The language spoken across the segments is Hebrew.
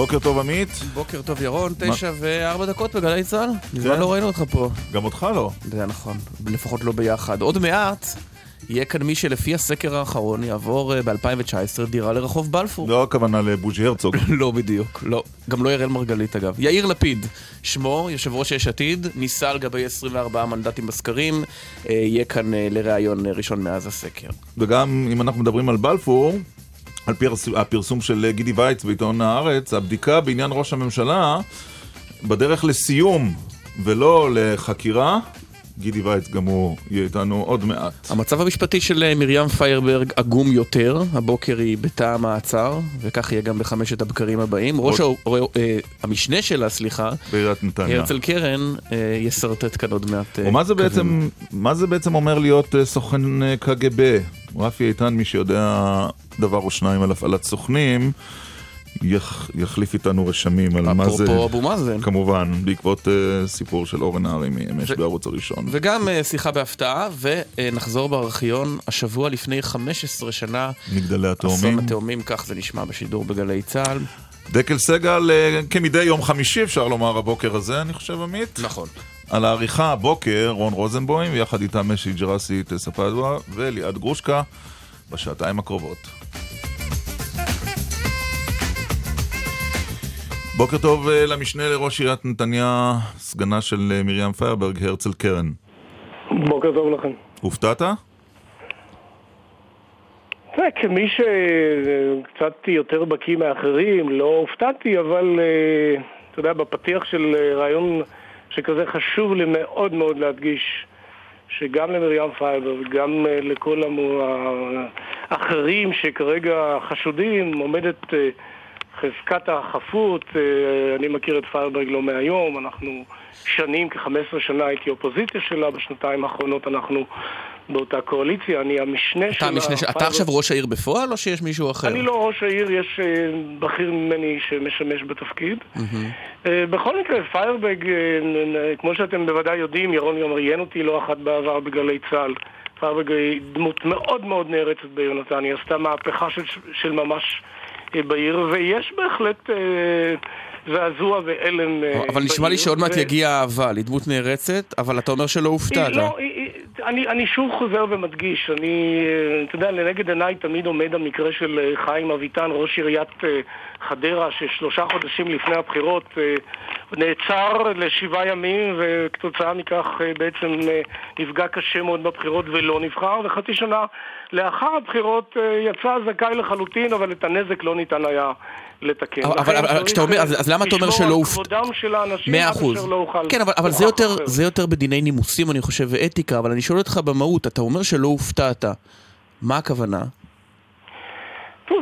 בוקר טוב עמית. בוקר טוב ירון, תשע וארבע דקות בגלי צה"ל. מזמן כן. לא ראינו אותך פה. גם אותך לא. זה נכון, לפחות לא ביחד. עוד מעט יהיה כאן מי שלפי הסקר האחרון יעבור אה, ב-2019 דירה לרחוב בלפור. לא הכוונה לבוז'י הרצוג. לא בדיוק, לא. גם לא יראל מרגלית אגב. יאיר לפיד, שמו, יושב ראש יש עתיד, ניסה על גבי 24 מנדטים בסקרים, אה, יהיה כאן אה, לראיון ראשון מאז הסקר. וגם אם אנחנו מדברים על בלפור, על פי הפרסום של גידי וייץ בעיתון הארץ, הבדיקה בעניין ראש הממשלה בדרך לסיום ולא לחקירה. גידי וייץ גם הוא יהיה איתנו עוד מעט. המצב המשפטי של אה, מרים פיירברג עגום יותר, הבוקר היא בתא המעצר, וכך יהיה גם בחמשת הבקרים הבאים. ראש עוד... אה, המשנה שלה, סליחה, בעיריית נתניה. הרצל קרן, אה, ישרטט כאן עוד מעט. ומה זה, בעצם, מה זה בעצם אומר להיות סוכן קג"ב? רפי איתן, מי שיודע דבר או שניים על הפעלת סוכנים, יח, יחליף איתנו רשמים על מה זה... אפרופו אבו מאזן. כמובן, בעקבות uh, סיפור של אורן נהרי מאמש ו- בערוץ הראשון. וגם uh, שיחה בהפתעה, ונחזור uh, בארכיון השבוע לפני 15 שנה. מגדלי התאומים. אסון התאומים, כך זה נשמע בשידור בגלי צה"ל. דקל סגל, uh, כמדי יום חמישי אפשר לומר הבוקר הזה, אני חושב, עמית. נכון. על העריכה הבוקר, רון רוזנבוים, ויחד איתה משי ג'רסי טספדווה וליעד גרושקה בשעתיים הקרובות. בוקר טוב אה, למשנה לראש עיריית נתניה, סגנה של אה, מרים פיירברג, הרצל קרן. בוקר טוב לכם. הופתעת? זה כמי שקצת יותר בקיא מאחרים, לא הופתעתי, אבל אה, אתה יודע, בפתיח של רעיון שכזה חשוב לי מאוד מאוד להדגיש שגם למרים פיירברג וגם לכל האחרים שכרגע חשודים עומדת חזקת החפות, אה, אני מכיר את פיירברג לא מהיום, אנחנו שנים, כ-15 שנה הייתי אופוזיציה שלה, בשנתיים האחרונות אנחנו באותה קואליציה, אני המשנה אתה שלה. משנה, אתה עכשיו ראש העיר בפועל או שיש מישהו אחר? אני לא ראש העיר, יש אה, בכיר ממני שמשמש בתפקיד. Mm-hmm. בכל מקרה, פיירברג, כמו שאתם בוודאי יודעים, ירון גם ראיין אותי לא אחת בעבר בגלי צה"ל. פיירברג היא דמות מאוד מאוד נערצת ביונתן, היא עשתה מהפכה של, של ממש בעיר, ויש בהחלט אה, זעזוע והלם אה, אבל נשמע לי שעוד מעט יגיע האהבה, היא דמות נערצת, אבל אתה אומר שלא הופתעת. לא, אני, אני שוב חוזר ומדגיש, אני, אה, אתה יודע, לנגד עיניי תמיד עומד המקרה של חיים אביטן, ראש עיריית חדרה, ששלושה חודשים לפני הבחירות נעצר לשבעה ימים, וכתוצאה מכך בעצם נפגע קשה מאוד בבחירות ולא נבחר, וחצי שנה לאחר הבחירות יצא זכאי לחלוטין, אבל את הנזק לא ניתן היה לתקן. אבל כשאתה אומר, אז למה אתה אומר שלא הופתעת? לשמור על כבודם של האנשים עד אשר לא אוכל... כן, אבל זה יותר בדיני נימוסים, אני חושב, ואתיקה, אבל אני שואל אותך במהות, אתה אומר שלא הופתעת. מה הכוונה?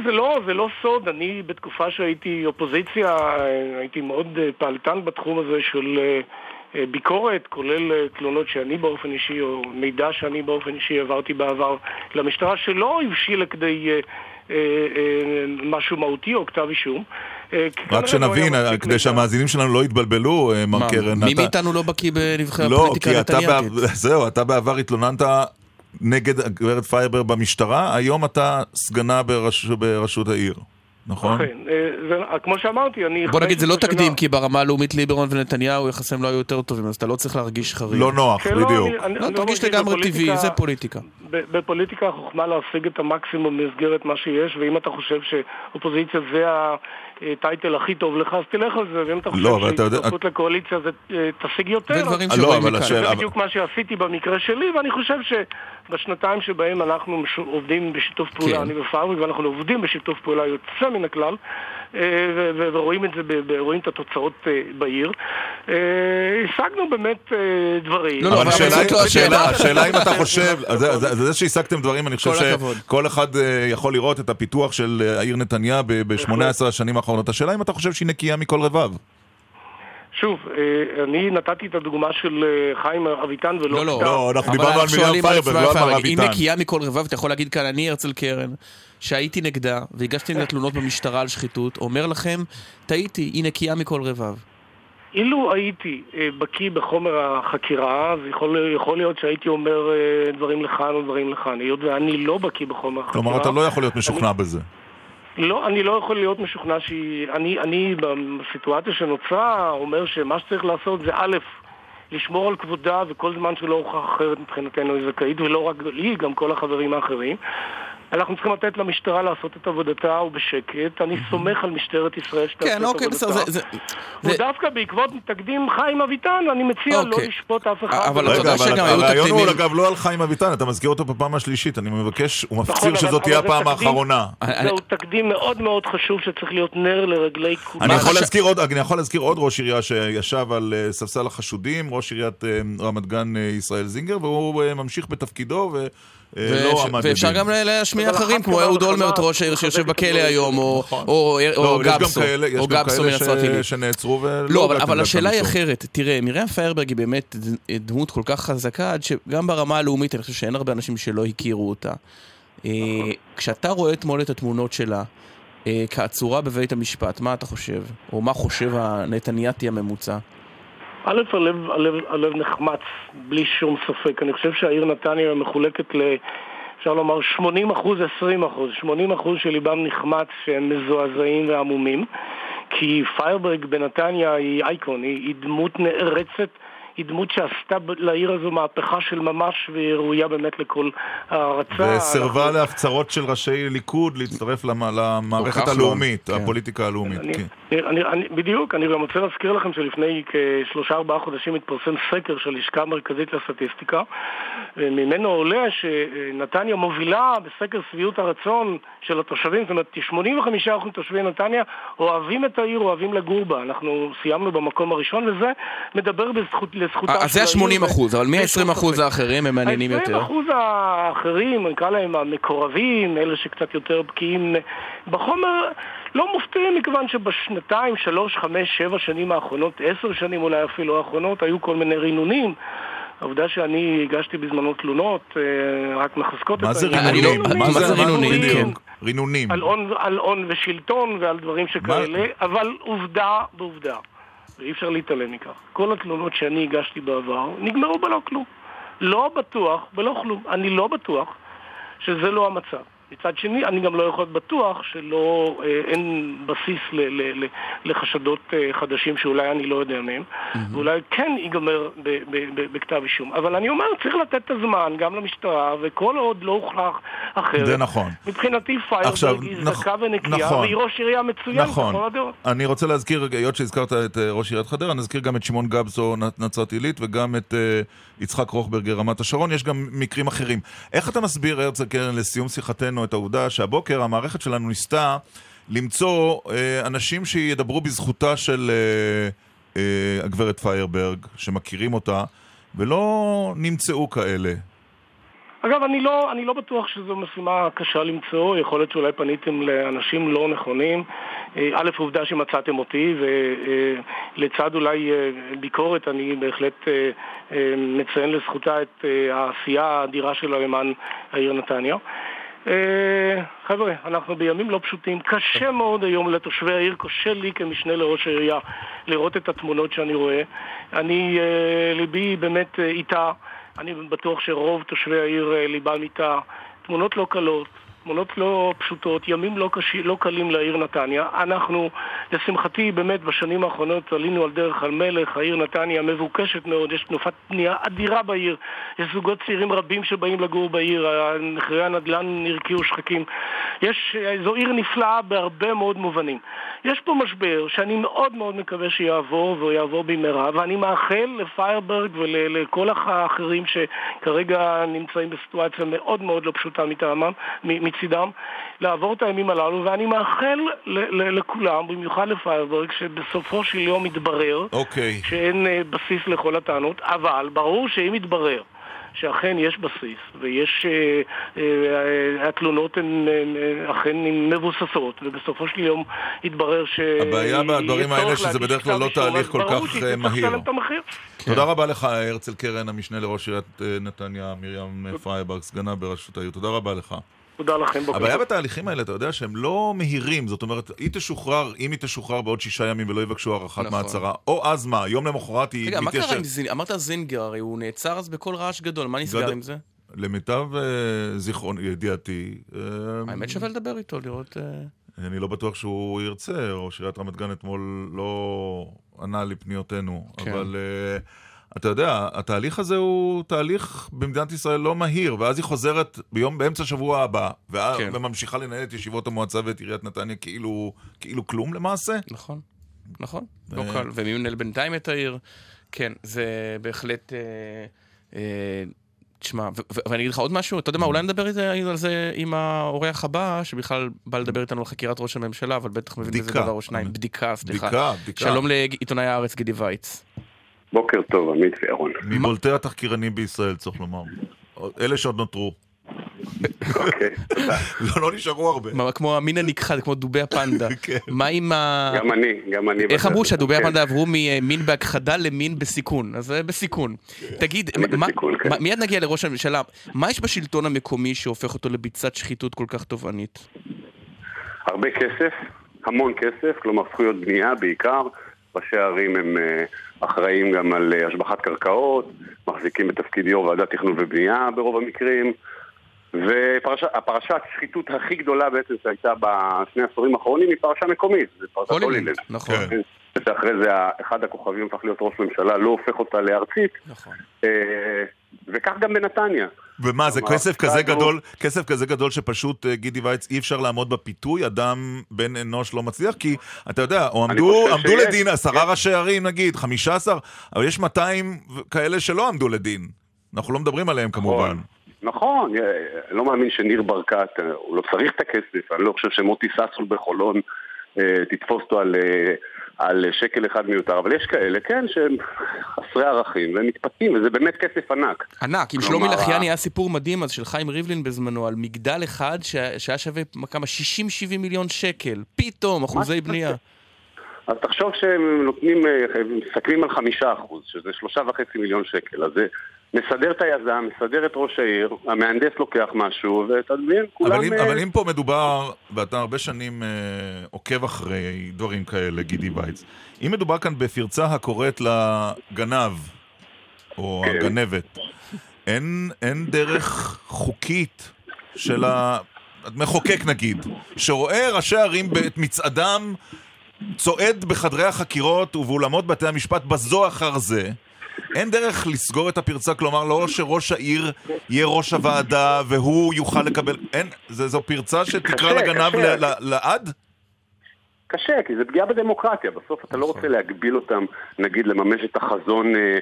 זה לא, זה לא סוד, אני בתקופה שהייתי אופוזיציה, הייתי מאוד פעלתן בתחום הזה של ביקורת, כולל תלונות שאני באופן אישי, או מידע שאני באופן אישי העברתי בעבר למשטרה, שלא הבשיל לכדי אה, אה, משהו מהותי או כתב אישום. אה, רק שנבין, כדי שהמאזינים שלנו לא יתבלבלו, מר קרן. מי מאיתנו לא בקיא בנבחרי הפוליטיקה הנתנייתית? זהו, אתה בעבר התלוננת נגד הגברת פיירברג במשטרה, היום אתה סגנה בראשות העיר. נכון? אכן, אה, כמו שאמרתי, אני... בוא נגיד, זה לא תקדים, כי ברמה הלאומית ליברמן ונתניהו יחסיהם לא היו יותר טובים, אז אתה לא צריך להרגיש חריג. לא נוח, כן, לא, בדיוק. לא, תרגיש לגמרי טבעי, זה פוליטיקה. בפוליטיקה החוכמה להשיג את המקסימום במסגרת מה שיש, ואם אתה חושב שאופוזיציה זה ה title הכי טוב לך, אז תלך על זה, ואם אתה לא, חושב שהסתפחות לקואליציה זה אה, תשיג יותר, זה בדיוק מה שעשיתי במקרה שלי, ואני חושב שבשנתיים שבהם אנחנו עובדים בשיתוף פעולה, כן. אני ופארוויק, ואנחנו עובדים בשיתוף פעולה יוצא מן הכלל, אה, ורואים את זה, רואים את התוצאות אה, בעיר. השגנו באמת דברים. לא, לא, אבל השאלה אם אתה חושב, זה שהשגתם דברים, אני חושב שכל אחד יכול לראות את הפיתוח של העיר נתניה ב-18 השנים האחרונות. השאלה אם אתה חושב שהיא נקייה מכל רבב. שוב, אה, אני נתתי את הדוגמה של אה, חיים אביטן ולא... לא, לא. לא, אנחנו דיברנו על שואלים פיירברג, לא על. מר היא אביטן. נקייה מכל רבב, אתה יכול להגיד כאן, אני הרצל קרן, שהייתי נגדה, והגשתי נגדה תלונות במשטרה על שחיתות, אומר לכם, טעיתי, היא נקייה מכל רבב. אילו הייתי אה, בקיא בחומר החקירה, אז יכול, יכול להיות שהייתי אומר אה, דברים לכאן או דברים לכאן. היות ואני לא בקיא בחומר החקירה... כלומר, אתה לא יכול להיות משוכנע בזה. לא, אני לא יכול להיות משוכנע שהיא... אני, אני בסיטואציה שנוצרה אומר שמה שצריך לעשות זה א', לשמור על כבודה וכל זמן שלא הוכח אחרת מבחינתנו היא זכאית ולא רק לי, גם כל החברים האחרים. אנחנו צריכים לתת למשטרה לעשות את עבודתה ובשקט. אני סומך על משטרת ישראל שתעשה כן, את אוקיי, בסדר, עבודתה. זה... זה- זה- ודווקא בעקבות תקדים חיים אביטן, אני מציע לא אוקיי. לשפוט אף אחד. אבל אתה יודע אבל שגם היו הרעיון הוא תקדימים- אגב לא על חיים אביטן, אתה מזכיר אותו בפעם השלישית, אני מבקש, הוא מפציר נכון, שזאת תהיה הפעם. האחרונה. אני- זהו תקדים מאוד מאוד חשוב שצריך להיות נר לרגלי כולם. אני יכול להזכיר עוד, אני יכול להזכיר עוד ראש עירייה שישב על אה, ספסל החשודים, ראש עיריית אה, רמת גן אה, ישראל זינגר, והוא ממשיך בתפקידו ואפ- עמד ואפשר. גם להשמיע אחרים, כמו כמה אהוד אולמרט, ראש העיר שיושב בכלא. היום, או- נכון. או לא, כאלה מנצרת עילית. שנעצרו ולא לא, אבל, השאלה היא. אחרת. תראה, מרים פיירברג היא באמת דמות כל כך חזקה, עד שגם ברמה הלאומית אני חושב שאין הרבה אנשים שלא הכירו אותה. אה, כשאתה רואה אתמול את התמונות שלה, אה, כעצורה בבית המשפט, מה אתה חושב? או מה חושב הנתנייתי הממוצע? א', הלב, הלב, הלב נחמץ, בלי שום ספק. אני חושב שהעיר נתניה מחולקת ל... אפשר לומר 80 אחוז, 20 אחוז. 80 אחוז שליבם נחמץ, שהם מזועזעים ועמומים. כי פיירברג בנתניה היא אייקון, היא, היא דמות נערצת, היא דמות שעשתה לעיר הזו מהפכה של ממש, והיא ראויה באמת לכל הערצה. וסירבה אנחנו- להפצרות של ראשי ליכוד להצטרף למ- למערכת כחלון, הלאומית, כן. הפוליטיקה הלאומית. אני, כן. אני, אני, בדיוק, אני גם רוצה להזכיר לכם שלפני כשלושה ארבעה חודשים התפרסם סקר של לשכה המרכזית לסטטיסטיקה וממנו עולה שנתניה מובילה בסקר שביעות הרצון של התושבים, זאת אומרת 85% מתושבי נתניה אוהבים את העיר, אוהבים לגור בה. אנחנו סיימנו במקום הראשון וזה מדבר בזכות, לזכותה אה, אז זה של העיר ה-80 אחוז, אבל מי בלי שום ה-20 אחוז. האחרים הם מעניינים יותר? ה-20% האחרים, נקרא להם המקורבים, אלה שקצת יותר בקיאים בחומר, לא מופתעים מכיוון שבשנתיים, שלוש, חמש, שבע שנים האחרונות, עשר שנים אולי אפילו האחרונות, היו כל מיני רינונים. העובדה שאני הגשתי בזמנו תלונות, אה, רק מחזקות מה את זה העניין. לא- רינונים? מה זה רינונים? כן. רינונים. על הון, על הון ושלטון ועל דברים שכאלה, אבל עובדה בעובדה, ואי אפשר להתעלם מכך. כל התלונות שאני הגשתי בעבר נגמרו בלא כלום. לא בטוח, בלא כלום. אני לא בטוח שזה לא המצב. מצד שני, אני גם לא יכול להיות בטוח שלא, אה, אין בסיס ל, ל, ל, לחשדות אה, חדשים שאולי אני לא יודע מהם, ואולי כן ייגמר ב, ב, ב, בכתב אישום. אבל אני אומר, צריך לתת את הזמן גם למשטרה, וכל עוד לא הוכח אחרת. זה נכון. מבחינתי פיירברג היא נכ- זכה ונקייה, נכון. והיא ראש עירייה מצוין, נכון. בכל הדעות. אני רוצה להזכיר, היות שהזכרת את אה, ראש עיריית חדרה, נזכיר גם את שמעון גבסו נ- נצרת עילית וגם את אה, יצחק רוכברגר רמת השרון, יש גם מקרים אחרים. איך אתה מסביר, הרצל קרן, לסיום שיחתנו, את העובדה שהבוקר המערכת שלנו ניסתה למצוא אה, אנשים שידברו בזכותה של אה, אה, הגברת פיירברג, שמכירים אותה, ולא נמצאו כאלה. אגב, אני לא, אני לא בטוח שזו משימה קשה למצוא, יכול להיות שאולי פניתם לאנשים לא נכונים. אה, א', עובדה שמצאתם אותי, ולצד אולי אה, ביקורת, אני בהחלט אה, אה, מציין לזכותה את אה, העשייה האדירה שלה למען העיר נתניה. אה, חבר'ה, אנחנו בימים לא פשוטים. קשה מאוד היום לתושבי העיר, קשה לי כמשנה לראש העירייה לראות את התמונות שאני רואה. אני, אה, ליבי באמת אה, איתה. אני בטוח שרוב תושבי העיר ליבם איתה. תמונות לא קלות, תמונות לא פשוטות, ימים לא, קשי, לא קלים לעיר נתניה. אנחנו, לשמחתי, באמת בשנים האחרונות עלינו על דרך המלך, העיר נתניה מבוקשת מאוד, יש תנופת בנייה אדירה בעיר, יש זוגות צעירים רבים שבאים לגור בעיר, מחירי הנדל"ן הרקיעו שחקים. יש, זו עיר נפלאה בהרבה מאוד מובנים. יש פה משבר שאני מאוד מאוד מקווה שיעבור, והוא יעבור במהרה, ואני מאחל לפיירברג ולכל האחרים שכרגע נמצאים בסיטואציה מאוד מאוד לא פשוטה מטעמם, מצידם, לעבור את הימים הללו, ואני מאחל ל- ל- לכולם, במיוחד לפיירברג, שבסופו של יום יתברר אוקיי. שאין אה, בסיס לכל הטענות, אבל ברור שאם יתברר שאכן יש בסיס, ויש... אה, אה, התלונות הן אכן מבוססות, ובסופו של יום התברר ש... הבעיה בדברים האלה שזה בדרך כלל לא תהליך כל כך מהיר. תודה רבה לך, הרצל קרן, המשנה לראש עיריית נתניה, מרים פיירברג, סגנה בראשות העיר. תודה רבה לך. תודה לכם. הבעיה בתהליכים האלה, אתה יודע שהם לא מהירים, זאת אומרת, היא תשוחרר, אם היא תשוחרר בעוד שישה ימים ולא יבקשו הארכת נכון. מעצרה, או אז מה, יום למחרת היא מתיישבת. רגע, מה קרה עם זינגר? אמרת זינגר, הרי הוא נעצר אז בכל רעש גדול, מה נסגר גד... עם זה? למיטב uh, זיכרון ידיעתי... Uh, האמת שווה לדבר איתו, לראות... Uh... אני לא בטוח שהוא ירצה, ראש עיריית רמת גן אתמול לא ענה לפניותינו, כן. אבל... Uh, אתה יודע, התהליך הזה הוא תהליך במדינת ישראל לא מהיר, ואז היא חוזרת ביום, באמצע השבוע הבא, כן. וממשיכה לנהל את ישיבות המועצה ואת עיריית נתניה כאילו, כאילו כלום למעשה. נכון, נכון, ו... לא קל. ומי מנהל בינתיים את העיר? כן, זה בהחלט... אה, אה, תשמע, ואני אגיד לך עוד משהו, אתה יודע מה, אולי נדבר על זה עם האורח הבא, שבכלל בא לדבר איתנו על חקירת ראש הממשלה, אבל בטח מבין בזה דבר או שניים. בדיקה, סליחה. בדיקה, בדיקה. שלום לעיתונאי הארץ, גידי וייץ. בוקר טוב, עמית וירון. מבולטי התחקירנים בישראל, צריך לומר. אלה שעוד נותרו. אוקיי, תודה. לא, לא נשארו הרבה. כמו המין הנכחד, כמו דובי הפנדה. כן. מה עם ה... גם אני, גם אני. איך אמרו שהדובי כן. הפנדה עברו ממין בהכחדה למין בסיכון? אז זה בסיכון. תגיד, כן. מיד נגיע לראש הממשלה, מה יש בשלטון המקומי שהופך אותו לביצת שחיתות כל כך תובענית? הרבה כסף, המון כסף, כלומר זכויות בנייה בעיקר. ראשי הערים הם אה, אחראים גם על אה, השבחת קרקעות, מחזיקים בתפקיד יו"ר ועדת תכנון ובנייה ברוב המקרים. והפרשת השחיתות הכי גדולה בעצם שהייתה בשני העשורים האחרונים היא פרשה מקומית, זה פרשת הולילנד. נכון. כן. שאחרי זה אחד הכוכבים הפך להיות ראש ממשלה, לא הופך אותה לארצית. נכון. אה, וכך גם בנתניה. ומה, זה כסף כזה גדול, כסף כזה גדול שפשוט, אה, גידי וייץ, אי אפשר לעמוד בפיתוי, אדם בן אנוש לא מצליח, כי אתה יודע, או עמדו, עמדו שיש, לדין עשרה. ראשי ערים נגיד, חמישה עשר, אבל יש 200 כאלה שלא עמדו לדין. אנחנו לא מדברים עליהם נכון. כמובן. נכון, אני לא מאמין שניר ברקת, אה, הוא לא צריך את הכסף, אני לא חושב שמוטי ססול בחולון תתפוס אותו על על שקל אחד מיותר, אבל יש כאלה, כן, שהם חסרי ערכים והם מתפתים, וזה באמת כסף ענק. ענק, עם שלומי לחיאני היה סיפור מדהים אז של חיים ריבלין בזמנו, על מגדל אחד שהיה שווה כמה 60-70 מיליון שקל, פתאום, אחוזי בנייה. אז תחשוב שהם נותנים, אה, מסתכלים על חמישה אחוז, שזה שלושה וחצי מיליון שקל, אז זה מסדר את היזם, מסדר את ראש העיר, המהנדס לוקח משהו, ואתה מבין, כולם... אבל אם, אה, אבל אם פה מדובר, ואתה הרבה שנים אה, עוקב אחרי דברים כאלה, גידי וייץ, אם מדובר כאן בפרצה הקוראת לגנב, או כן. הגנבת, אין, אין דרך חוקית של המחוקק נגיד, שרואה ראשי ערים את מצעדם צועד בחדרי החקירות ובאולמות בתי המשפט בזו אחר זה, אין דרך לסגור את הפרצה, כלומר לא שראש העיר יהיה ראש הוועדה והוא יוכל לקבל, אין, זה, זו פרצה שתקרא לגנב לעד? קשה, כי זה פגיעה בדמוקרטיה. בסוף אתה לא נכון. רוצה להגביל אותם, נגיד, לממש את החזון אה,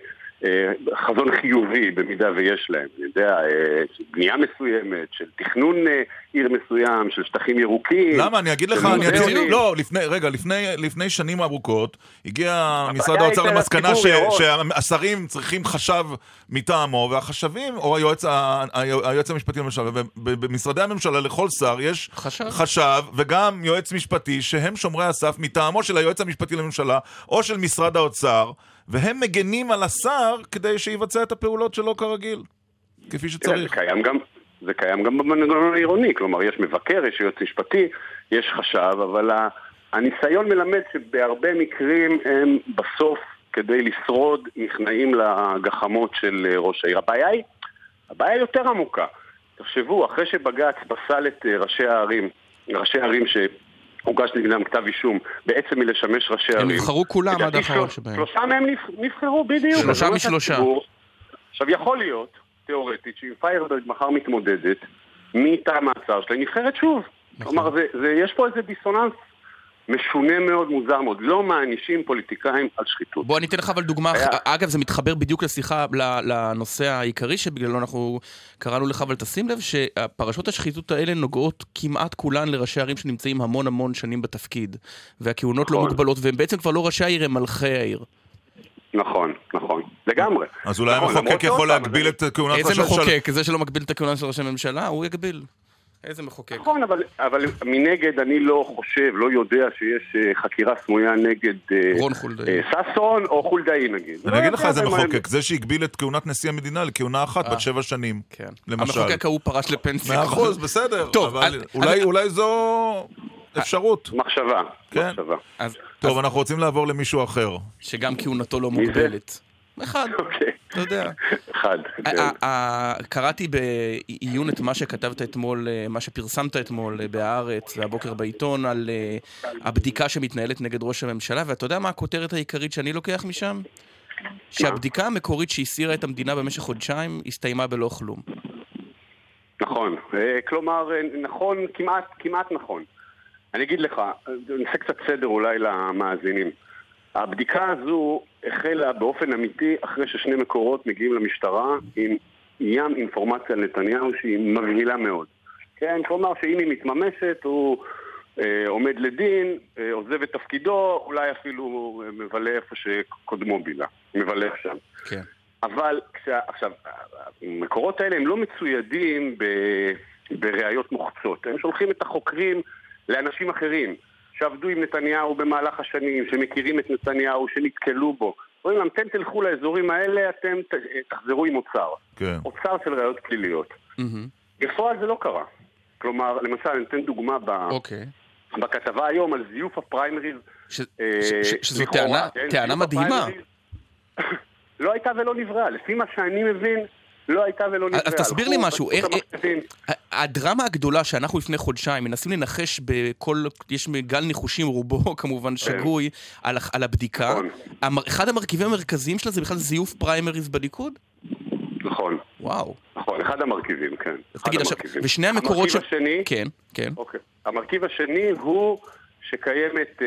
חזון חיובי במידה ויש להם, אני יודע, אה, בנייה מסוימת, של תכנון אה, עיר מסוים, של שטחים ירוקים. למה? אני אגיד לך, אני אגיד, לא, לפני, רגע, לפני, לפני שנים ארוכות, הגיע משרד האוצר למסקנה ש, שהשרים צריכים חשב מטעמו, והחשבים, או היועץ, היועץ המשפטי לממשלה, ובמשרדי הממשלה לכל שר יש חשב. חשב וגם יועץ משפטי שהם שומרי הסף מטעמו של היועץ המשפטי לממשלה, או של משרד האוצר. והם מגנים על השר כדי שיבצע את הפעולות שלו כרגיל, כפי שצריך. זה קיים גם, זה קיים גם במנגנון העירוני, כלומר יש מבקר, יש יועץ משפטי, יש חשב, אבל הניסיון מלמד שבהרבה מקרים הם בסוף, כדי לשרוד, נכנעים לגחמות של ראש העיר. הבעיה היא, הבעיה היא יותר עמוקה. תחשבו, אחרי שבג"ץ פסל את ראשי הערים, ראשי הערים ש... הוגש נגדם כתב אישום בעצם מלשמש ראשי ערים. הם נבחרו כולם עד האחרון שבהם. שלושה מהם נבחרו, בדיוק. שלושה משלושה. עכשיו יכול להיות, תיאורטית, שאם פיירברג מחר מתמודדת, מתא המעצר שלה, היא נבחרת שוב. נכון. כלומר, יש פה איזה דיסוננס משונה מאוד, מוזר מאוד. לא מענישים פוליטיקאים על שחיתות. בוא אני אתן לך אבל דוגמה, היה... אגב זה מתחבר בדיוק לשיחה, לנושא העיקרי שבגללו אנחנו קראנו לך, אבל תשים לב שפרשות השחיתות האלה נוגעות כמעט כולן לראשי ערים שנמצאים המון המון שנים בתפקיד, והכהונות לא נכון. לא מוגבלות, והם בעצם כבר לא ראשי העיר, הם מלכי העיר. נכון, נכון, לגמרי. אז אולי נכון, המחוקק יכול להגביל את כהונת איזה ראש הממשלה. מחוקק? זה שלא מגביל את הכהונה של ראש הממשלה? הוא יגביל. איזה מחוקק? נכון, אבל, אבל מנגד אני לא חושב, לא יודע שיש אה, חקירה סמויה נגד אה, רון חולדאי. אה, ששון או חולדאי נגיד. אני לא אגיד לך יודע איזה מחוקק, זה שהגביל את כהונת נשיא המדינה לכהונה אחת אה. בת שבע שנים. כן. למשל. המחוקק ההוא פרש לפנסיה. מאה. אחוז, בסדר. טוב, אבל אז- אולי- אז- אולי זו אפשרות. מחשבה, כן. מחשבה. אז- טוב, אנחנו רוצים לעבור למישהו אחר. שגם כהונתו לא? מוגבלת. אחד, אוקיי. אתה יודע. אחד. כן. קראתי בעיון את מה שכתבת אתמול, אה, מה שפרסמת אתמול אה, בהארץ והבוקר בעיתון על אה, הבדיקה שמתנהלת נגד ראש הממשלה, ואתה יודע מה הכותרת העיקרית שאני לוקח משם? שהבדיקה המקורית שהסירה את המדינה במשך חודשיים הסתיימה בלא כלום. נכון, כלומר, נכון, כמעט, כמעט נכון. אני אגיד לך, נעשה קצת סדר אולי למאזינים. הבדיקה הזו החלה באופן אמיתי אחרי ששני מקורות מגיעים למשטרה עם ים אינפורמציה על נתניהו שהיא מבהילה מאוד. כן, כלומר שאם היא מתממשת הוא אה, עומד לדין, אה, עוזב את תפקידו, אולי אפילו מבלה איפה שקודמו בילה, מבלה שם. כן. אבל כשה, עכשיו, המקורות האלה הם לא מצוידים ב, בראיות מוחצות. הם שולחים את החוקרים לאנשים אחרים שעבדו עם נתניהו במהלך השנים, שמכירים את נתניהו, שנתקלו בו. אומרים להם, אתם תלכו לאזורים האלה, אתם ת, תחזרו עם אוצר. כן. אוצר של ראיות פליליות. בפועל זה לא קרה. כלומר, למשל, אני אתן דוגמה ב, אוקיי. בכתבה היום על זיוף הפריימריז. ש- אה, ש- ש- שזו לכאורה, טענה- כן, טענה מדהימה. הפריימריז לא הייתה ולא נבראה. לפי מה שאני מבין, לא הייתה ולא נבראה. אז תסביר לי משהו, איך- המחשבים. ה- הדרמה הגדולה שאנחנו לפני חודשיים מנסים לנחש בכל, יש גל ניחושים, רובו כמובן שגוי, על, על הבדיקה. נכון. אחד המרכיבים המרכזיים שלה זה בכלל זיוף פריימריז בליכוד? נכון, וואו. נכון, אחד המרכיבים, כן. אז תגיד עכשיו, המרכיבים. ושני המקורות ש... המרכיב השני, כן, כן. אוקיי. המרכיב השני הוא שקיימת, אה,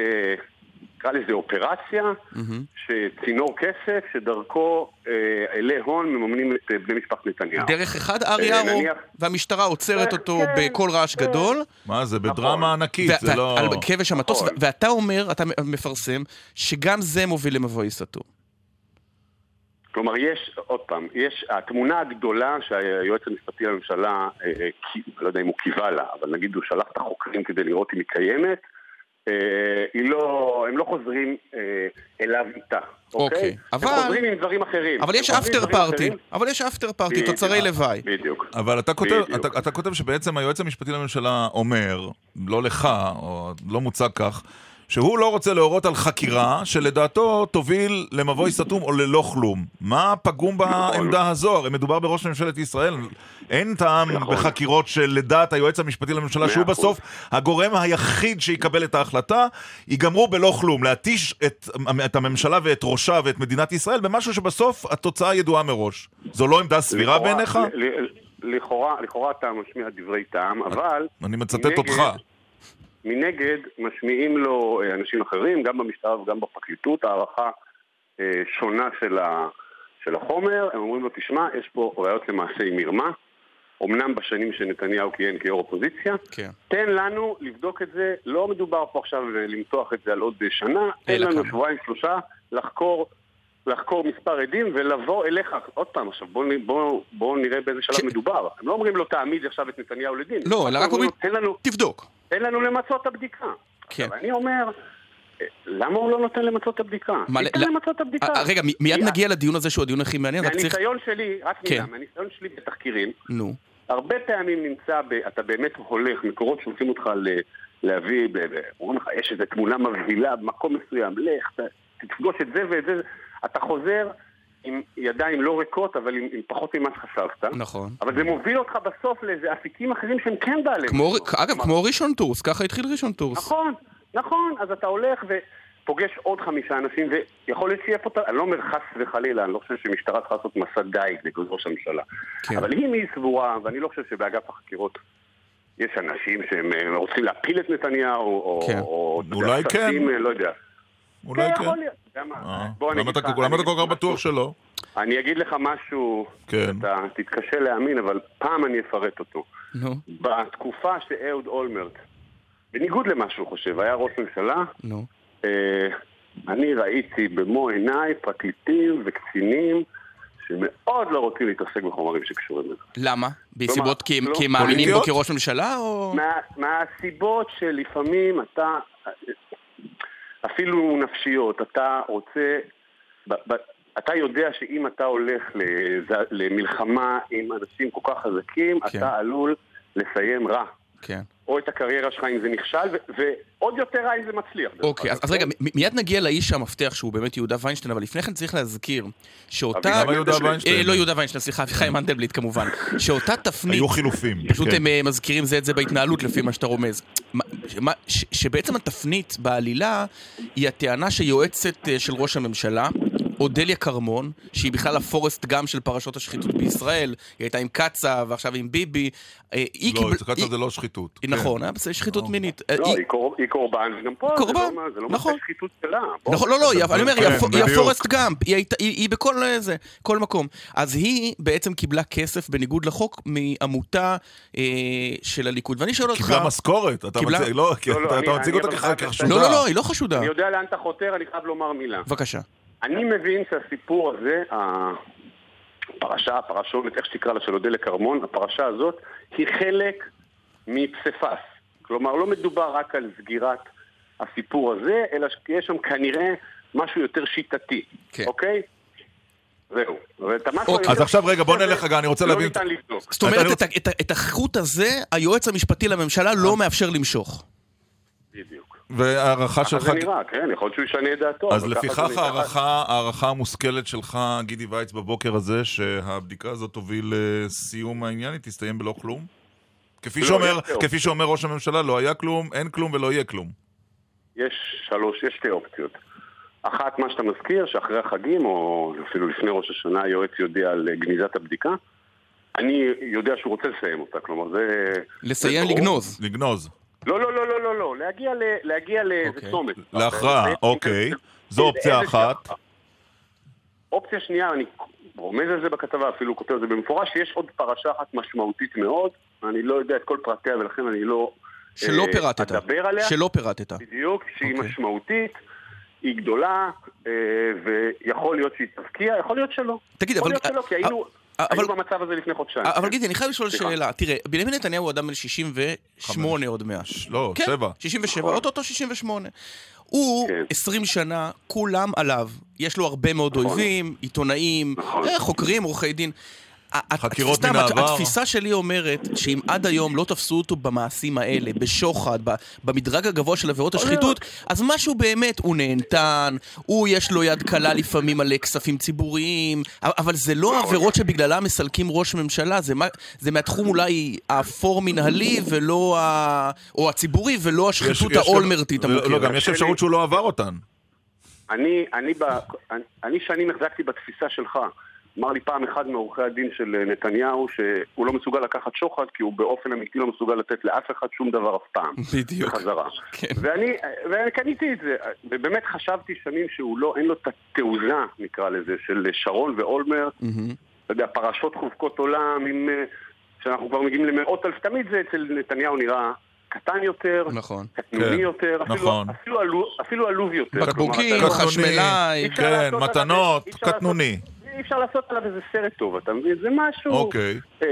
נקרא לזה אופרציה, מהמם. שצינור כסף שדרכו אה, אלי הון מממנים את אה, בני משפחת נתניהו. דרך אחד ארי אה, ארו, נניח- והמשטרה עוצרת כן, אותו כן, בקול רעש כן. גדול, מה, זה נכון. בדרמה ענקית, ו- זה לא... על כבש המטוס, נכון. ואתה אומר, אתה מפרסם, שגם זה מוביל למבוי סתום. כלומר, יש, עוד פעם, יש, התמונה הגדולה שהיועץ המשפטי לממשלה, אה, אה, לא יודע אם הוא קיווה לה, אבל נגיד הוא שלח את החוקרים כדי לראות אם היא קיימת, אה, לא, הם לא חוזרים אה, אליו איתה, אוקיי, אוקיי? אבל- הם חוזרים עם דברים אחרים. אבל יש אפטר פארטי. אבל יש אפטר פארטי. תוצרי לוואי. בדיוק. אבל אתה כותב. אתה, אתה כותב שבעצם היועץ המשפטי לממשלה אומר, לא לך, או לא מוצג כך, שהוא לא רוצה להורות על חקירה שלדעתו תוביל למבוי סתום או ללא כלום. מה פגום בעמדה הזו? הרי מדובר בראש ממשלת ישראל. אין טעם נכון. בחקירות שלדעת היועץ המשפטי לממשלה, שהוא. בסוף הגורם היחיד שיקבל את ההחלטה, ייגמרו בלא כלום. להתיש את, את הממשלה ואת ראשה ואת מדינת ישראל במשהו שבסוף התוצאה ידועה מראש. זו לא עמדה סבירה בעיניך? לכאורה, לכאורה אתה משמיע דברי טעם, אבל... אני מצטט אותך. מנגד, משמיעים לו אה, אנשים אחרים, גם במשטרה וגם בפרקליטות, הערכה אה, שונה של, ה, של החומר. הם אומרים לו, תשמע, יש פה ראיות למעשה עם מרמה. אמנם בשנים שנתניהו כיהן כיו"ר אופוזיציה, כן. תן לנו לבדוק את זה, לא מדובר פה עכשיו למתוח את זה על עוד שנה, תן לנו. שבועיים שלושה לחקור, לחקור מספר עדים ולבוא אליך, עוד פעם, עכשיו בוא, נ- בוא, בוא נראה באיזה שלב ש- מדובר. הם לא אומרים לו תעמיד עכשיו את נתניהו לדין. לא, אלא רק אומרים, לנו, תבדוק. תן לנו למצות את הבדיקה. כן. עכשיו, אני אומר, אה, למה הוא לא נותן למצות את הבדיקה? מה, תן ל- למצות את הבדיקה. אה, רגע, מיד נגיע לדיון הזה שהוא הדיון הכי מעניין, רק צריך... מהניסיון שלי, רק כן. מילה, מהניסיון שלי בתחקירים, נו. הרבה פעמים נמצא, ב, אתה באמת הולך, מקורות שולחים אותך ל, להביא, אומרים לך, יש איזו תמונה מבהילה במקום מסוים, לך, תפגוש את זה ואת זה, אתה חוזר עם ידיים לא ריקות, אבל עם, עם פחות ממה שחשבת. נכון. אבל זה מוביל אותך בסוף לאיזה אפיקים אחרים שהם כן בעלי... כמו. אגב, כלומר, כמו ראשון טורס, ככה התחיל ראשון טורס. נכון, נכון, אז אתה הולך ופוגש עוד חמישה אנשים, ויכול להיות שיהיה פה, אני לא אומר חס וחלילה, אני לא חושב שמשטרה צריכה לעשות מסע דייג נגד ראש הממשלה. כן. אבל אם היא סבורה, ואני לא חושב שבאגף החקירות יש אנשים שהם רוצים להפיל את נתניהו, או... כן. או יודע, אולי כן. אה, לא יודע. אולי כן. יכול להיות. אה, למה אגיד אתה כל כך בטוח. שלא? אני אגיד לך משהו, כן. אתה תתקשה להאמין, אבל פעם אני אפרט אותו. בתקופה שאהוד אולמרט, בניגוד למה שהוא חושב, היה ראש ממשלה. אה, אני ראיתי במו עיניי פרקליטים וקצינים שמאוד לא רוצים להתעסק בחומרים שקשורים לזה. למה? בסיבות כי הם- לא- כי הם מאמינים בו? כראש ממשלה, או... מה, מהסיבות שלפעמים אתה, אפילו נפשיות, אתה רוצה, ב, ב, אתה יודע שאם אתה הולך למלחמה עם אנשים כל כך חזקים, כן. אתה עלול לסיים רע. כן. או את הקריירה שלך אם זה נכשל, ועוד יותר רע אם זה מצליח. אוקיי, אז. אז רגע, מיד נגיע לאיש המפתח שהוא באמת יהודה ויינשטיין, אבל לפני כן צריך להזכיר שאותה... אביחי למה יהודה מנדלבליט. ויינשטיין? אה, לא יהודה ויינשטיין, סליחה, אביחי מנדלבליט כמובן. שאותה תפנית... היו חילופים. פשוט כן. הם אה, מזכירים זה את זה בהתנהלות לפי מה שאתה רומז. שבעצם התפנית בעלילה היא הטענה שיועצת אה, של ראש הממשלה, אודליה כרמון, שהיא בכלל הפורסט גם של פרשות השחיתות בישראל, היא הייתה עם קצב ועכשיו עם ביבי, אה, היא לא, אצל קצב היא- זה לא שחיתות. כן. נכון, אה, בסדר, שחיתות מינית. אה, לא, היא- היא, קור, היא קורבן, וגם פה קורבן, זה לא, זה לא נכון. נכון. שחיתות שלה. נכון, לא, לא, אני אומר, היא כן. הפורסט גאמפ, היא בכל אה, זה, כל מקום. אז היא בעצם קיבלה כסף בניגוד לחוק מעמותה אה, של הליכוד. ואני שואל אותך... קיבלה משכורת, אתה מציג, לא, לא, לא, אותה כחשודה. לא, לא, לא, היא לא חשודה. אני יודע לאן אתה חותר, אני חייב לומר מילה. בבקשה. אני מבין שהסיפור הזה, הפרשה, הפרשונת, איך שתקרא לה, של אודליה כרמון, הפרשה הזאת, היא חלק מפסיפס. כלומר, לא מדובר רק על סגירת הסיפור הזה, אלא שיש שם כנראה משהו יותר שיטתי, כן. אוקיי? זהו. אוקיי. אז עכשיו רגע, בוא נלך רגע, אני רוצה לא להבין- ניתן לבדוק. זאת אומרת, אני את את את החוט הזה, היועץ המשפטי לממשלה לא מאפשר למשוך. בדיוק. וההערכה ככה שלך... זה נראה, כן, יכול להיות שהוא ישנה את דעתו. אז ככה לפיכך. ההערכה, ההערכה המושכלת שלך, גידי וייץ, בבוקר הזה, שהבדיקה הזאת תוביל לסיום העניין, היא תסתיים בלא כלום? כפי לא, שאומר. כפי שאומר ראש הממשלה, לא היה כלום, אין כלום ולא יהיה כלום. יש שלוש, יש שתי אופציות. אחת, מה שאתה מזכיר, שאחרי החגים, או אפילו לפני ראש השנה, היועץ יודיע על גניזת הבדיקה. אני יודע שהוא רוצה לסיים אותה, כלומר זה... לסיים זה. לגנוז. לגנוז. לא, לא, לא, לא, לא, לא, להגיע, ל, להגיע לאיזה אוקיי. צומת. להכרעה, אוקיי. זו אופציה אחת. אופציה שנייה, אני רומז על זה בכתבה, אפילו כותב על זה במפורש, שיש עוד פרשה אחת משמעותית מאוד, אני לא יודע את כל פרטיה ולכן אני לא... שלא אה, פירטת. אדבר עליה. שלא פירטת. בדיוק, שהיא אוקיי. משמעותית, היא גדולה, אה, ויכול להיות שהיא תבקיע, יכול להיות שלא. תגיד, יכול אבל- להיות שלא, כי היינו אבל- היינו במצב הזה לפני חודשיים. אבל כן. גידי, אני חייב לשאול. שאלה. תראה, בנימין נתניהו הוא אדם בן 68 עוד מעט. ש- לא, כן, שבע. 67, נכון. אוטוטו 68. הוא כן. 20 שנה, כולם עליו. יש לו הרבה מאוד נכון. אויבים, עיתונאים, נכון. אה, חוקרים, עורכי דין. חקירות מן העבר. התפיסה שלי אומרת שאם עד היום לא תפסו אותו במעשים האלה, בשוחד, במדרג הגבוה של עבירות השחיתות, אז משהו באמת, הוא נהנתן, הוא יש לו יד קלה לפעמים על כספים ציבוריים, אבל זה לא. עבירות שבגללם מסלקים ראש ממשלה, זה, מה, זה מהתחום אולי האפור-מנהלי ולא ה... או הציבורי, ולא השחיתות האולמרטית לא, המוכרת. גם יש אפשרות שהוא לא עבר אותן. אני, אני, ב, אני, אני שנים החזקתי בתפיסה שלך. אמר לי פעם אחד מעורכי הדין של אה, נתניהו שהוא לא מסוגל לקחת שוחד כי הוא באופן אמיתי לא מסוגל לתת לאף אחד שום דבר אף פעם. בדיוק. בחזרה. כן. ואני, ואני קניתי את זה, ובאמת חשבתי שנים שהוא לא, אין לו את התעוזה, נקרא לזה, של שרון ואולמרט. אתה יודע, פרשות חובקות עולם, עם, אה, שאנחנו כבר מגיעים למאות אלף, תמיד זה אצל נתניהו נראה קטן יותר, נכון. קטנוני כן, יותר, אפילו, נכון. אפילו, אפילו עלוב יותר. בקבוקים, לא- חשמלאי. כן, מתנות, קטנוני. אי אפשר לעשות עליו איזה סרט טוב, אתה מבין? זה משהו... אוקיי. אה,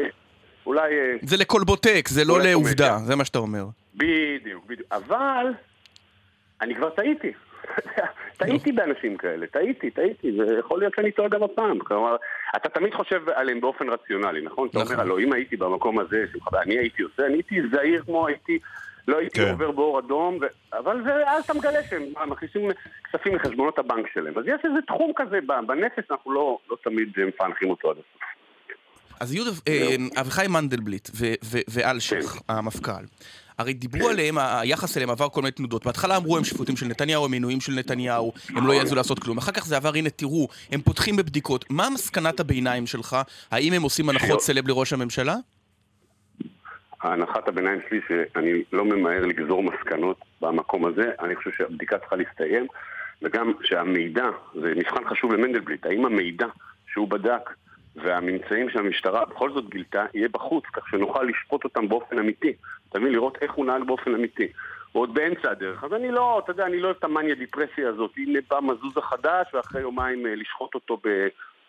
אולי... אה, זה לקולבוטק, זה לא לעובדה, קומדיה. זה מה שאתה אומר. בדיוק, בדיוק. אבל אני כבר טעיתי. טעיתי באנשים כאלה, טעיתי, טעיתי, ויכול להיות שאני טועה גם הפעם. כלומר, אתה תמיד חושב עליהם באופן רציונלי, נכון? אתה נכון. אומר, הלוא אם הייתי במקום הזה, אני הייתי עושה, אני הייתי זהיר כמו הייתי, לא הייתי כן. עובר באור אדום, ו... אבל זה, אז אתה מגלה שהם מכניסים כספים לחשבונות הבנק שלהם. אז יש איזה תחום כזה בנפש, אנחנו לא, לא תמיד מפענחים אותו עד הסוף. אז יהודה, אה, אביחי מנדלבליט ואלשיך, כן. המפכ"ל, הרי דיברו עליהם, היחס אליהם עבר כל מיני תנודות. בהתחלה אמרו הם שפוטים של נתניהו, הם מינויים של נתניהו, הם לא יעזו לעשות כלום. אחר כך זה עבר, הנה תראו, הם פותחים בבדיקות. מה מסקנת הביניים שלך? האם הם עושים הנחות סלב לראש הממשלה? הנחת הביניים שלי שאני לא ממהר לגזור מסקנות במקום הזה, אני חושב שהבדיקה צריכה להסתיים, וגם שהמידע, זה מבחן חשוב למנדלבליט, האם המידע שהוא בדק והממצאים שהמשטרה בכל זאת גילתה, יהיה בחוץ, כך שנוכל לשפוט אותם באופן אמיתי. אתה מבין? לראות איך הוא נהג באופן אמיתי. הוא עוד באמצע הדרך. אז אני לא, אתה יודע, אני לא אוהב את המאניה דיפרסיה הזאת. הנה בא מזוז החדש, ואחרי יומיים אה, לשחוט אותו.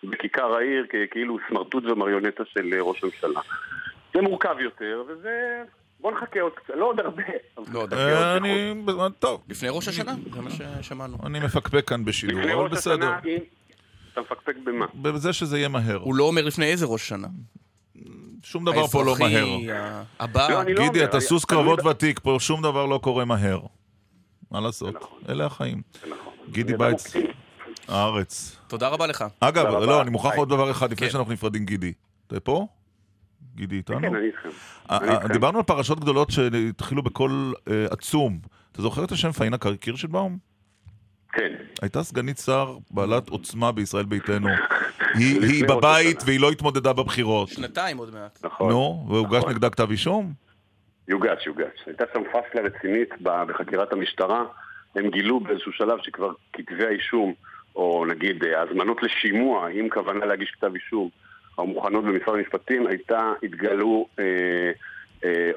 בכיכר העיר כאילו סמרטוט ומריונטה של אה, ראש הממשלה. זה מורכב יותר, וזה... בוא נחכה עוד קצת, לא עוד הרבה. לא עוד אה, אני... טוב. לפני ראש השנה, זה מה ששמענו. אני מפקפק כאן בשידור, אבל בסדר. אתה מפקפק במה? בזה שזה יהיה מהר. הוא לא אומר לפני איזה ראש שנה. שום דבר פה לא מהר. הבא. לא, לא גידי, אתה סוס קרבות ותיק, פה שום דבר לא קורה מהר. מה לעשות? נכון. אלה החיים. נכון. גידי בייץ. הארץ. תודה רבה לך. אגב. לא, אני מוכרח. עוד דבר אחד לפני כן. שאנחנו נפרדים, גידי. אתה פה? גידי איתנו? כן, אני איתכם. אה, אה, איתכם. דיברנו על פרשות גדולות שהתחילו בקול אה, עצום. אתה זוכר את השם פאינה קירשנבאום? כן. הייתה סגנית שר בעלת עוצמה בישראל ביתנו. היא היא בבית. והיא לא התמודדה בבחירות. שנתיים עוד מעט. נכון. נו, והוגש נכון. נגדה כתב אישום? יוגש, יוגש. הייתה שם פאסלה רצינית בחקירת המשטרה. הם גילו באיזשהו שלב שכבר כתבי האישום, או נגיד הזמנות לשימוע עם כוונה להגיש כתב אישום, המוכנות במשרד המשפטים, הייתה, התגלו אה, אה,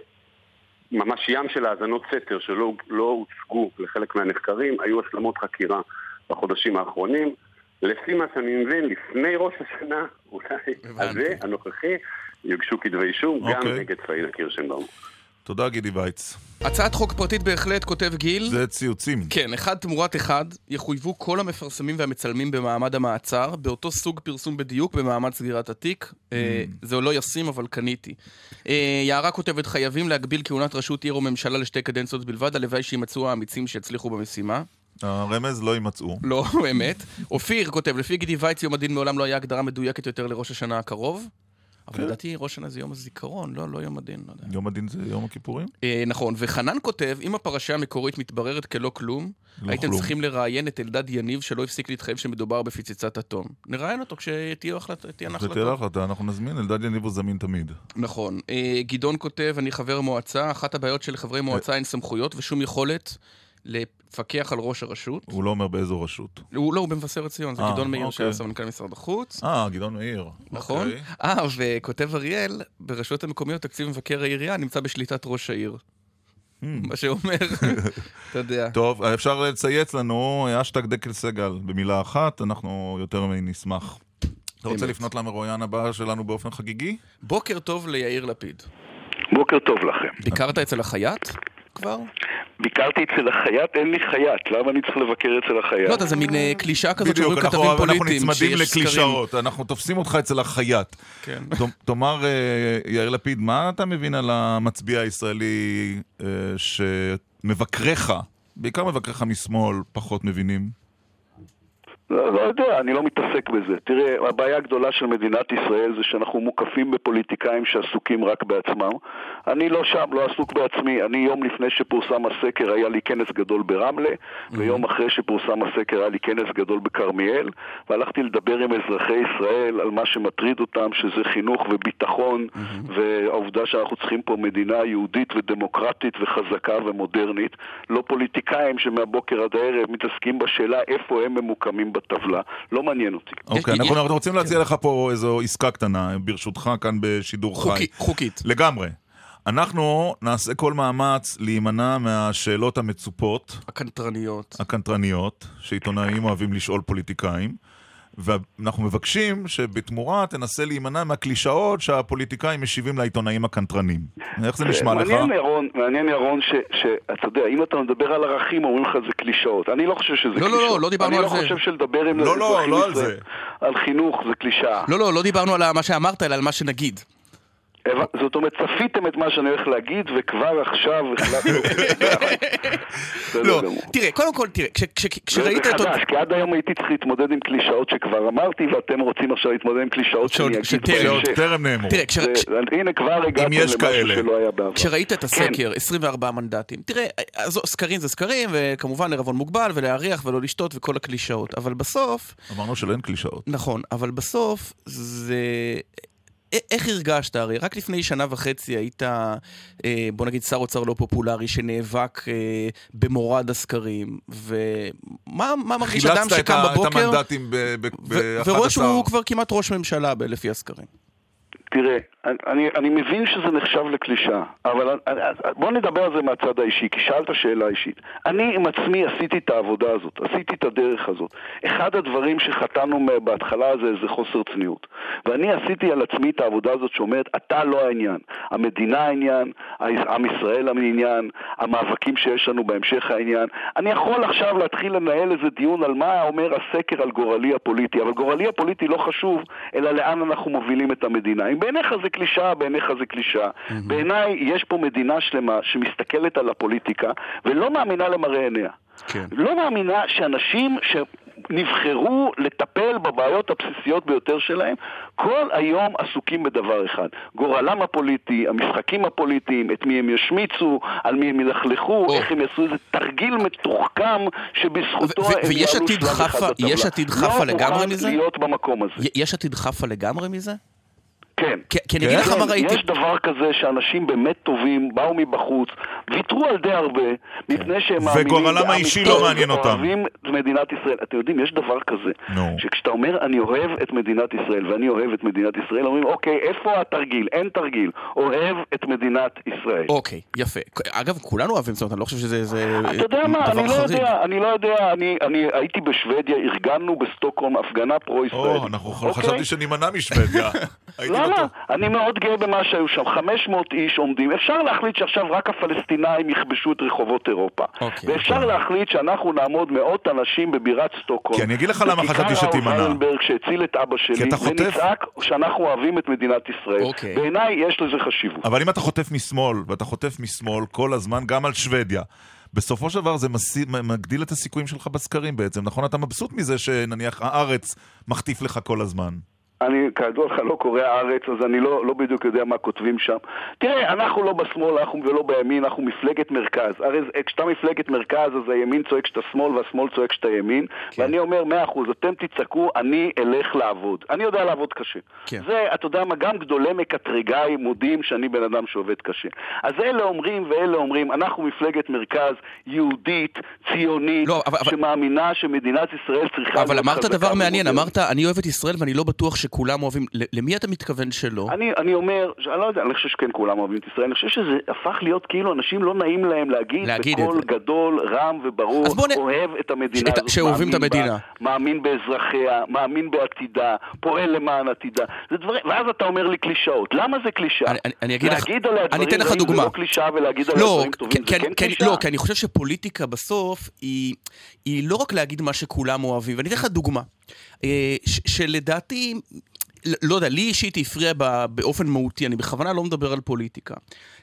ממש ים של האזנות סתר שלא לא הוצגו לחלק מהנחקרים, היו השלמות חקירה בחודשים האחרונים. לפי מה שאני מבין, לפני ראש השנה, אולי. הזה, הנוכחי, יוגשו כתבי אישום גם אוקיי. נגד פאינה קירשנבאום. תודה, גידי וייץ. הצעת חוק פרטית בהחלט, כותב גיל. זה ציוצים. כן, אחד תמורת אחד, יחויבו כל המפרסמים והמצלמים במעמד המעצר, באותו סוג פרסום בדיוק במעמד סגירת התיק. אה, זה לא ישים, אבל קניתי. אה, יערה כותבת, חייבים להגביל כהונת ראשות עיר או ממשלה לשתי קדנציות בלבד, הלוואי שימצאו האמיצים שיצליחו במשימה. הרמז לא יימצאו. לא, אמת. אופיר כותב, לפי גידי וייץ, יום הדין מעולם לא היה הגדרה מדויקת יותר לראש השנה הקרוב. אבל כן. לדעתי ראש השנה זה יום הזיכרון, לא, לא יום הדין, לא יודע. יום הדין זה יום הכיפורים? אה, נכון, וחנן כותב, אם הפרשה המקורית מתבררת כלא כלום, לא הייתם כלום. צריכים לראיין את אלדד יניב שלא הפסיק להתחייב שמדובר בפצצת אטום. נראיין אותו כשתהיינה החלט... תהיינה זה תהיה החלטות. להחלטה, אנחנו נזמין, אלדד יניב הוא זמין תמיד. נכון. אה, גדעון כותב, אני חבר מועצה, אחת הבעיות של חברי מועצה אין סמכויות ושום יכולת לפקח על ראש הרשות. הוא לא אומר באיזו רשות. הוא לא, הוא במבשרת ציון, זה אה, גדעון מאיר אוקיי. שהיה סמנכ"ל משרד החוץ. אה, גדעון מאיר. נכון? אוקיי. אה, וכותב אריאל, ברשויות המקומיות תקציב מבקר העירייה נמצא בשליטת ראש העיר. מה שאומר, אתה יודע. טוב, אפשר לצייץ לנו, אשטג דקל סגל, במילה אחת, אנחנו יותר מנשמח. אתה רוצה. לפנות למרואיין הבא שלנו באופן חגיגי? בוקר טוב ליאיר לפיד. בוקר טוב לכם. ביקרת אצל החייט כבר? ביקרתי אצל החייט, אין לי חייט, למה אני צריך לבקר אצל החייט? לא, אתה זה מין אה, קלישאה כזאת בדיוק, שאומרים אנחנו כתבים אנחנו פוליטיים, נצמדים שיש סקרים. לקלישאות, אנחנו תופסים אותך אצל החייט. כן. תאמר, אה, יאיר לפיד, מה אתה מבין על המצביע הישראלי אה, שמבקריך, בעיקר מבקריך משמאל, פחות מבינים? לא, לא יודע, אני לא מתעסק בזה. תראה, הבעיה הגדולה של מדינת ישראל זה שאנחנו מוקפים בפוליטיקאים שעסוקים רק בעצמם. אני לא שם, לא עסוק בעצמי. אני יום לפני שפורסם הסקר היה לי כנס גדול ברמלה, ויום אחרי שפורסם הסקר היה לי כנס גדול בכרמיאל, והלכתי לדבר עם אזרחי ישראל על מה שמטריד אותם, שזה חינוך וביטחון, והעובדה שאנחנו צריכים פה מדינה יהודית ודמוקרטית וחזקה ומודרנית, לא פוליטיקאים שמהבוקר עד הערב מתעסקים בשאלה איפה הם ממוקמים בטבלה. לא מעניין אותי. אוקיי, אנחנו אנחנו רוצים להציע לך פה איזו עסקה קטנה, ברשותך, כאן בשידור חי. חוקי- חוקית. לגמרי. אנחנו נעשה כל מאמץ להימנע מהשאלות המצופות, הקנטרניות. הקנטרניות, שעיתונאים אוהבים לשאול פוליטיקאים, ואנחנו מבקשים שבתמורה תנסה להימנע מהקלישאות שהפוליטיקאים משיבים לעיתונאים הקנטרנים. איך זה נשמע לך? מעניין ירון, מעניין ירון שאתה יודע, אם אתה מדבר על ערכים אומרים לך זה קלישאות. אני לא חושב שזה לא, לא, קלישאות. לא, לא דיברנו על אני זה. לא חושב שלדבר עם לא, לא, אזרחים לא על ישראל זה. על חינוך זה קלישאה. לא, לא, לא דיברנו על מה שאמרת, אלא על מה שנגיד. זאת אומרת, צפיתם את מה שאני הולך להגיד, וכבר עכשיו החלטנו... לא. תראה, קודם כל, תראה, כש- כש- כשראית זה את... חדש, כי עד היום הייתי צריך להתמודד עם קלישאות שכבר אמרתי, ואתם רוצים עכשיו להתמודד עם קלישאות שאני אגיד בהמשך. טרם נאמרו. תראה, כש- זה- הנה כבר הגעתם למשהו. שלא היה בעבר. כשראית את כן. הסקר, 24 מנדטים, תראה, סקרים זה סקרים, וכמובן ערבון מוגבל, ולהריח ולא לשתות וכל הקלישאות, אבל בסוף, אמרנו שאין קלישאות. נכון, אבל בסוף זה... איך הרגשת? הרי רק לפני שנה וחצי היית, אה, בוא נגיד, שר אוצר לא פופולרי שנאבק אה, במורד הסקרים, ומה מה מרגיש אדם חילצת את שקם ה- את בבוקר המנדטים ב- ב- ו- ב- ורואה 11. שהוא כבר כמעט ראש ממשלה ב- לפי הסקרים? תראה, אני, אני מבין שזה נחשב לקלישאה, אבל בוא נדבר על זה מהצד האישי, כי שאלת שאלה אישית. אני עם עצמי עשיתי את העבודה הזאת, עשיתי את הדרך הזאת. אחד הדברים שחטאנו בהתחלה זה, זה חוסר צניעות. ואני עשיתי על עצמי את העבודה הזאת שאומרת, אתה לא העניין. המדינה העניין, עם ישראל העניין, המאבקים שיש לנו בהמשך העניין. אני יכול עכשיו להתחיל לנהל איזה דיון על מה אומר הסקר על גורלי הפוליטי, אבל גורלי הפוליטי לא חשוב, אלא לאן אנחנו מובילים את המדינה. אם בעיניך זה קלישאה, בעיניך זה קלישאה. Mm-hmm. בעיניי יש פה מדינה שלמה שמסתכלת על הפוליטיקה ולא מאמינה למראה עיניה. כן. לא מאמינה שאנשים שנבחרו לטפל בבעיות הבסיסיות ביותר שלהם, כל היום עסוקים בדבר אחד. גורלם הפוליטי, המשחקים הפוליטיים, את מי הם ישמיצו, על מי הם ילכלכו, oh. איך הם יעשו איזה תרגיל מתוחכם שבזכותו הם יעלו שלב אחד בטבלה. יש עתיד חפה לגמרי מזה? לא מוכן להיות במקום הזה. יש עתיד חפה לגמרי מזה? כן. כי אני אגיד לך מה ראיתי. יש דבר כזה שאנשים באמת טובים, באו מבחוץ, ויתרו על די הרבה, מפני שהם מאמינים... וגורלם האישי לא מעניין אותם. אוהבים את מדינת ישראל. אתם יודעים, יש דבר כזה, שכשאתה אומר, אני אוהב את מדינת ישראל, ואני אוהב את מדינת ישראל, אומרים, אוקיי, איפה התרגיל? אין תרגיל. אוהב את מדינת ישראל. אוקיי, יפה. אגב, כולנו אוהבים, זאת אומרת, אני לא חושב שזה אתה יודע מה, אני לא יודע, אני לא יודע, אני הייתי בשוודיה, ארגנו בסטוקהולם הפגנה פרו-ישראלית. חשבתי אוקיי? שנימנע משוודיה. למה? אני מאוד גאה במה שהיו שם. 500 איש עומדים. אפשר להחליט שעכשיו רק הפלסטינאים יכבשו את רחובות אירופה. אוקיי, ואפשר אוקיי. להחליט שאנחנו נעמוד מאות אנשים בבירת סטוקהולם. כי אני אגיד לך למה חשבתי שתימנע. בכיכר ולנברג שהציל את אבא שלי, ונצעק שאנחנו אוהבים את מדינת ישראל. אוקיי. בעיניי יש לזה חשיבות. אבל אם אתה חוטף משמאל, ואתה חוטף משמאל כל הזמן, גם על שוודיה. בסופו של דבר זה מסי... מגדיל את הסיכויים שלך בסקרים בעצם, נכון? אתה מבסוט מזה שנניח הארץ מחטיף לך כל הזמן. אני, כידוע לך, לא קורא הארץ, אז אני לא, לא בדיוק יודע מה כותבים שם. תראה, אנחנו לא בשמאל אנחנו ולא בימין, אנחנו מפלגת מרכז. הרי כשאתה מפלגת מרכז, אז הימין צועק שאתה שמאל והשמאל צועק שאתה ימין. כן. ואני אומר, מאה אחוז, אתם תצעקו, אני אלך לעבוד. אני יודע לעבוד קשה. כן. זה, אתה יודע מה, גם גדולי מקטרגיי מודים שאני בן אדם שעובד קשה. אז אלה אומרים ואלה אומרים, אנחנו מפלגת מרכז יהודית, ציונית, לא, אבל, שמאמינה שמדינת ישראל צריכה... אבל אמרת דבר מעניין, אמרת, אני אוהב את ישראל ואני לא בטוח ש... שכולם אוהבים, למי אתה מתכוון שלא? אני, אני אומר, אני לא יודע, אני חושב שכן כולם אוהבים את ישראל, אני חושב שזה הפך להיות כאילו אנשים לא נעים להם להגיד, להגיד בקול גדול, רם וברור, נ... אוהב את המדינה הזאת, שאוהבים את המדינה. בה, מאמין באזרחיה, מאמין בעתידה, פועל למען עתידה. זה דברים, ואז אתה אומר לי קלישאות. למה זה קלישאה? אני, אני אגיד לך, אני אתן לך דוגמה. זה לא קלישאה ולהגיד עליה לא, דברים טובים זה כן קלישאה? לא, כי אני חושב שפוליטיקה בסוף היא, היא לא רק להגיד מה שכולם אוהבים, ואני אתן לך דוגמה. אה, שלדעתי לא יודע, לי אישית היא הפריעה באופן מהותי, אני בכוונה לא מדבר על פוליטיקה.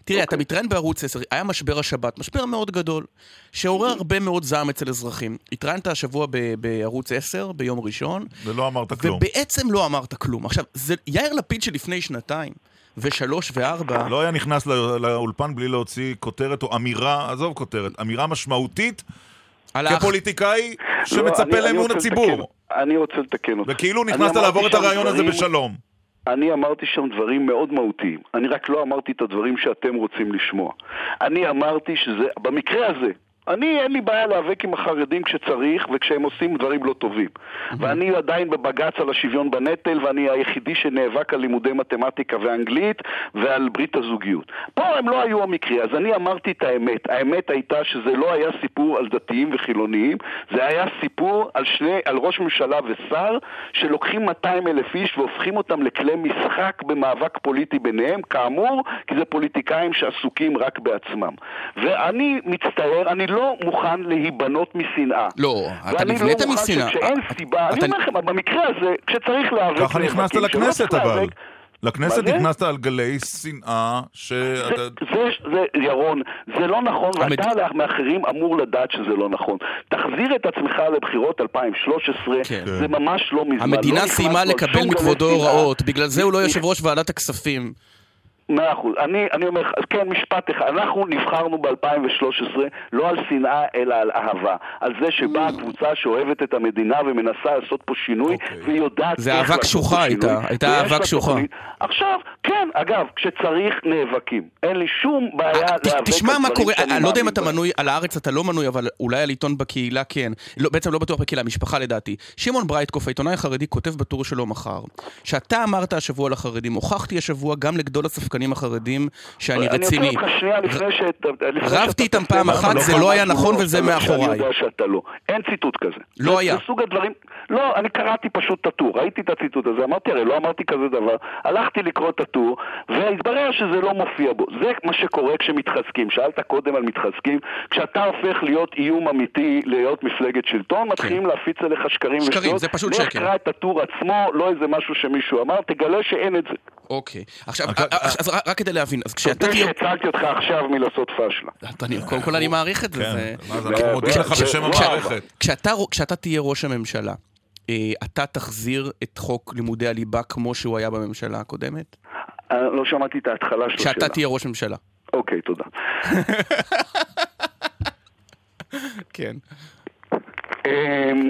תראה, okay. אתה אוקיי. מתראיין בערוץ 10, היה משבר השבת, משבר מאוד גדול, שעורר הרבה מאוד זעם אצל אזרחים. התראיינת השבוע ב- בערוץ 10, ביום ראשון. ולא אמרת כלום. ובעצם לא אמרת כלום. עכשיו, זה יאיר לפיד שלפני שנתיים, ושלוש וארבע... לא היה נכנס לא, לאולפן בלי להוציא כותרת או אמירה, עזוב כותרת, אמירה משמעותית כפוליטיקאי שמצפה לא, לאמון הציבור. אני רוצה לתקן אותך. וכאילו נכנסת לעבור את הרעיון הזה בשלום. אני אמרתי שם דברים מאוד מהותיים. אני רק לא אמרתי את הדברים שאתם רוצים לשמוע. אני אמרתי שזה, במקרה הזה, אני, אין לי בעיה להיאבק עם החרדים כשצריך וכשהם עושים דברים לא טובים. ואני עדיין בבג"ץ על השוויון בנטל, ואני היחידי שנאבק על לימודי מתמטיקה ואנגלית ועל ברית הזוגיות. פה הם לא היו המקרה, אז אני אמרתי את האמת. האמת הייתה שזה לא היה סיפור על דתיים וחילוניים, זה היה סיפור על, שני, על ראש ממשלה ושר שלוקחים 200 אלף איש והופכים אותם לכלי משחק במאבק פוליטי ביניהם, כאמור, כי זה פוליטיקאים שעסוקים רק בעצמם. ואני מצטער, אני לא... לא מוכן להיבנות משנאה. לא, אתה נבנית משנאה. ואני לא מוכן שכשאין סיבה, אני אומר לכם, במקרה הזה, כשצריך להיאבק... ככה נכנסת לכנסת אבל. לכנסת נכנסת על גלי שנאה ש... זה, זה, זה, ירון, זה לא נכון, ואתה מאחרים אמור לדעת שזה לא נכון. תחזיר את עצמך לבחירות 2013, כן. זה ממש לא מזמן. המדינה לא סיימה לקבל מכבודו הוראות, בגלל זה הוא לא יושב ראש ועדת הכספים. מאה אחוז. אני, אני אומר לך, כן, משפט אחד. אנחנו נבחרנו ב-2013 לא על שנאה, אלא על אהבה. על זה שבאה קבוצה שאוהבת את המדינה ומנסה לעשות פה שינוי, אוקיי. ויודעת זה איך אהבה לעשות קשוחה פה הייתה, שינוי, הייתה ויש אהבה קשוחה. עכשיו, כן, אגב, כשצריך נאבקים. אין לי שום בעיה להיאבק ת- על תשמע מה קורה, אני לא יודע אם אתה. מנוי, על הארץ אתה לא מנוי, אבל אולי על עיתון בקהילה כן. לא, בעצם לא בטוח בקהילה, משפחה לדעתי. שמעון ברייטקוף, העיתונאי החרדי, כותב בטור שלו מחר, שאתה אמרת השבוע לחרדים, הוכחתי השבוע גם לגדול הספקנים החרדים שאני רציני. אני עוצר אותך שנייה לפני ש... לפני רבתי שאתה איתם פעם אבל אחת, לא זה פעם לא היה אחת, נכון לא, וזה מאחוריי. יודע שאתה לא. אין ציטוט כזה. לא זה- היה. זה סוג הדברים... לא, אני קראתי פשוט את הטור, ראיתי את הציטוט הזה, אמרתי, הרי לא אמרתי כזה דבר. הלכתי לקרוא את הטור, והתברר שזה לא מופיע בו. זה מה שקורה כשמתחזקים. שאלת קודם על מתחזקים. כשאתה הופך להיות איום אמיתי, להיות מפלגת שלטון, מתחילים להפיץ עליך שקרים שקרים, ושטויות. זה פשוט לך שקר. קרא את הטור עצמו, לא איזה משהו שמישהו אמר, תגלה שאין את זה. אוקיי. עכשיו, אוקיי, אה, אז רק- כדי להבין, אז כשאתה תודה תהיה... שהצלתי אותך עכשיו מלעשות פשלה. אני- קודם כל אני מעריך את זה. כן, אז אנחנו מודים לך כש- בשם המערכת. כשאתה, כשאתה תהיה ראש הממשלה, אה, אתה תחזיר את חוק לימודי הליבה כמו שהוא היה בממשלה הקודמת? אה, לא שמעתי את ההתחלה של השאלה. כשאתה תהיה ראש ממשלה. אוקיי, תודה. כן. אמ,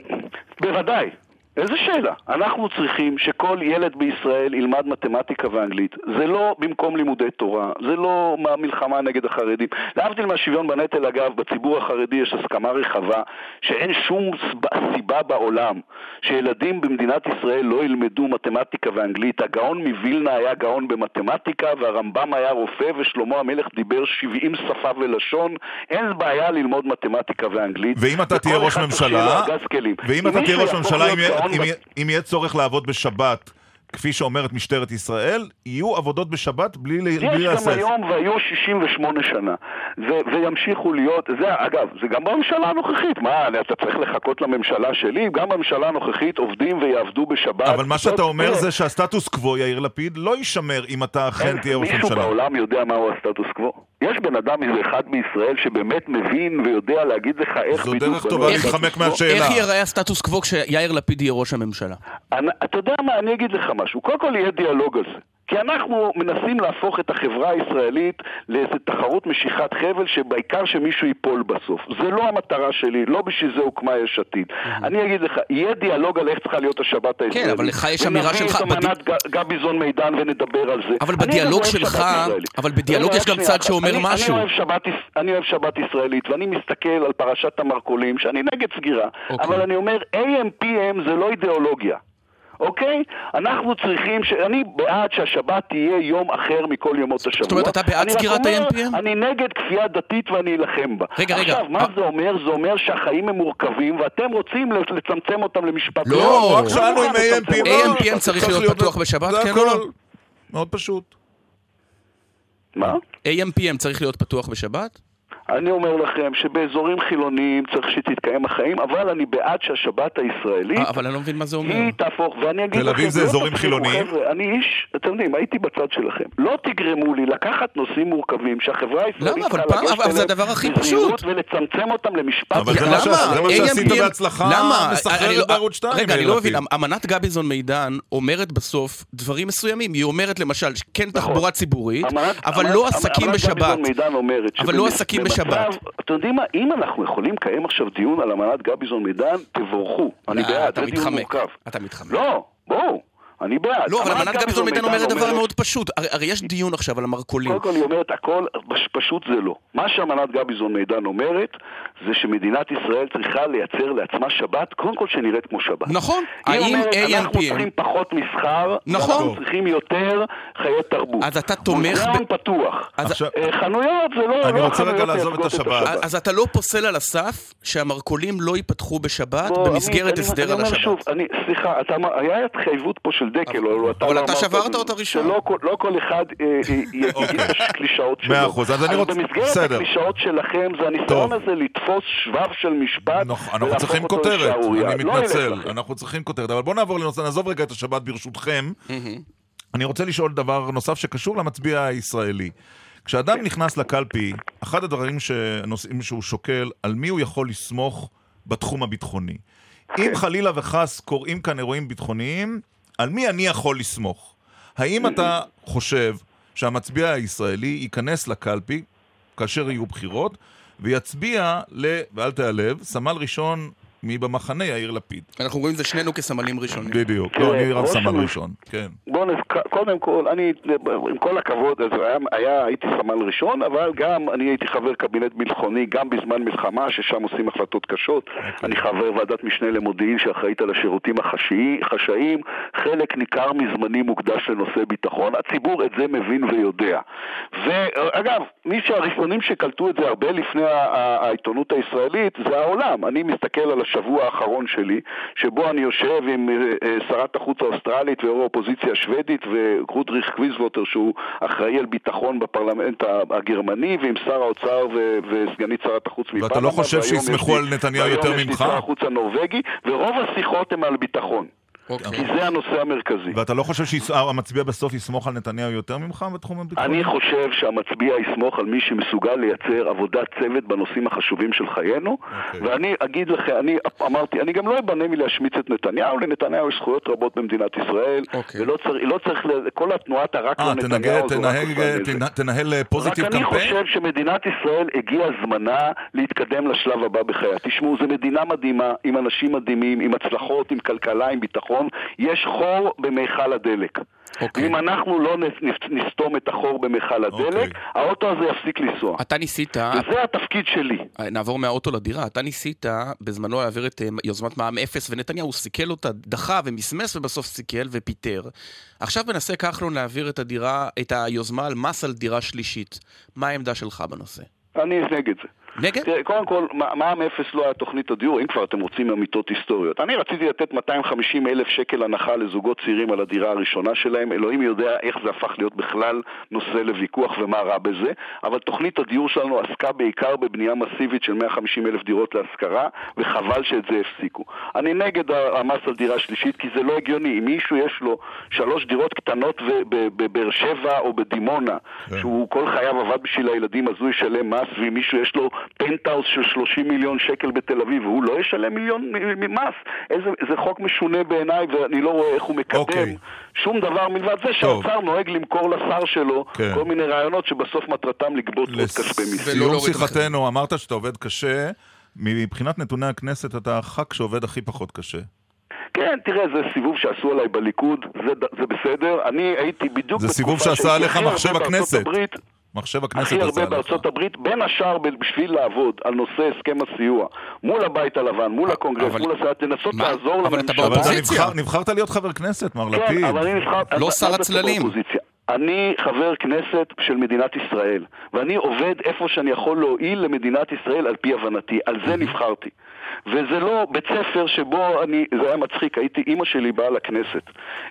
בוודאי. איזה שאלה. אנחנו צריכים שכל ילד בישראל ילמד מתמטיקה ואנגלית. זה לא במקום לימודי תורה, זה לא מלחמה נגד החרדים. להבדיל מהשוויון בנטל, אגב, בציבור החרדי יש הסכמה רחבה שאין שום סיבה בעולם שילדים במדינת ישראל לא ילמדו מתמטיקה ואנגלית. הגאון מווילנה היה גאון במתמטיקה, והרמב"ם היה רופא, ושלמה המלך דיבר 70 שפה ולשון. אין בעיה ללמוד מתמטיקה ואנגלית. ואם אתה תהיה ראש ממשלה. ואם אם אתה תהיה ראש ממשלה, להיות אם יהיה- אם צורך לעבוד בשבת, כפי שאומרת משטרת ישראל, יהיו עבודות בשבת בלי ל- בלי יש גם להסס. היום והיו 68 שנה, וימשיכו להיות, זה אגב, זה גם בממשלה הנוכחית, מה, אתה צריך לחכות לממשלה שלי? גם בממשלה הנוכחית עובדים ויעבדו בשבת. אבל מה שאתה אומר זה שהסטטוס קוו, יאיר לפיד, לא יישמר אם אתה אכן תהיה ראש מישהו ממשלה. בעולם יודע מהו הסטטוס קוו? יש בן אדם איזה אחד בישראל שבאמת מבין ויודע להגיד לך איך זו בדיוק דרך בנוי טובה להתחמק? מהשאלה. איך ייראה הסטטוס קוו כשיאיר לפיד יהיה ראש הממשלה? אני, אתה יודע מה, אני אגיד לך משהו. קודם כל יהיה דיאלוג על זה. כי אנחנו מנסים להפוך את החברה הישראלית לאיזו תחרות משיכת חבל שבעיקר שמישהו ייפול בסוף. זה לא המטרה שלי, לא בשביל זה הוקמה יש עתיד. אני אגיד לך, יהיה דיאלוג על איך צריכה להיות השבת הישראלית. כן, אבל לך יש אמירה שלך ונביא את אמנת גביזון מידן ונדבר על זה. אבל בדיאלוג שלך-. אבל בדיאלוג רגע, יש גם צד. שאומר משהו. אני אוהב שבת, אני אוהב שבת ישראלית, ואני מסתכל על פרשת המרכולים, שאני נגד סגירה. אוקיי. אבל אני אומר, AM/PM זה לא אידיאולוגיה. אוקיי? אנחנו צריכים, ש... אני בעד שהשבת תהיה יום אחר מכל ימות השבוע. זאת אומרת, אתה בעד סגירת ה-AM/PM? אני נגד כפייה דתית ואני אלחם בה. רגע, רגע. עכשיו, מה אה. זה אומר? זה אומר שהחיים הם מורכבים, ואתם רוצים לצמצם אותם למשפט. לא, לא, רק לא שאלנו אם AMPM... לא, AMPM צריך להיות פתוח בשבת, כן או לא? מאוד פשוט. מה? AMPM צריך להיות פתוח בשבת? אני אומר לכם שבאזורים חילוניים צריך שתתקיים החיים, אבל אני בעד שהשבת הישראלית... אה, אבל אני לא מבין מה זה אומר. היא תהפוך, ואני אגיד תל לכם, אביב זה לא אזורים חילוניים? חבר'ה, אני איש, אתם יודעים, הייתי בצד שלכם. לא תגרמו לי לקחת נושאים מורכבים שהחברה הישראלית למה? אבל פעם- אבל זה הדבר הכי פשוט. ולצמצם אותם למשפט. אבל זה למה? מה שעשית AMPM בהצלחה למה? אני מסחררת לא- בערוץ 2. רגע, אני לא. מבין, אמנת גביזון מידן אומרת בסוף דברים מסוימים. היא אומרת למשל, כן נכון. תחבורה ציבורית, אמנת- אבל לא עסקים אמנת בשבת. גביזון מידן אומרת אבל לא עסקים במצב- בשבת. אתם יודעים מה, אם אנחנו יכולים לקיים עכשיו דיון על אמנת גביזון מידן, תבורכו. אני לא, בעד, זה דיון. מורכב. אתה מתחמק. לא, בואו, אני בעד. לא, אבל אמנת גביזון מידן אומרת דבר מאוד פשוט. הרי הרי יש דיון עכשיו על המרכולים. קודם כל היא אומרת הכל, פש- פשוט זה לא. מה שאמנת גביזון מידן אומרת, זה שמדינת ישראל צריכה לייצר לעצמה שבת, קודם כל שנראית כמו שבת. נכון. היא אומרת, אנחנו צריכים פחות מסחר, נכון. אנחנו צריכים יותר חיי תרבות. אז אתה תומך מוזיאון ב- פתוח. אה, חנויות זה לא... אני לא רוצה רגע לעזוב את השבת. אז אתה לא פוסל על הסף שהמרכולים לא ייפתחו בשבת בוא, במסגרת הסדר על השבת. אני, סליחה, היה התחייבות פה של דקל, או אתה אבל לא אתה שברת אותה ראשון. שלא כל- לא כל אחד אה, אה, יגיד את הקלישאות שלו. מאה אחוז, אז אני רוצה- במסגרת. הקלישאות שלכם, זה הניסיון. הזה לתפוס שבב של משפט, נכון, אנחנו צריכים אותו כותרת. אני לא מתנצל. אנחנו צריכים כותרת, אבל בואו נעבור לנושא, נעזוב רגע את השבת ברשותכם. אני רוצה לשאול דבר נוסף שקשור למצביע הישראלי. כשאדם נכנס לקלפי, אחד הדברים שנושאים שהוא שוקל, על מי הוא יכול לסמוך בתחום הביטחוני. אם חלילה וחס קורים כאן אירועים ביטחוניים, על מי אני יכול לסמוך? האם אתה חושב שהמצביע הישראלי ייכנס לקלפי כאשר יהיו בחירות, ויצביע ל... ואל תיעלב, סמל ראשון מבמחנה יאיר לפיד. אנחנו רואים את זה שנינו כסמלים ראשונים. בדיוק. לא, אני ראש סמל ראשון. כן. בוא נז... קודם כל, אני, עם כל הכבוד, אז היה, היה, הייתי סמל ראשון, אבל גם אני הייתי חבר קבינט ביטחוני, גם בזמן מלחמה, ששם עושים החלטות קשות. אני חבר ועדת משנה למודיעין שאחראית על השירותים החשאי- החשאיים. חלק ניכר מזמני מוקדש לנושא ביטחון. הציבור את זה מבין ויודע. ואגב, מי שהראשונים שקלטו את זה הרבה לפני העיתונות הישראלית זה העולם. אני מסתכל על השבוע האחרון שלי, שבו אני יושב עם אה, אה, שרת החוץ האוסטרלית ויו"ר האופוזיציה השוודית ורודריך קיזווטר שהוא אחראי על ביטחון בפרלמנט הגרמני ועם שר האוצר ו- וסגנית שרת החוץ מפנמה. ואתה לא חושב שיסמכו על נתניהו יותר והיום יש לי ממך? שר החוץ הנורבגי ורוב השיחות הן על ביטחון. אוקיי. כי זה הנושא המרכזי. ואתה לא חושב שהמצביע בסוף יסמוך על נתניהו יותר ממך בתחום הביטחוני? אני חושב שהמצביע יסמוך על מי שמסוגל לייצר עבודת צוות בנושאים החשובים של חיינו, אוקיי. ואני אגיד לכם, אני אמרתי, אני גם לא אבנה מלהשמיץ את נתניהו, לנתניהו יש זכויות רבות במדינת ישראל, אוקיי. ולא צריך, לא צריך, כל התנועת הרק אה, לא תנהג- נתניהו, זה רק תנהג- עושה נזק. תנה- תנהל פוזיטיב רק אני קמפיין? חושב שמדינת ישראל הגיע זמנה להתקדם לשלב הבא בחייה. תשמעו, זו מדינה מדהימה, עם אנשים מדהימים, עם הצלחות, עם כלכלה, עם ביטחון. יש חור במיכל הדלק. אוקיי. ואם אנחנו לא נסתום את החור במיכל הדלק, אוקיי. האוטו הזה יפסיק לנסוע. אתה ניסית, וזה התפקיד שלי. נעבור מהאוטו לדירה, אתה ניסית בזמנו להעביר את אה, יוזמת מע"מ אפס ונתניהו סיכל אותה, דחה ומסמס ובסוף סיכל ופיטר. עכשיו מנסה כחלון להעביר את הדירה, את היוזמה על מס על דירה שלישית. מה העמדה שלך בנושא? אני נגד זה. נגד? תראה, קודם כל, מע- מע"מ אפס לא היה תוכנית הדיור, אם כבר אתם רוצים אמיתות היסטוריות. אני רציתי לתת 250 אלף שקל הנחה לזוגות צעירים על הדירה הראשונה שלהם, אלוהים יודע איך זה הפך להיות בכלל נושא לוויכוח ומה רע בזה, אבל תוכנית הדיור שלנו עסקה בעיקר בבנייה מסיבית של 150 אלף דירות להשכרה, וחבל שאת זה הפסיקו. אני נגד המס על דירה שלישית, כי זה לא הגיוני. אם מישהו יש לו שלוש דירות קטנות בבאר שבע או בדימונה, שהוא כל חייו עבד בשביל הילדים, אז הוא ישלם מס, ואם מישהו יש לו פנטהאוס של 30 מיליון שקל בתל אביב, והוא לא ישלם מיליון מ- מ- מס. איזה, זה חוק משונה בעיניי, ואני לא רואה איך הוא מקדם אוקיי. שום דבר מלבד זה שהאוצר נוהג למכור לשר שלו כן. כל מיני רעיונות שבסוף מטרתם לגבות עוד כספי מיסים. לסיום שיחתנו, אמרת שאתה עובד קשה. מבחינת נתוני הכנסת אתה הח"כ שעובד הכי פחות קשה. כן, תראה, זה סיבוב שעשו עליי בליכוד, זה, זה בסדר. אני הייתי בדיוק זה סיבוב בתקופה שעשה עליך מחשב הכנסת. הברית, מחשב הכנסת הכי הרבה. בארצות הברית, בין השאר בשביל לעבוד על נושא הסכם הסיוע, מול הבית הלבן, מול הקונגרס, אבל- מול הסנאט, לנסות מה? לעזור לממשלה. אבל אתה באופוזיציה. נבחר- נבחרת להיות חבר כנסת, מר כן, לפיד. אבל אני נבחר... לא אז- שר הצללים. אני חבר כנסת של מדינת ישראל, ואני עובד איפה שאני יכול להועיל למדינת ישראל על פי הבנתי. על זה נבחרתי. וזה לא בית ספר שבו אני, זה היה מצחיק, הייתי, אימא שלי באה לכנסת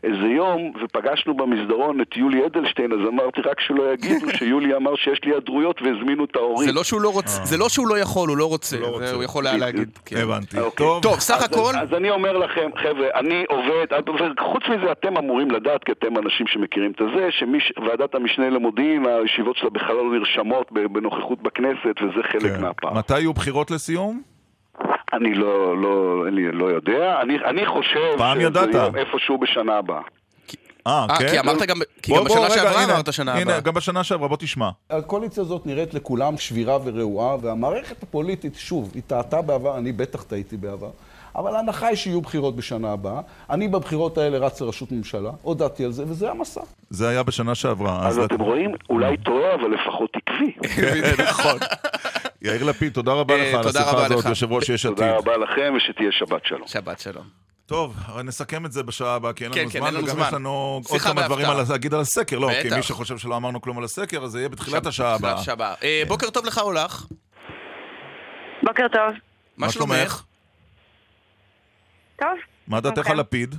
איזה יום, ופגשנו במסדרון את יולי אדלשטיין, אז אמרתי רק שלא יגידו שיולי אמר שיש לי היעדרויות והזמינו את ההורים. זה לא שהוא לא רוצה, זה לא שהוא לא יכול, הוא לא רוצה. לא רוצה. זה הוא יכול היה להגיד. כן. הבנתי. אוקיי. טוב. טוב, סך אז- הכל, אז אני אומר לכם, חבר'ה, אני עובד, וחוץ מזה אתם אמורים לדעת, כי אתם אנשים שמכירים את הזה, שוועדת המשנה למודיעין, הישיבות שלה בכלל לא נרשמות בנוכחות בכנסת, וזה חלק כן. מהפעם. מתי יהיו בחירות לסיום? אני לא, לא, לי, לא יודע, אני, אני חושב פעם שזה ידעת. יהיה איפשהו בשנה הבאה. אה, אה, כן? כי אמרת גם, כי בוא, גם בוא, בשנה רגע, שעברה הנה, אמרת שנה הנה, הבאה. גם בשנה שעברה, בוא תשמע. הקואליציה הזאת נראית לכולם שבירה ורעועה, והמערכת הפוליטית, שוב, היא טעתה בעבר, אני בטח טעיתי בעבר, אבל ההנחה היא שיהיו בחירות בשנה הבאה. אני בבחירות האלה רץ לראשות ממשלה, הודעתי על זה, וזה המסע. זה היה בשנה שעברה. אז אתם רואים, אולי טועה, אבל לפחות עקבי. נכון. יאיר לפיד, תודה רבה אה, לך על השיחה הזאת. יושב ראש יש עתיד. תודה רבה לכם, ושתהיה שבת שלום. שבת שלום. טוב, נסכם את זה בשעה הבאה, כי אין כן, לנו כן, זמן, וגם זמן. יש לנו עוד כמה דברים. על- להגיד על הסקר. לא, כי. מי שחושב שלא אמרנו כלום על הסקר, אז זה יהיה בתחילת השעה הבאה. אה, בוקר טוב לך או לך? בוקר טוב. מה שלומך? טוב. מה דעתך אוקיי. על לפיד?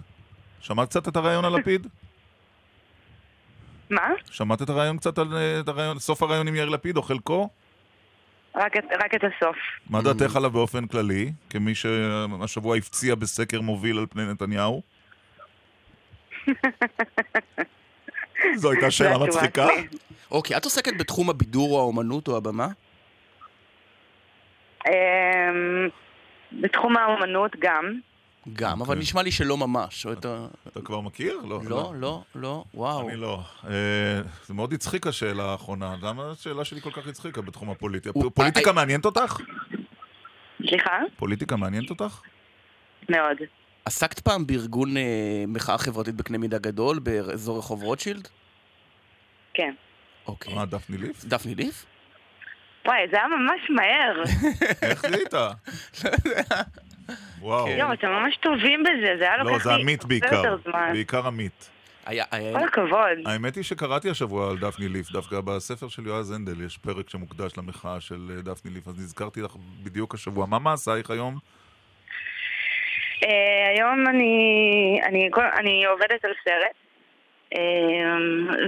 שמעת קצת את הרעיון על לפיד? מה? שמעת את הרעיון קצת על אה, סוף הרעיון עם יאיר לפיד, או חלקו? רק את, רק את הסוף. מה דעתך עליו באופן כללי, כמי שהשבוע הפציע בסקר מוביל על פני נתניהו? זו הייתה שאלה מצחיקה? אוקיי, את עוסקת בתחום הבידור או האומנות או הבמה? אמ, בתחום האומנות גם. גם, אבל אוקיי. נשמע לי שלא ממש. אתה כבר מכיר? לא. לא, לא, לא, וואו. אני לא. אה, זה מאוד הצחיק השאלה האחרונה. למה השאלה שלי כל כך הצחיקה בתחום הפוליטי? פוליטיקה אה, מעניינת אותך? סליחה? פוליטיקה מעניינת אותך? מאוד. עסקת פעם בארגון אה, מחאה חברתית בקנה מידה גדול, באזור רחוב רוטשילד? כן. אוקיי. אה, דפני ליף? דפני ליף? וואי, זה היה ממש מהר. איך זיהית? וואו. יואו, אתם ממש טובים בזה, זה היה לוקח לי... לא, זה עמית בעיקר. בעיקר עמית. כל הכבוד. האמת היא שקראתי השבוע על דפני ליף, דווקא בספר של יועז הנדל יש פרק שמוקדש למחאה של אה, דפני ליף, אז נזכרתי לך בדיוק השבוע. מה מעשייך היום? אה, היום אני, אני, עובדת על סרט אה,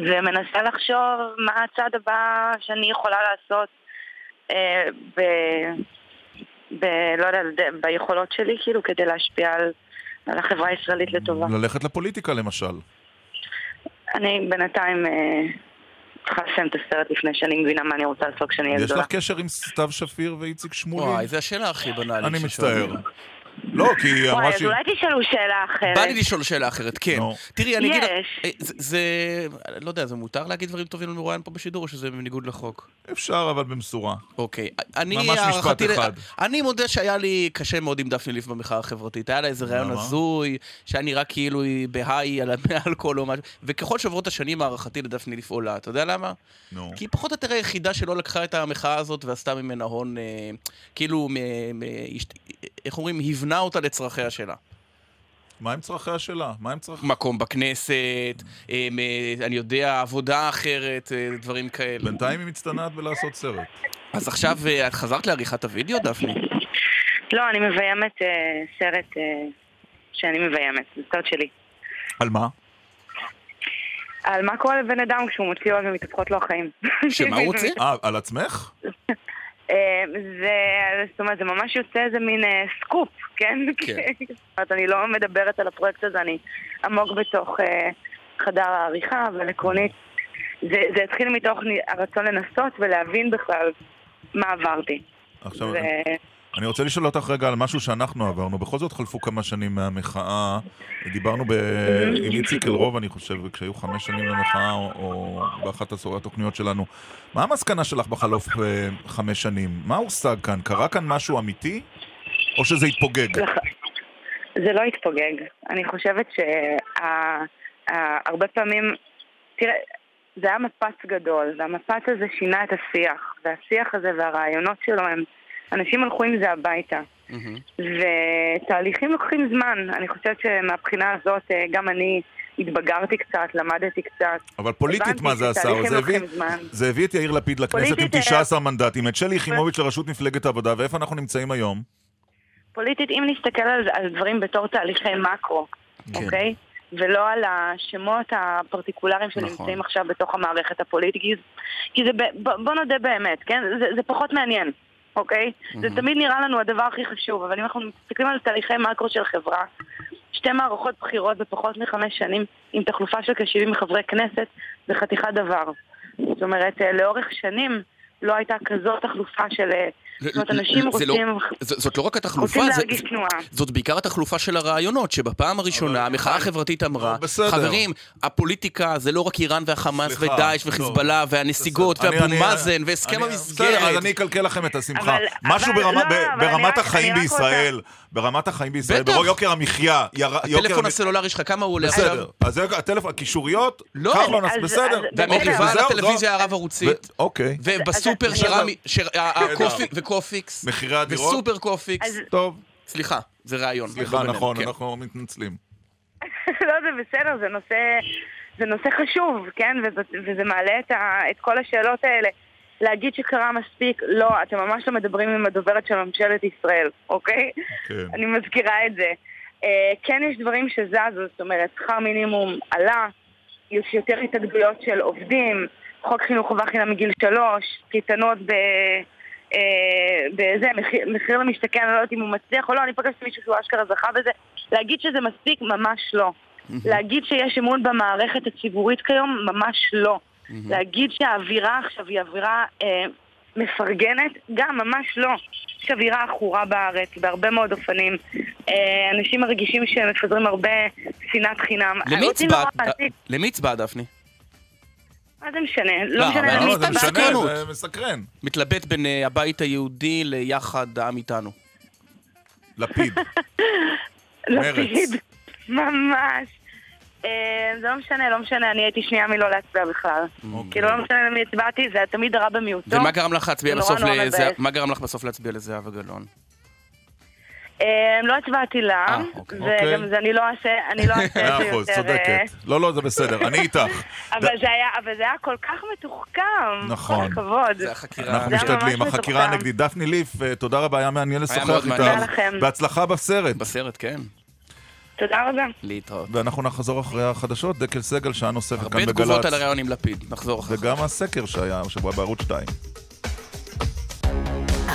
ומנסה לחשוב מה הצעד הבא שאני יכולה לעשות ב, לא יודע, ביכולות שלי, כאילו, כדי להשפיע על, על החברה הישראלית לטובה. ללכת לפוליטיקה למשל. אני בינתיים אה, צריכה לסיים את הסרט לפני שאני מבינה מה אני רוצה לעשות כשאני אהיה יש גדולה. לך קשר עם סתיו שפיר ואיציק שמולי? וואי, זו השאלה הכי בנאלית. אני. מצטער. לא, כי היא אמרה אז שהיא... אולי תשאלו שאלה אחרת. בא לי לשאול שאלה אחרת, כן. תראי, אני אגיד... יש. אה, זה. לא יודע, זה מותר להגיד דברים טובים על מרואיין פה בשידור, או שזה בניגוד לחוק? אפשר, אבל במשורה. אוקיי. אני, ממש משפט אחד. אני מודה שהיה לי קשה מאוד עם דפני ליף במחאה החברתית. היה לה איזה רעיון? הזוי, שהיה נראה כאילו היא בהיי על האלכוהול או משהו, וככל שעוברות השנים הערכתי לדפני ליף עולה. אתה יודע למה? נו. כי היא פחות או יותר היחידה שלא לקחה את המחאה הזאת ועשתה ממנה הון, אה, כאילו, איך אומרים, הבנה אותה לצרכיה שלה. מה עם צרכיה שלה? מה עם צרכיה? מקום בכנסת, אה, אני יודע, עבודה אחרת, אה, דברים כאלה. בינתיים היא מצטנעת בלעשות סרט. אז עכשיו אה, את חזרת לעריכת הוידאו, דפני? לא, אני מביימת סרט שאני מביימת, זה סרט שלי. על מה? על מה קורה לבן אדם כשהוא מוציא אוהל ומתהפכות לו החיים. שמה הוא רוצה? אה, על עצמך? אה, זה, זאת אומרת, זה ממש יוצא איזה מין אה, סקופ, כן? כן. זאת אומרת, אני לא מדברת על הפרויקט הזה, אני עמוק בתוך אה, חדר העריכה, אבל עקרונית, זה, זה התחיל מתוך הרצון לנסות ולהבין בכלל מה עברתי. עכשיו, ו... אני רוצה לשאול אותך רגע על משהו שאנחנו עברנו. בכל זאת חלפו כמה שנים מהמחאה. דיברנו ב... עם איציק אלרוב, אני חושב, כשהיו חמש שנים למחאה, או, או באחת התוכניות שלנו. מה המסקנה שלך בחלוף אה, חמש שנים? מה הושג כאן? קרה כאן משהו אמיתי? או שזה התפוגג? זה לא התפוגג. אני חושבת שהרבה פעמים, תראה, זה היה מפץ גדול, והמפץ הזה שינה את השיח, והשיח הזה והרעיונות שלו הם, אנשים הלכו עם זה הביתה. מהמם. ותהליכים לוקחים זמן. אני חושבת שמהבחינה הזאת אה, גם אני התבגרתי קצת, למדתי קצת. אבל פוליטית מה זה עשה? זה הביא. זה הביא את יאיר לפיד לכנסת עם פוליטית היה- 19 מנדטים, את שלי יחימוביץ' לראשות מפלגת העבודה, ואיפה אנחנו נמצאים היום? פוליטית, אם נסתכל על, על דברים בתור תהליכי מקרו, כן. אוקיי? ולא על השמות הפרטיקולריים שנמצאים נכון. עכשיו בתוך המערכת הפוליטית, כי, זה, ב- ב- בוא נודה באמת, כן? זה, זה פחות מעניין, אוקיי? זה תמיד נראה לנו הדבר הכי חשוב, אבל אם אנחנו מסתכלים על תהליכי מקרו של חברה, שתי מערכות בחירות בפחות מחמש שנים, עם תחלופה של כ-70 חברי כנסת, זה חתיכת דבר. זאת אומרת, אה, לאורך שנים לא הייתה כזאת תחלופה של... אה, זאת אומרת, אנשים זה לא- רוצים... זאת לא רק התחלופה. זאת בעיקר התחלופה של הרעיונות, שבפעם הראשונה המחאה החברתית אמרה, לא, בסדר. חברים, הפוליטיקה זה לא רק איראן והחמאס ודאעש. וחיזבאללה והנסיגות בסדר. אני- ואבו מאזן והסכם המסגרת. בסדר, אז אני אקלקל לכם את השמחה. משהו לא, ברמת החיים בישראל, ברמת החיים בישראל, בטח. ביוקר המחיה, יוקר... הטלפון הסלולרי שלך, כמה הוא עולה בסדר, עכשיו? אז זה הטלפון, הקישוריות, לא. קח לו נס, אז- בסדר. והמריבה בסדר. על הטלוויזיה. הרב-ערוצית. אוקיי. ובסופר שרמי, וקופיקס. מחירי הדירות? וסופר קופיקס. אז- טוב, סליחה, זה רעיון. סליחה, בינינו, נכון, כן. אנחנו מתנצלים. לא, זה בסדר, זה נושא, זה נושא חשוב, כן? וזה, וזה מעלה את, ה, את כל השאלות האלה. להגיד שקרה מספיק, לא, אתם ממש לא מדברים עם הדוברת של ממשלת ישראל, אוקיי? כן. אני מזכירה את זה. אה, כן יש דברים שזזו, זאת אומרת, שכר מינימום עלה, יש יותר התאגדויות של עובדים, חוק חינוך חובה חינם מגיל שלוש, קייטנות ב... אה, בזה, מחיר, מחיר למשתכן, אני לא יודעת אם הוא מצליח או לא, אני פגשתי מישהו שהוא אשכרה זכה בזה. להגיד שזה מספיק, ממש לא. להגיד שיש אמון במערכת הציבורית כיום, ממש לא. להגיד שהאווירה עכשיו היא אווירה אה, מפרגנת, גם ממש לא. יש אווירה עכורה בארץ, בהרבה מאוד אופנים. אה, אנשים מרגישים שהם מפזרים הרבה שנאת חינם. למי הצבעת, דפני? מה זה משנה? לא, לא משנה למי לא, זה. משנה, מסקרן. מתלבט בין אה, הבית היהודי ליחד העם איתנו. לפיד. לפיד. ממש. אה, זה לא משנה, לא משנה, אני הייתי שנייה מלא להצביע בכלל. אוקיי. כאילו, לא משנה למי הצבעתי, זה תמיד הרע במיעוטו. ומה גרם לך להצביע בסוף נורא לזה- לא הצבעתי לה, אה, אוקיי. וגם זה אני לא אעשה, אני לא אעשה את מאה זה אחוז, יותר... אה, צודקת. לא, לא, זה בסדר, אני איתך. אבל זה היה, אבל זה היה כל כך מתוחכם. נכון. כל הכבוד. זה החקירה. אנחנו משתדלים, החקירה. הנגדית. דפני ליף, אה, תודה רבה, היה מעניין לשוחח. איתך. בהצלחה בסרט. בסרט, כן. תודה רבה. להתראות. ואנחנו נחזור אחרי החדשות, דקל סגל, שעה נוספת הרבה כאן תגובות בגל"צ. על הרעיון עם לפיד. נחזור אחר כך. וגם הסקר שהיה השבוע בערוץ 2.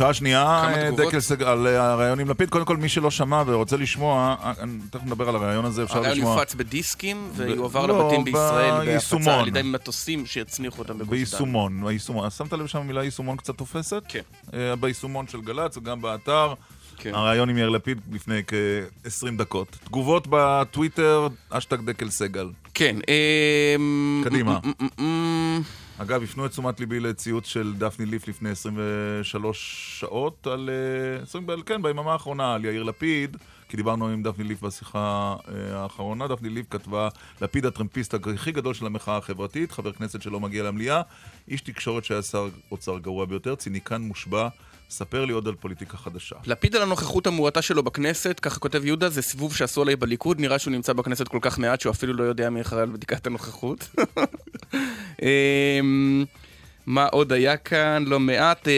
שעה שנייה, אה? דקל סגל, על אה, הרעיון עם לפיד. קודם כל, מי שלא שמע ורוצה לשמוע, אה, תכף נדבר על הרעיון הזה, אפשר הרעיון לשמוע. יופץ בדיסקים ויועבר לא, לבתים בישראל בהפצה. על ידי מטוסים שיצניחו אותם בגוש דן. ביישומון, ביישומון. שמת לב שהמילה יישומון קצת תופסת? כן. ביישומון של גל"צ וגם באתר. כן. הרעיון עם יאיר לפיד לפני כ-20 דקות. תגובות בטוויטר, אשטג דקל סגל. כן. אמ, קדימה. אגב, הפנו את תשומת ליבי לציוץ של דפני ליף לפני 23 שעות על... אה, 20, ב- כן, ביממה האחרונה, על יאיר לפיד, כי דיברנו עם דפני ליף בשיחה אה, האחרונה. דפני ליף כתבה, לפיד הטרמפיסט הכי גדול של המחאה החברתית, חבר כנסת שלא מגיע למליאה, איש תקשורת שהיה שר אוצר גרוע ביותר, ציניקן מושבע. ספר לי עוד על פוליטיקה חדשה. לפיד על הנוכחות המועטה שלו בכנסת, ככה כותב יהודה, זה סיבוב שעשו עליי בליכוד, נראה שהוא נמצא בכנסת כל כך מעט שהוא אפילו לא יודע מי אחראי על בדיקת הנוכחות. אמ, מה עוד היה כאן? לא מעט.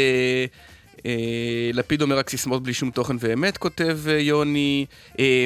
אה, לפיד אומר רק סיסמאות בלי שום תוכן ואמת, כותב אה, יוני. אה.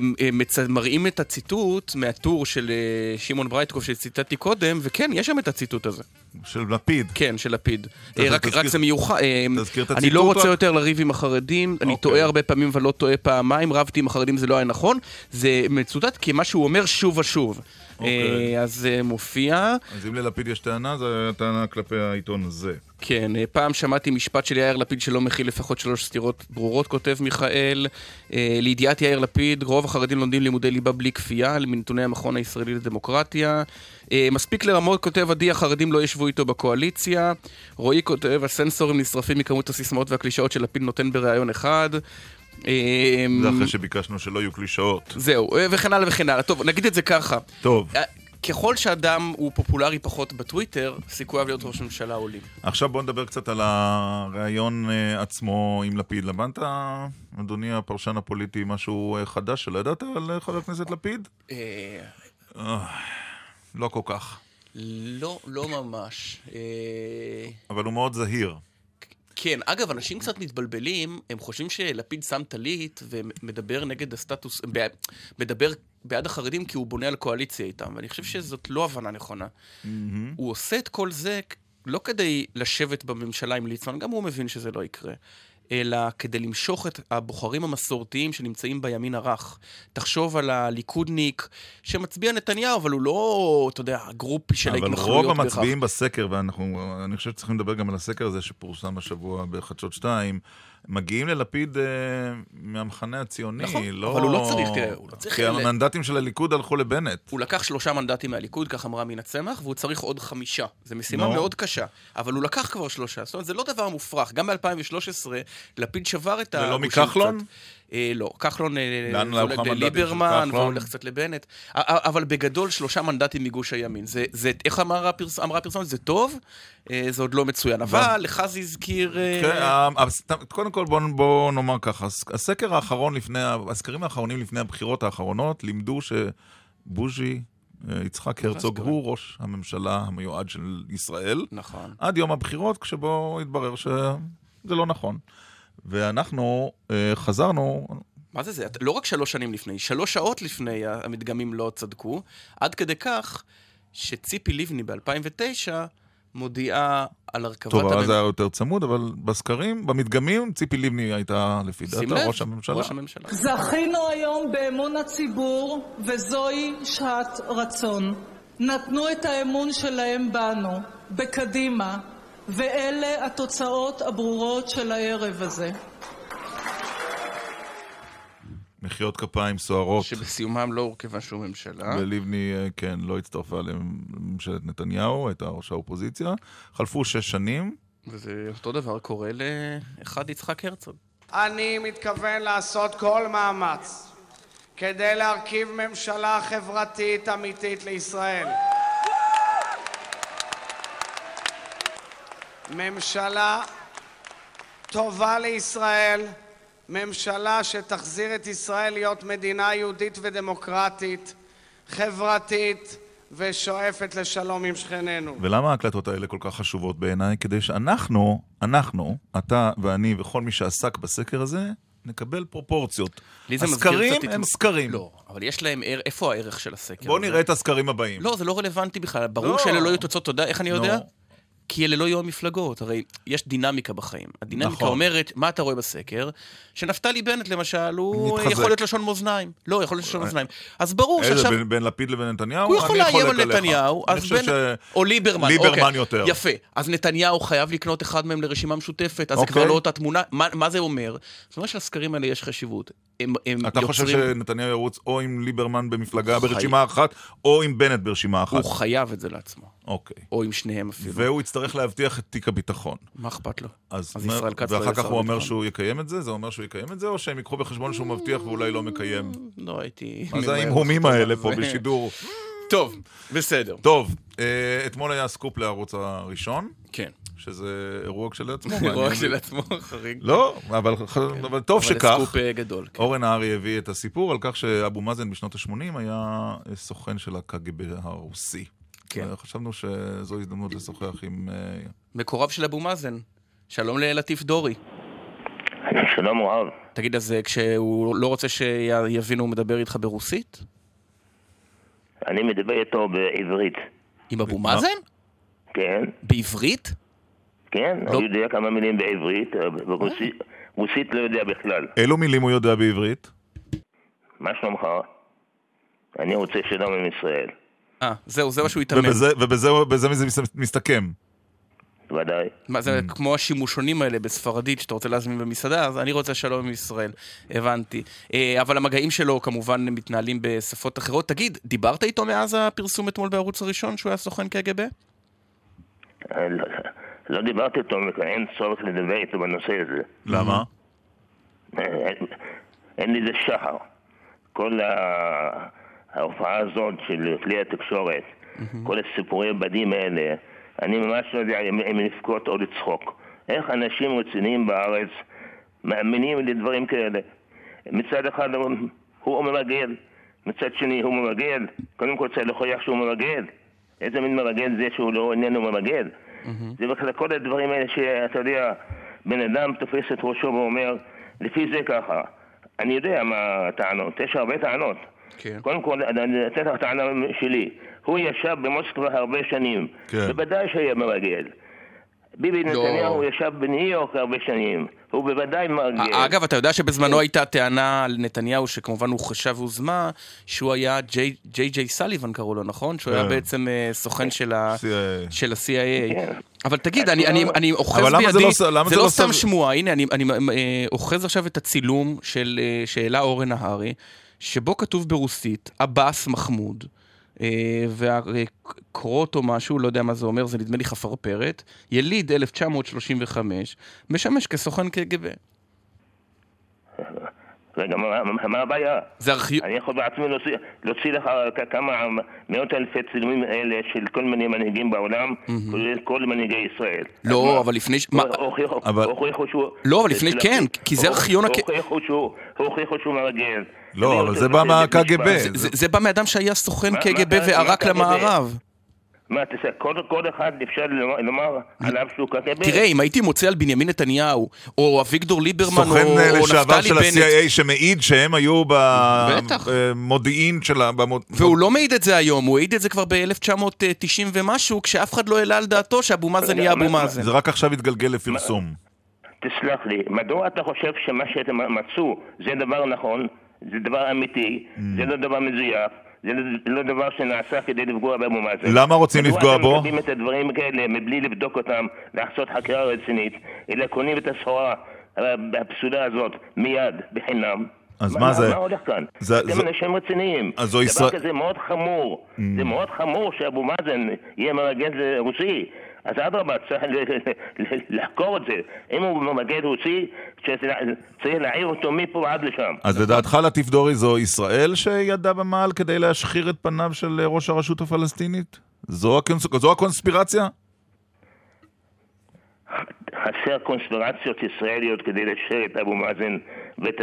מראים את הציטוט מהטור של שמעון ברייטקוף שציטטתי קודם, וכן, יש שם את הציטוט הזה. של לפיד. כן, של לפיד. רק, זה מיוחד. תזכיר את אני הציטוט לא רוצה. יותר לריב עם החרדים, אני אוקיי. טועה הרבה פעמים ולא טועה פעמיים, רבתי עם החרדים זה לא היה נכון. זה מצוטט כי מה שהוא אומר שוב ושוב. אוקיי. אה, אז זה מופיע. אז אם ללפיד יש טענה, זו טענה כלפי העיתון הזה. כן, אה, פעם שמעתי משפט של יאיר לפיד שלא מכיל לפחות שלוש סתירות ברורות, כותב מיכאל. אה, לידיעת יאיר לפיד, רוב החרדים לומדים לימודי ליבה בלי כפייה, מנתוני המכון הישראלי לדמוקרטיה. אה, מספיק לרמות, כותב עדי, החרדים לא ישבו איתו בקואליציה. רועי כותב, הסנסורים נשרפים מכמות הסיסמאות והקלישאות שלפיד נותן בריאיון אחד. אה, זה אחרי שביקשנו שלא יהיו קלישאות. זהו, אה, וכן הלאה וכן הלאה. טוב, נגיד את זה ככה. טוב. אה, ככל שאדם הוא פופולרי פחות בטוויטר, סיכוייו להיות ראש ממשלה עולים. עכשיו בוא נדבר קצת על הריאיון אה, עצמו עם לפיד. למדת, אדוני הפרשן הפוליטי, משהו חדש שלא ידעת על חבר הכנסת לפיד? לא כל כך. לא, לא ממש. אבל הוא מאוד זהיר. כן, אגב, אנשים קצת מתבלבלים, הם חושבים שלפיד שם טלית ומדבר נגד הסטטוס, מדבר בעד החרדים כי הוא בונה על קואליציה איתם, ואני חושב שזאת לא הבנה נכונה. הוא עושה את כל זה לא כדי לשבת בממשלה עם ליצמן, גם הוא מבין שזה לא יקרה. אלא כדי למשוך את הבוחרים המסורתיים שנמצאים בימין הרך. תחשוב על הליכודניק שמצביע נתניהו, אבל הוא לא, אתה יודע, הגרופי של אבל ההתנחלויות רוב בהכרח. המצביעים בסקר, ואני חושב שצריכים לדבר גם על הסקר הזה שפורסם השבוע בחדשות 2, מגיעים ללפיד אה, מהמחנה הציוני, נכון, לא... אבל הוא לא צריך, תראה, הוא לא צריך כי ל- המנדטים של הליכוד הלכו לבנט. הוא לקח שלושה מנדטים מהליכוד, כך אמרה מינה צמח, והוא צריך עוד חמישה. זו משימה נו. מאוד קשה, אבל הוא לקח כבר שלושה. זאת אומרת, זה לא דבר מופרך. גם ב-2013, לפיד שבר את ולא הגושים מכחלון? קצת. אה, לא, כחלון אה, הולך לליברמן? והולך קצת לבנט. אבל בגדול, שלושה מנדטים מגוש הימין. זה, זה איך אמרה, הפרס, אמרה הפרסומת? זה טוב, אה, זה עוד לא מצוין. אבל לך זה הזכיר... אה, כן, ה- ה- סתם- קודם כל בואו בוא נאמר ככה, הס- הסקר האחרון לפני, הסקרים האחרונים לפני הבחירות האחרונות לימדו שבוז'י אה, יצחק הרצוג? הוא ראש הממשלה המיועד של ישראל, נכון. עד יום הבחירות, כשבו התברר שזה לא נכון. ואנחנו אה, חזרנו, מה זה זה? לא רק שלוש שנים לפני, שלוש שעות לפני המדגמים לא צדקו, עד כדי כך שציפי לבני ב-2009 מודיעה על הרכבת... טוב, אבל הממ- זה היה יותר צמוד, אבל בסקרים, במדגמים, ציפי לבני הייתה, לפי דעתה, לב, ראש הממשלה. ראש הממשלה. זכינו היום באמון הציבור, וזוהי שעת רצון. נתנו את האמון שלהם בנו, בקדימה, ואלה התוצאות הברורות של הערב הזה. מחיאות כפיים סוערות. שבסיומם לא הורכבה שום ממשלה. ולבני, אה, כן, לא הצטרפה לממשלת נתניהו, הייתה ראש האופוזיציה. חלפו שש שנים. וזה אותו דבר קורה לאחד יצחק הרצוג. אני מתכוון לעשות כל מאמץ כדי להרכיב ממשלה חברתית אמיתית לישראל. ממשלה טובה לישראל, ממשלה שתחזיר את ישראל להיות מדינה יהודית ודמוקרטית, חברתית ושואפת לשלום עם שכנינו. ולמה ההקלטות האלה כל כך חשובות בעיניי? כדי שאנחנו, אנחנו, אתה ואני וכל מי שעסק בסקר הזה, נקבל פרופורציות. לי זה מזכיר הסקרים הם התמ- סקרים. לא, אבל יש להם, ער- איפה הערך של הסקר? בואו? נראה את הסקרים הבאים. לא, זה לא רלוונטי בכלל. ברור לא. שאלה לא יהיו תוצאות, אתה יודע איך אני יודע? כי אלה לא יהיו המפלגות, הרי יש דינמיקה בחיים. הדינמיקה נכון. אומרת, מה אתה רואה בסקר? שנפתלי בנט למשל, הוא מתחזק. יכול להיות לשון מאזניים. לא, יכול להיות לשון מאזניים. אז ברור איזה, שעכשיו... בין, בין לפיד לבין נתניהו? הוא יכול אני לאיים על. נתניהו, אני אז חושב בין... ש... או ליברמן. ליברמן אוקיי. יותר. יפה. אז נתניהו חייב לקנות אחד מהם לרשימה משותפת, אז זה אוקיי. כבר לא אותה תמונה. מה, מה זה אומר? זאת אומרת שלסקרים האלה יש חשיבות. הם, הם אתה חושב יוצרים... שנתניהו ירוץ או עם ליברמן במפלגה הוא ברשימה אחת, או עם בנט ברשימה אחת? הוא חייב את זה לעצמו. אוקיי. או עם שניהם אפילו. והוא יצטרך להבטיח את תיק הביטחון. מה אכפת לו? אז, אז ישראל כץ לא ואחר כך הוא אומר. שהוא יקיים את זה? זה אומר שהוא יקיים את זה, או שהם ייקחו בחשבון שהוא מבטיח ואולי לא מקיים? לא הייתי... מה זה ההמהומים לחתום האלה פה. בשידור? טוב, בסדר. טוב, אה, אתמול היה סקופ לערוץ הראשון, כן. שזה אירוע כשלעצמו. אירוע. כשלעצמו חריג. לא, אבל אבל טוב אבל שכך. סקופ אה, גדול. כן. אורן נהרי הביא את הסיפור על כך שאבו מאזן בשנות ה-80 היה אה, סוכן של הקג"ב הרוסי. כן. חשבנו שזו הזדמנות לשוחח עם... אה, מקורב של אבו מאזן. שלום ללטיף דורי. שלום רב. תגיד, אז אה, כשהוא לא רוצה שיבינו, הוא מדבר איתך ברוסית? אני מדבר איתו בעברית. עם אבו מאזן? כן, בעברית? כן, לא. אני יודע כמה מילים בעברית, אה, ברוסית רוסית לא יודע בכלל. אילו מילים הוא יודע בעברית? מה שלומך? אני רוצה שלום עם ישראל. אה, זהו, זה מה שהוא התאמן. ובזה, ובזה בזה זה מס- מסתכם. ודאי. מה, זה Mm. כמו השימושונים האלה בספרדית שאתה רוצה להזמין במסעדה, אז אני רוצה שלום עם ישראל. הבנתי. אה, אבל המגעים שלו כמובן מתנהלים בשפות אחרות. תגיד, דיברת איתו מאז הפרסום אתמול בערוץ הראשון שהוא היה סוכן קג"ב? לא- דיברתי איתו, אין צורך לדבר איתו בנושא הזה. למה? אה, אין- אין לזה שחר. כל ההופעה הזאת של כלי התקשורת, כל הסיפורי הבדים האלה, אני ממש לא יודע אם לבכות או לצחוק. איך אנשים רציניים בארץ מאמינים לדברים כאלה? מצד אחד הוא מרגל, מצד שני הוא מרגל. קודם כל צריך להוכיח שהוא מרגל. איזה מין מרגל זה שהוא לא איננו מרגל? זה בכלל כל הדברים האלה שאתה יודע, בן אדם תופס את ראשו ואומר, לפי זה ככה. אני יודע מה הטענות, יש הרבה טענות. כן. קודם כל, אני אתן לך טענה שלי. הוא ישב במוסקבה הרבה שנים. כן. בוודאי שהיה מרגל. ביבי לא. נתניהו ישב בניו יורק הרבה שנים. הוא בוודאי מרגל. אגב, אתה יודע שבזמנו הייתה טענה על נתניהו, שכמובן הוא חשב והוזמה, שהוא היה ג'יי ג'יי סליבן קראו לו, נכון? שהוא היה כן. בעצם אה, סוכן של ה-CIA. כן. אבל תגיד, אני- אני- למה- אני אוחז אבל למה זה בידי, לא זה זה לא לא סתם שמועה, הנה, אני אני, אה, אוחז עכשיו את הצילום של, אה, שהעלה אורן נהרי, שבו כתוב ברוסית, עבאס מחמוד. אה, והקרוט או משהו, לא יודע מה זה אומר, זה נדמה לי חפרפרת, יליד 1935, משמש כסוכן קג"ב. רגע, מה- מה- הבעיה? זה ארכיון... אני יכול בעצמי להוציא, להוציא לך כמה מאות אלפי צילומים אלה של כל מיני מנהיגים בעולם, כולל כל מנהיגי ישראל. לא, אבל לפני... מה? הוכיחו אבל- הוכיחו שהוא... לא, אבל לפני- סלח כן. כי זה ארכיון הוכיחו שהוא- הוכיחו שהוא מרגל. לא, אני אבל זה בא. משפט. זה- בא מאדם שהיה סוכן קג"ב וערק? למערב. מה, תעשה, כל, כל אחד אפשר לומר, עליו שהוא קג"ב? תראה, אם הייתי מוצא על בנימין נתניהו, או אביגדור ליברמן, או, סוכן או אה, לשעבר נפתלי של בנט, ה-CIA שמעיד שהם היו. במודיעין של ה... במוד- והוא לא מעיד את זה היום, הוא העיד את זה כבר ב-1990 ומשהו, כשאף אחד לא העלה על דעתו שאבו מאזן יהיה אבו מאזן. זה רק עכשיו התגלגל לפרסום. תסלח לי, מדוע אתה חושב שמה שאתם מצאו זה דבר נכון, זה דבר אמיתי, Mm. זה לא דבר מזויף, זה לא, לא דבר שנעשה כדי לפגוע באבו מאזן? למה רוצים לפגוע בו? מדוע אתם את הדברים כאלה מבלי לבדוק אותם, לעשות חקירה רצינית, אלא קונים את הסחורה אה, הפסולה הזאת מיד, בחינם? אז מה זה? מה הולך כאן? זה- אתם זה- אנשים רציניים. אז זו דבר ישראל- כזה מאוד חמור. זה מאוד חמור שאבו מאזן יהיה מרגל רוסי. אז אדרבה, צריך לחקור את זה. אם הוא מרגל רוסי, צריך להעיר אותו מפה עד לשם. אז לדעתך לטיף דורי זו ישראל שידעה במעל כדי להשחיר את פניו של אה, ראש הרשות הפלסטינית? זו, הקונס... זו הקונספירציה? חסר קונספירציות ישראליות כדי לשאר את אבו מאזן ואת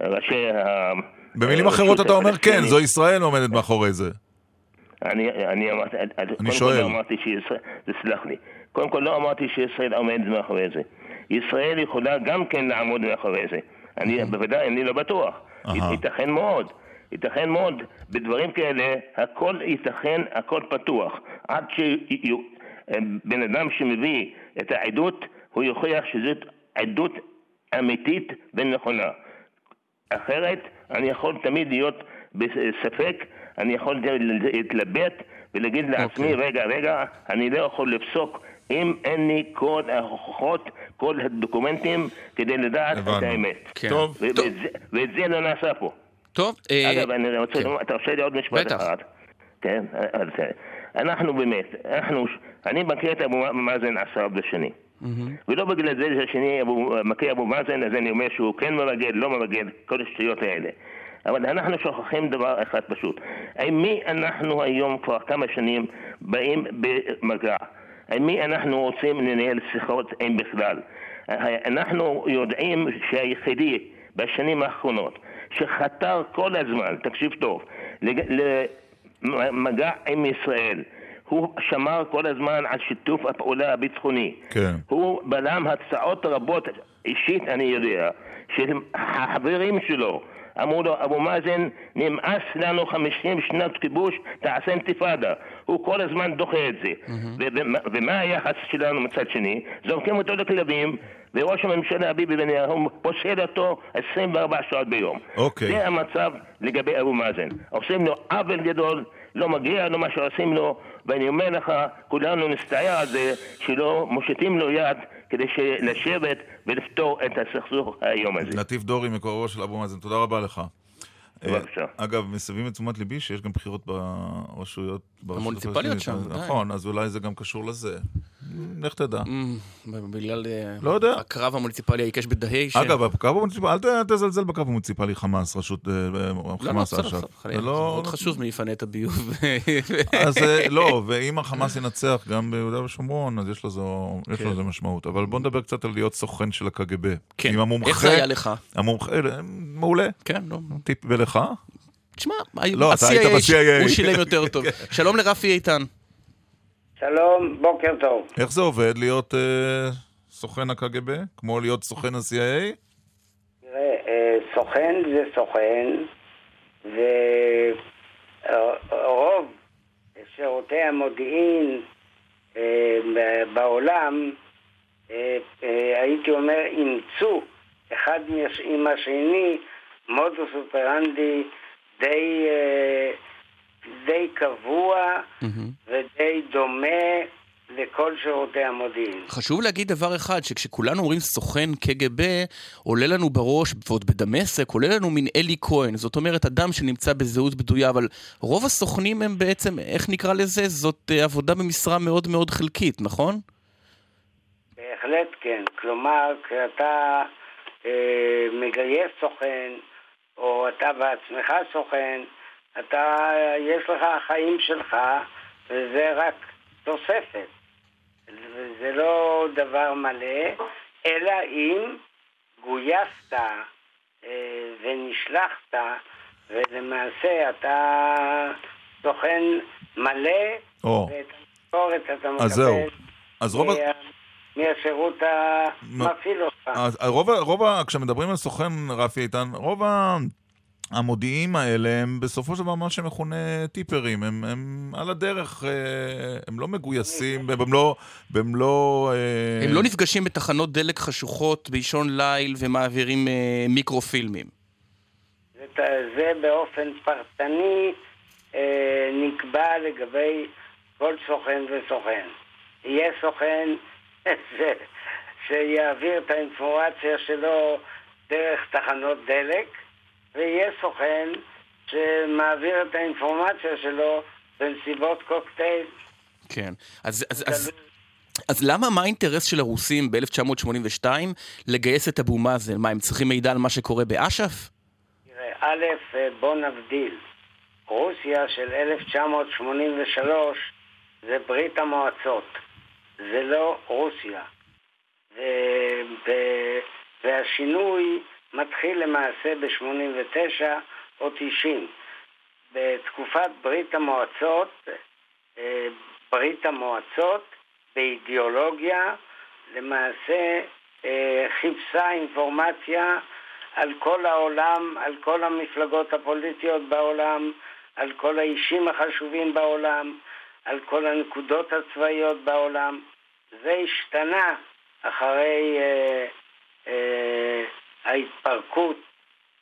ראשי ה... במילים אחרות אתה אומר כן. זו ישראל עומדת מאחורי זה. אני, אני אמרתי, אני שואל. קודם כל לא אמרתי שישראל, תסלח לי, קודם כל לא אמרתי שישראל עומדת מאחורי זה. ישראל יכולה גם כן לעמוד מאחורי זה. אני בוודאי, אני לא בטוח. ייתכן מאוד, ייתכן מאוד, בדברים כאלה הכל ייתכן, הכל פתוח. עד שבן אדם שמביא את העדות, הוא יוכיח שזאת עדות אמיתית ונכונה. אחרת, אני יכול תמיד להיות בספק, אני יכול להתלבט ולהגיד לעצמי, אוקיי. רגע, רגע, אני לא יכול לפסוק אם אין לי כל ההוכחות, כל הדוקומנטים כדי לדעת את הבנו. האמת. כן. טוב. ו- ואת זה- ואת זה לא נעשה פה. טוב, אה, אגב, אני רוצה כן. לומר, אתה עושה לי עוד משפט בטח. אחד. כן, אז אה, אנחנו באמת, אנחנו, אני מכיר את אבו מאזן עשרה בשנים. ולא בגלל זה שהשני אבו- מכיר אבו מאזן, אז אני אומר שהוא כן מרגל, לא מרגל, כל השטויות האלה. אבל אנחנו שוכחים דבר אחד פשוט. עם מי אנחנו היום כבר כמה שנים באים במגע? עם מי אנחנו רוצים לנהל שיחות, אם בכלל? אנחנו יודעים שהיחידי בשנים האחרונות שחתר כל הזמן, תקשיב טוב, למגע עם ישראל, הוא שמר כל הזמן על שיתוף הפעולה הביטחוני. כן. הוא בלם הצעות רבות, אישית אני יודע, של החברים שלו. אמרו לו, אבו מאזן, נמאס לנו 50 שנות כיבוש, תעשה אינתיפאדה. הוא כל הזמן דוחה את זה. ומה היחס שלנו מצד שני? זורקים אותו לכלבים, וראש הממשלה ביבי נתניהו פוסל אותו 24 שעות ביום. אוקיי. זה המצב לגבי אבו מאזן. עושים לו עוול גדול, לא מגיע לו מה שעושים לו, ואני אומר לך, כולנו נסתער על זה שלא מושיטים לו יד כדי לשבת ולפתור את הסכסוך היום הזה. נתיב דורי, מקורבו של אבו מאזן, תודה רבה לך. בבקשה. אה, אגב, מסבים את תשומת ליבי שיש גם בחירות ברשויות... המוניציפליות. שם, ודאי. נכון, אז אולי זה גם קשור לזה. לך תדע. אמ, בגלל אה, לא יודע. הקרב המוניציפלי העיקש בדהייש. אגב, הקרב המוניציפלי, אל תזלזל בקרב המוניציפלי חמאס, רשות אה, לא, לא, חמאס בסדר, אש"ף. בסדר, חלילה, זה לא- מאוד חשוב מי יפנה את הביוב. אז אה, לא, ואם החמאס ינצח גם ביהודה ושומרון, אז יש לזה, יש כן. לזה משמעות. אבל בוא נדבר קצת על להיות סוכן של הקג"ב. כן. איך זה היה לך? המומחה, אה, מעולה. כן, לא. טיפ ולך? תשמע, לא, אתה היית ב-CIA. הוא שילם יותר טוב. שלום לרפי איתן. שלום, בוקר טוב. איך זה עובד להיות אה, סוכן הקג"ב? כמו להיות סוכן ה-CIA? תראה, אה, סוכן זה סוכן, ורוב שירותי המודיעין אה, בעולם, אה, אה, הייתי אומר, אימצו אחד עם השני מודוס אופרנדי די, אה, די קבוע ודי דומה לכל שירותי המודיעין. חשוב להגיד דבר אחד, שכשכולנו אומרים סוכן קג"ב, עולה לנו בראש, ועוד בדמשק, עולה לנו מין אלי כהן. זאת אומרת, אדם שנמצא בזהות בדויה, אבל רוב הסוכנים הם בעצם, איך נקרא לזה? זאת אה, עבודה במשרה מאוד מאוד חלקית, נכון? בהחלט כן. כלומר, כשאתה אה, מגייס סוכן, או אתה בעצמך סוכן, אתה, יש לך החיים שלך, וזה רק תוספת. זה לא דבר מלא, אלא אם גויסת אה, ונשלחת, ולמעשה אתה סוכן מלא, או. ואת המשכורת אתה מקבל אז זהו. אז רוב מהשירות המפעיל אותך. רוב, רוב, כשמדברים על סוכן רפי איתן, רוב ה- המודיעים האלה הם בסופו של דבר מה שמכונה טיפרים, הם, הם על הדרך, אה, הם לא מגויסים, במלוא... במלוא אה, הם לא נפגשים בתחנות דלק חשוכות באישון ליל ומעבירים אה, מיקרופילמים. זה, זה באופן פרטני נקבע לגבי כל סוכן וסוכן. יהיה סוכן שיעביר את האינפורמציה שלו דרך תחנות דלק, ויהיה סוכן שמעביר את האינפורמציה שלו במסיבות קוקטייל. כן. אז, אז, אז, אז למה, מה האינטרס של הרוסים ב-1982 לגייס את אבו מאזן? מה, הם צריכים מידע על מה שקורה באש"ף? תראה, א', אה, בוא נבדיל. רוסיה של 1983 זה ברית המועצות, זה לא רוסיה. ו... והשינוי מתחיל למעשה ב-89 או 90. בתקופת ברית המועצות, אה, ברית המועצות באידיאולוגיה למעשה אה, חיפשה אינפורמציה על כל העולם, על כל המפלגות הפוליטיות בעולם, על כל האישים החשובים בעולם, על כל הנקודות הצבאיות בעולם. זה השתנה אחרי אה, אה, ההתפרקות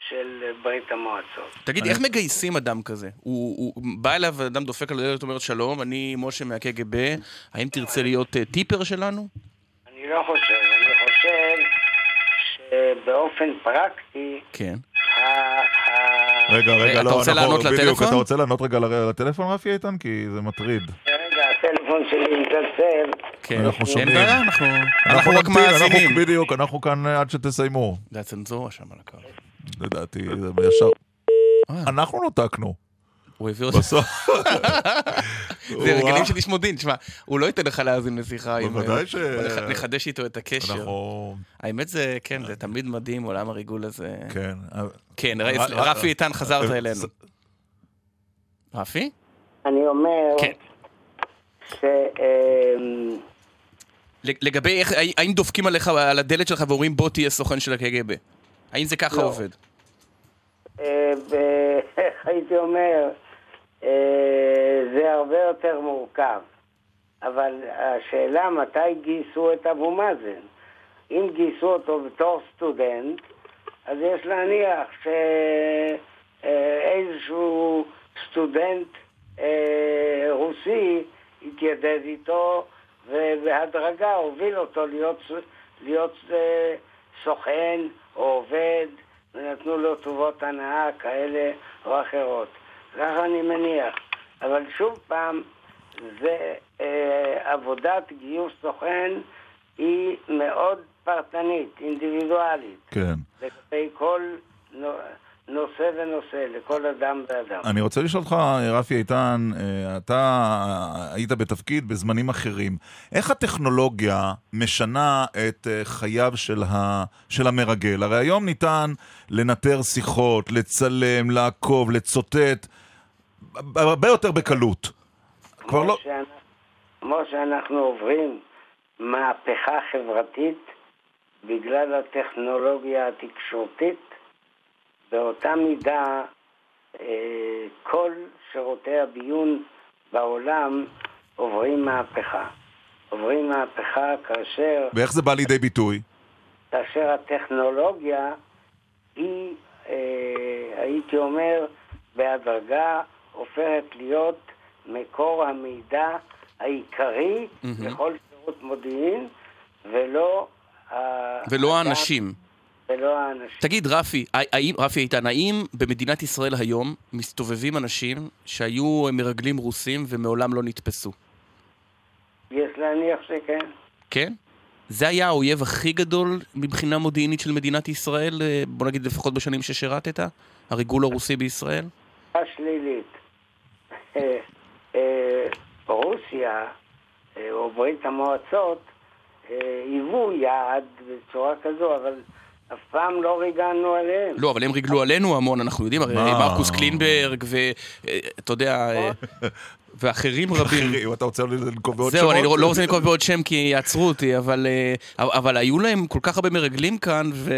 של ברית המועצות. תגיד, איך מגייסים אדם כזה? הוא, הוא בא אליו אדם דופק על הדלת ואומר שלום, אני משה מהקג"ב, האם תרצה להיות אה, טיפר שלנו? אני לא חושב, אני חושב שבאופן פרקטי, כן. רגע, רגע, אתה לא, רוצה אנחנו- לענות בדיוק, לטלפון? אתה רוצה לענות רגע לטלפון, רפי איתן? כי זה מטריד. הטלפון שלי מצלצל. כן, אנחנו אין שומעים. בעיה, אנחנו, אנחנו רק מאזינים. בדיוק, אנחנו כאן אה, עד שתסיימו. זה הצנזורה שם על הקו. לדעתי, זה ישר... אנחנו נותקנו. הוא הביא אותך. בסוף. זה. רגעים של איש מודיעין, תשמע, הוא לא ייתן לך להאזין לשיחה. בוודאי ש- נחדש איתו את הקשר. אנחנו... האמת זה, כן, זה תמיד מדהים, עולם הריגול הזה. כן. כן, רפי איתן, חזרת אה, אלינו. רפי? אני אומר כן. ש... אמ, לגבי איך, האם דופקים עליך על הדלת שלך ואומרים בוא תהיה סוכן של הקג"ב? האם זה ככה לא. עובד? אה, איך הייתי אומר, אה, זה הרבה יותר מורכב. אבל השאלה מתי גייסו את אבו מאזן. אם גייסו אותו בתור סטודנט, אז יש להניח שאיזשהו סטודנט אה, רוסי התיידד איתו ובהדרגה הוביל אותו להיות, להיות אה, סוכן או עובד ונתנו לו טובות הנאה כאלה או אחרות. ככה אני מניח. אבל שוב פעם, זה אה, עבודת גיוס סוכן היא מאוד פרטנית, אינדיבידואלית, כן. לגבי כל נושא ונושא, לכל אדם ואדם. אני רוצה לשאול אותך, רפי איתן, אה, אתה היית בתפקיד בזמנים אחרים. איך הטכנולוגיה משנה את אה, חייו של, ה, של המרגל? הרי היום ניתן לנטר שיחות, לצלם, לעקוב, לצוטט, הרבה יותר בקלות. כבר לא... שאנחנו, כמו שאנחנו עוברים מהפכה חברתית בגלל הטכנולוגיה התקשורתית, באותה מידה אה, כל שירותי הביון בעולם עוברים מהפכה. עוברים מהפכה כאשר, ואיך זה בא לידי ביטוי? כאשר הטכנולוגיה היא, אה, הייתי אומר, בהדרגה הופכת להיות מקור המידע העיקרי מהמם. לכל שירות מודיעין, ולא... ולא האדם- האנשים. ולא האנשים. תגיד, רפי, האם, רפי איתן, האם במדינת ישראל היום מסתובבים אנשים שהיו מרגלים רוסים ומעולם לא נתפסו? יש להניח שכן. כן? זה היה האויב הכי גדול מבחינה מודיעינית של מדינת ישראל, אה, בוא נגיד לפחות בשנים ששירתת? הריגול הרוסי בישראל? השלילית. אה, אה, רוסיה, או ברית המועצות, היוו יעד בצורה כזו, אבל אף פעם לא ריגלנו עליהם. לא, אבל הם ריגלו עלינו המון, אנחנו יודעים, הרי מה? מרקוס קלינברג, ואתה יודע, אה, ואחרים רבים. אחרים, אתה רוצה לנקוב בעוד שמות? זהו, אני לא לא רוצה לנקוב בעוד שם כי יעצרו אותי, אבל, אה, אבל היו להם כל כך הרבה מרגלים כאן, ו,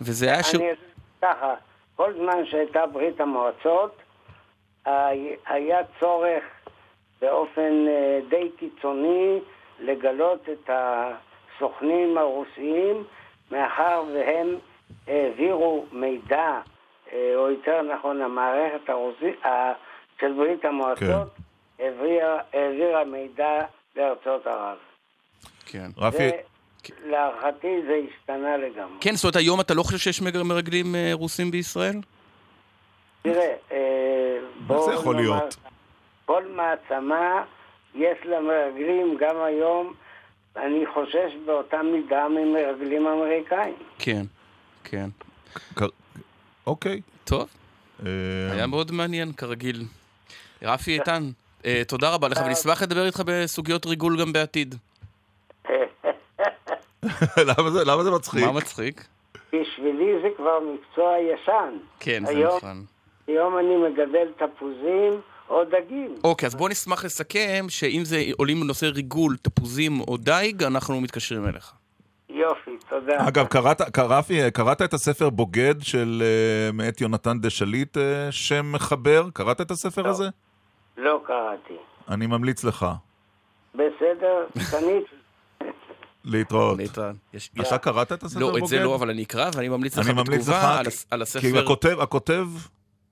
וזה היה ש... אני אגיד ככה, כל זמן שהייתה ברית המועצות, הי- היה צורך באופן אה, די קיצוני לגלות את הסוכנים הרוסיים, מאחר והם העבירו מידע, אה, או יותר נכון, המערכת הרוסית של ברית המועצות העבירה, העבירה מידע לארצות ערב. כן. רפי, להערכתי זה השתנה לגמרי. כן, זאת אומרת, היום אתה לא חושב שיש מרגלים אה, רוסים בישראל? תראה, אה, בואו זה יכול נאמר, להיות? כל מעצמה יש לה מרגלים גם היום, אני חושש באותה מידה ממרגלים אמריקאים. כן, כן. אוקיי. טוב, אה, היה מאוד מעניין, כרגיל. רפי איתן, אה, תודה רבה לך, ונשמח לדבר איתך בסוגיות ריגול גם בעתיד. למה זה- מצחיק? מה מצחיק? בשבילי זה כבר מקצוע ישן. כן, זה היום- נכון. היום אני מגדל תפוזים או דגים. אוקיי, אז בוא נשמח לסכם שאם זה עולים בנושא ריגול, תפוזים או דייג, אנחנו מתקשרים אליך. יופי, תודה. אגב, קראת, רפי, קראת את הספר בוגד של אה, מאת יונתן דה שליט, אה, שם מחבר? קראת את הספר הזה? לא קראתי. אני ממליץ לך בסדר, קניתי. להתראות. להתראות. יש- אתה יש- קראת את הספר לא, בוגד? את זה לא, אבל אני אקרא, ואני ממליץ לך אני ממליץ לך, בתגובה על כי- על כי הספר... הכותב, הכותב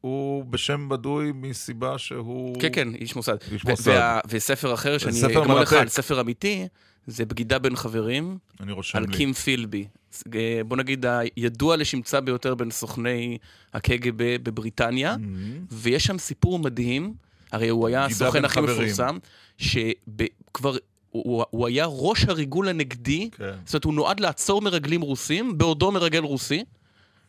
הוא בשם בדוי מסיבה שהוא... כן, כן, איש מוסד. איש מוסד. וה- וספר אחר שאני ספר אגמור לך מרתק. על ספר אמיתי, זה בגידה בין חברים, אני רושם על לי. קים פילבי. אה, בוא נגיד, הידוע לשמצה ביותר בין סוכני הקג"ב בבריטניה, ויש שם סיפור מדהים, הרי הוא היה Mm-hmm. הסוכן הכי חברים. מפורסם, שכבר... הוא, הוא היה ראש הריגול הנגדי, כן. זאת אומרת, הוא נועד לעצור מרגלים רוסים, בעודו מרגל רוסי,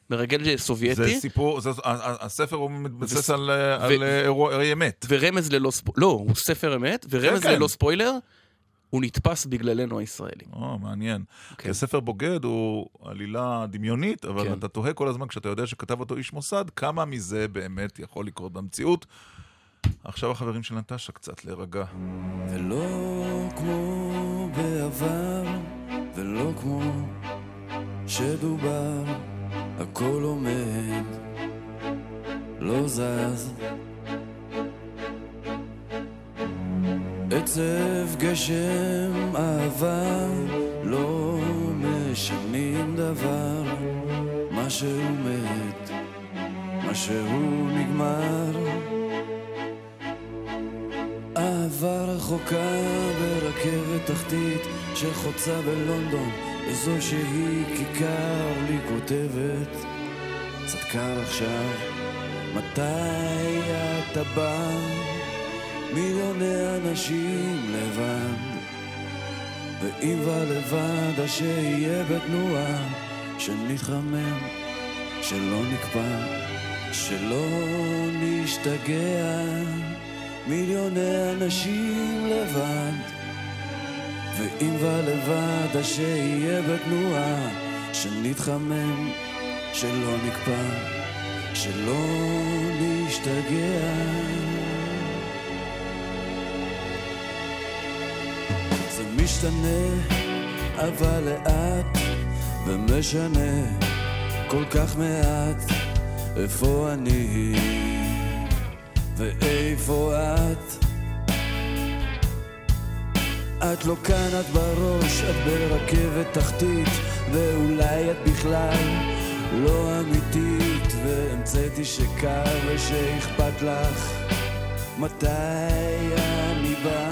מרגל סובייטי. זה סיפור, זה, ה- ה- הספר הוא מתבסס ו- על, אה, ו- על אירועי אמת. ורמז ללא ספוילר, לא, הוא ספר אמת, ורמז כן, כן. ללא ספוילר, הוא נתפס בגללנו הישראלים. או, מעניין. כן. כי הספר בוגד הוא עלילה דמיונית, אבל כן. אתה תוהה כל הזמן, כשאתה יודע שכתב אותו איש מוסד, כמה מזה באמת יכול לקרות במציאות. עכשיו החברים של נטשה קצת להירגע. ולא כמו בעבר, ולא כמו שדובר, הכל עומד, לא זז. עצב, גשם, אהבה, לא משנים דבר, מה שהוא מת, מה שהוא נגמר. אהבה רחוקה ברכבת תחתית שחוצה בלונדון איזו שהיא כיכר לי כותבת קר עכשיו מתי אתה בא? מיליוני אנשים לבד ואם ולבד אז שיהיה בתנועה שנתחמם שלא נקפא שלא נשתגע מיליוני אנשים לבד ואם ולבד שיהיה בתנועה שנתחמם, שלא נקפא, שלא נשתגע זה משתנה אבל לאט ומשנה כל כך מעט איפה אני ואיפה את? את לא כאן, את בראש, את ברכבת תחתית, ואולי את בכלל לא אמיתית, והמצאתי שקר ושאכפת לך מתי אני בא.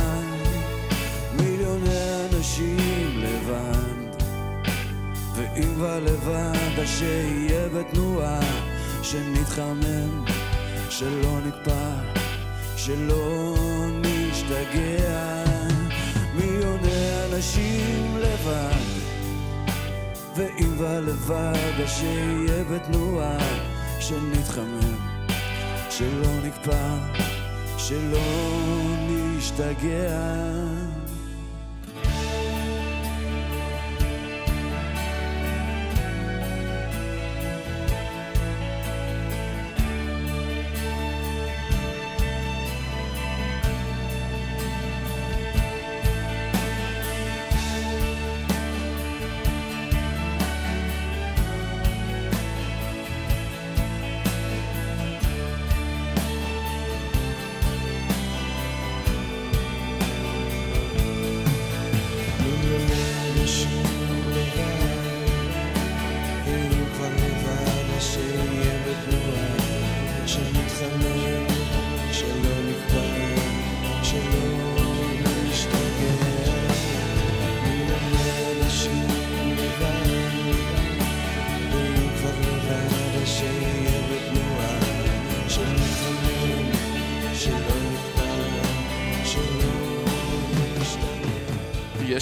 מיליוני אנשים לבד, ואם כבר לבד, אז שיהיה בתנועה, שנתחמם. שלא נקפא, שלא נשתגע, אנשים לבד, ואם ולבד, שיהיה בתנועה, שנתחמם, שלא נקפא, שלא נשתגע.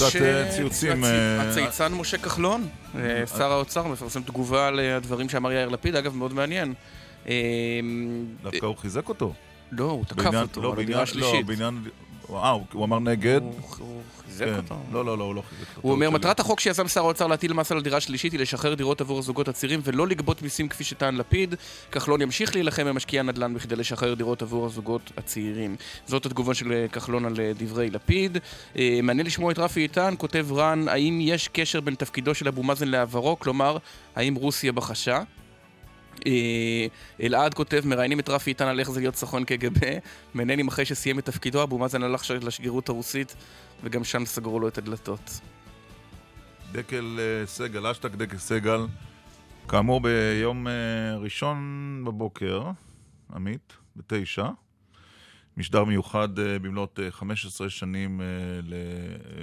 קצת אה, ציוצים. אה, הצייצן משה כחלון, אה, שר האוצר, מפרסם תגובה על הדברים שאמר יאיר לפיד, אגב, מאוד מעניין. דווקא הוא חיזק אותו. לא, הוא תקף אותו על הדירה השלישית. לא, בעניין... אה, הוא- אמר נגד. הוא חיזק כן. אותו. לא, לא, לא, הוא לא חיזק אותו. הוא אומר. מטרת החוק שיזם שר האוצר להטיל מס על הדירה השלישית היא לשחרר דירות עבור הזוגות הצעירים ולא לגבות מיסים כפי שטען לפיד. כחלון ימשיך להילחם במשקיעי הנדל"ן בכדי לשחרר דירות עבור הזוגות הצעירים. זאת התגובה של אה, כחלון על אה, דברי לפיד. אה, מעניין לשמוע את רפי איתן, כותב רן, האם יש קשר בין תפקידו של אבו מאזן לעברו? כלומר, האם רוסיה בחשה? אה, אלעד כותב, מראיינים את רפי איתן על איך זה להיות סוכן קג"ב. מעניין אם אחרי שסיים את תפקידו, אבו מאזן הלך לשגרירות הרוסית, וגם שם סגרו לו את הדלתות. דקל אה, סגל, אשטג דקל סגל. כאמור, ביום אה, ראשון בבוקר, עמית, בתשע, משדר מיוחד אה, במלאת אה, 15 שנים אה,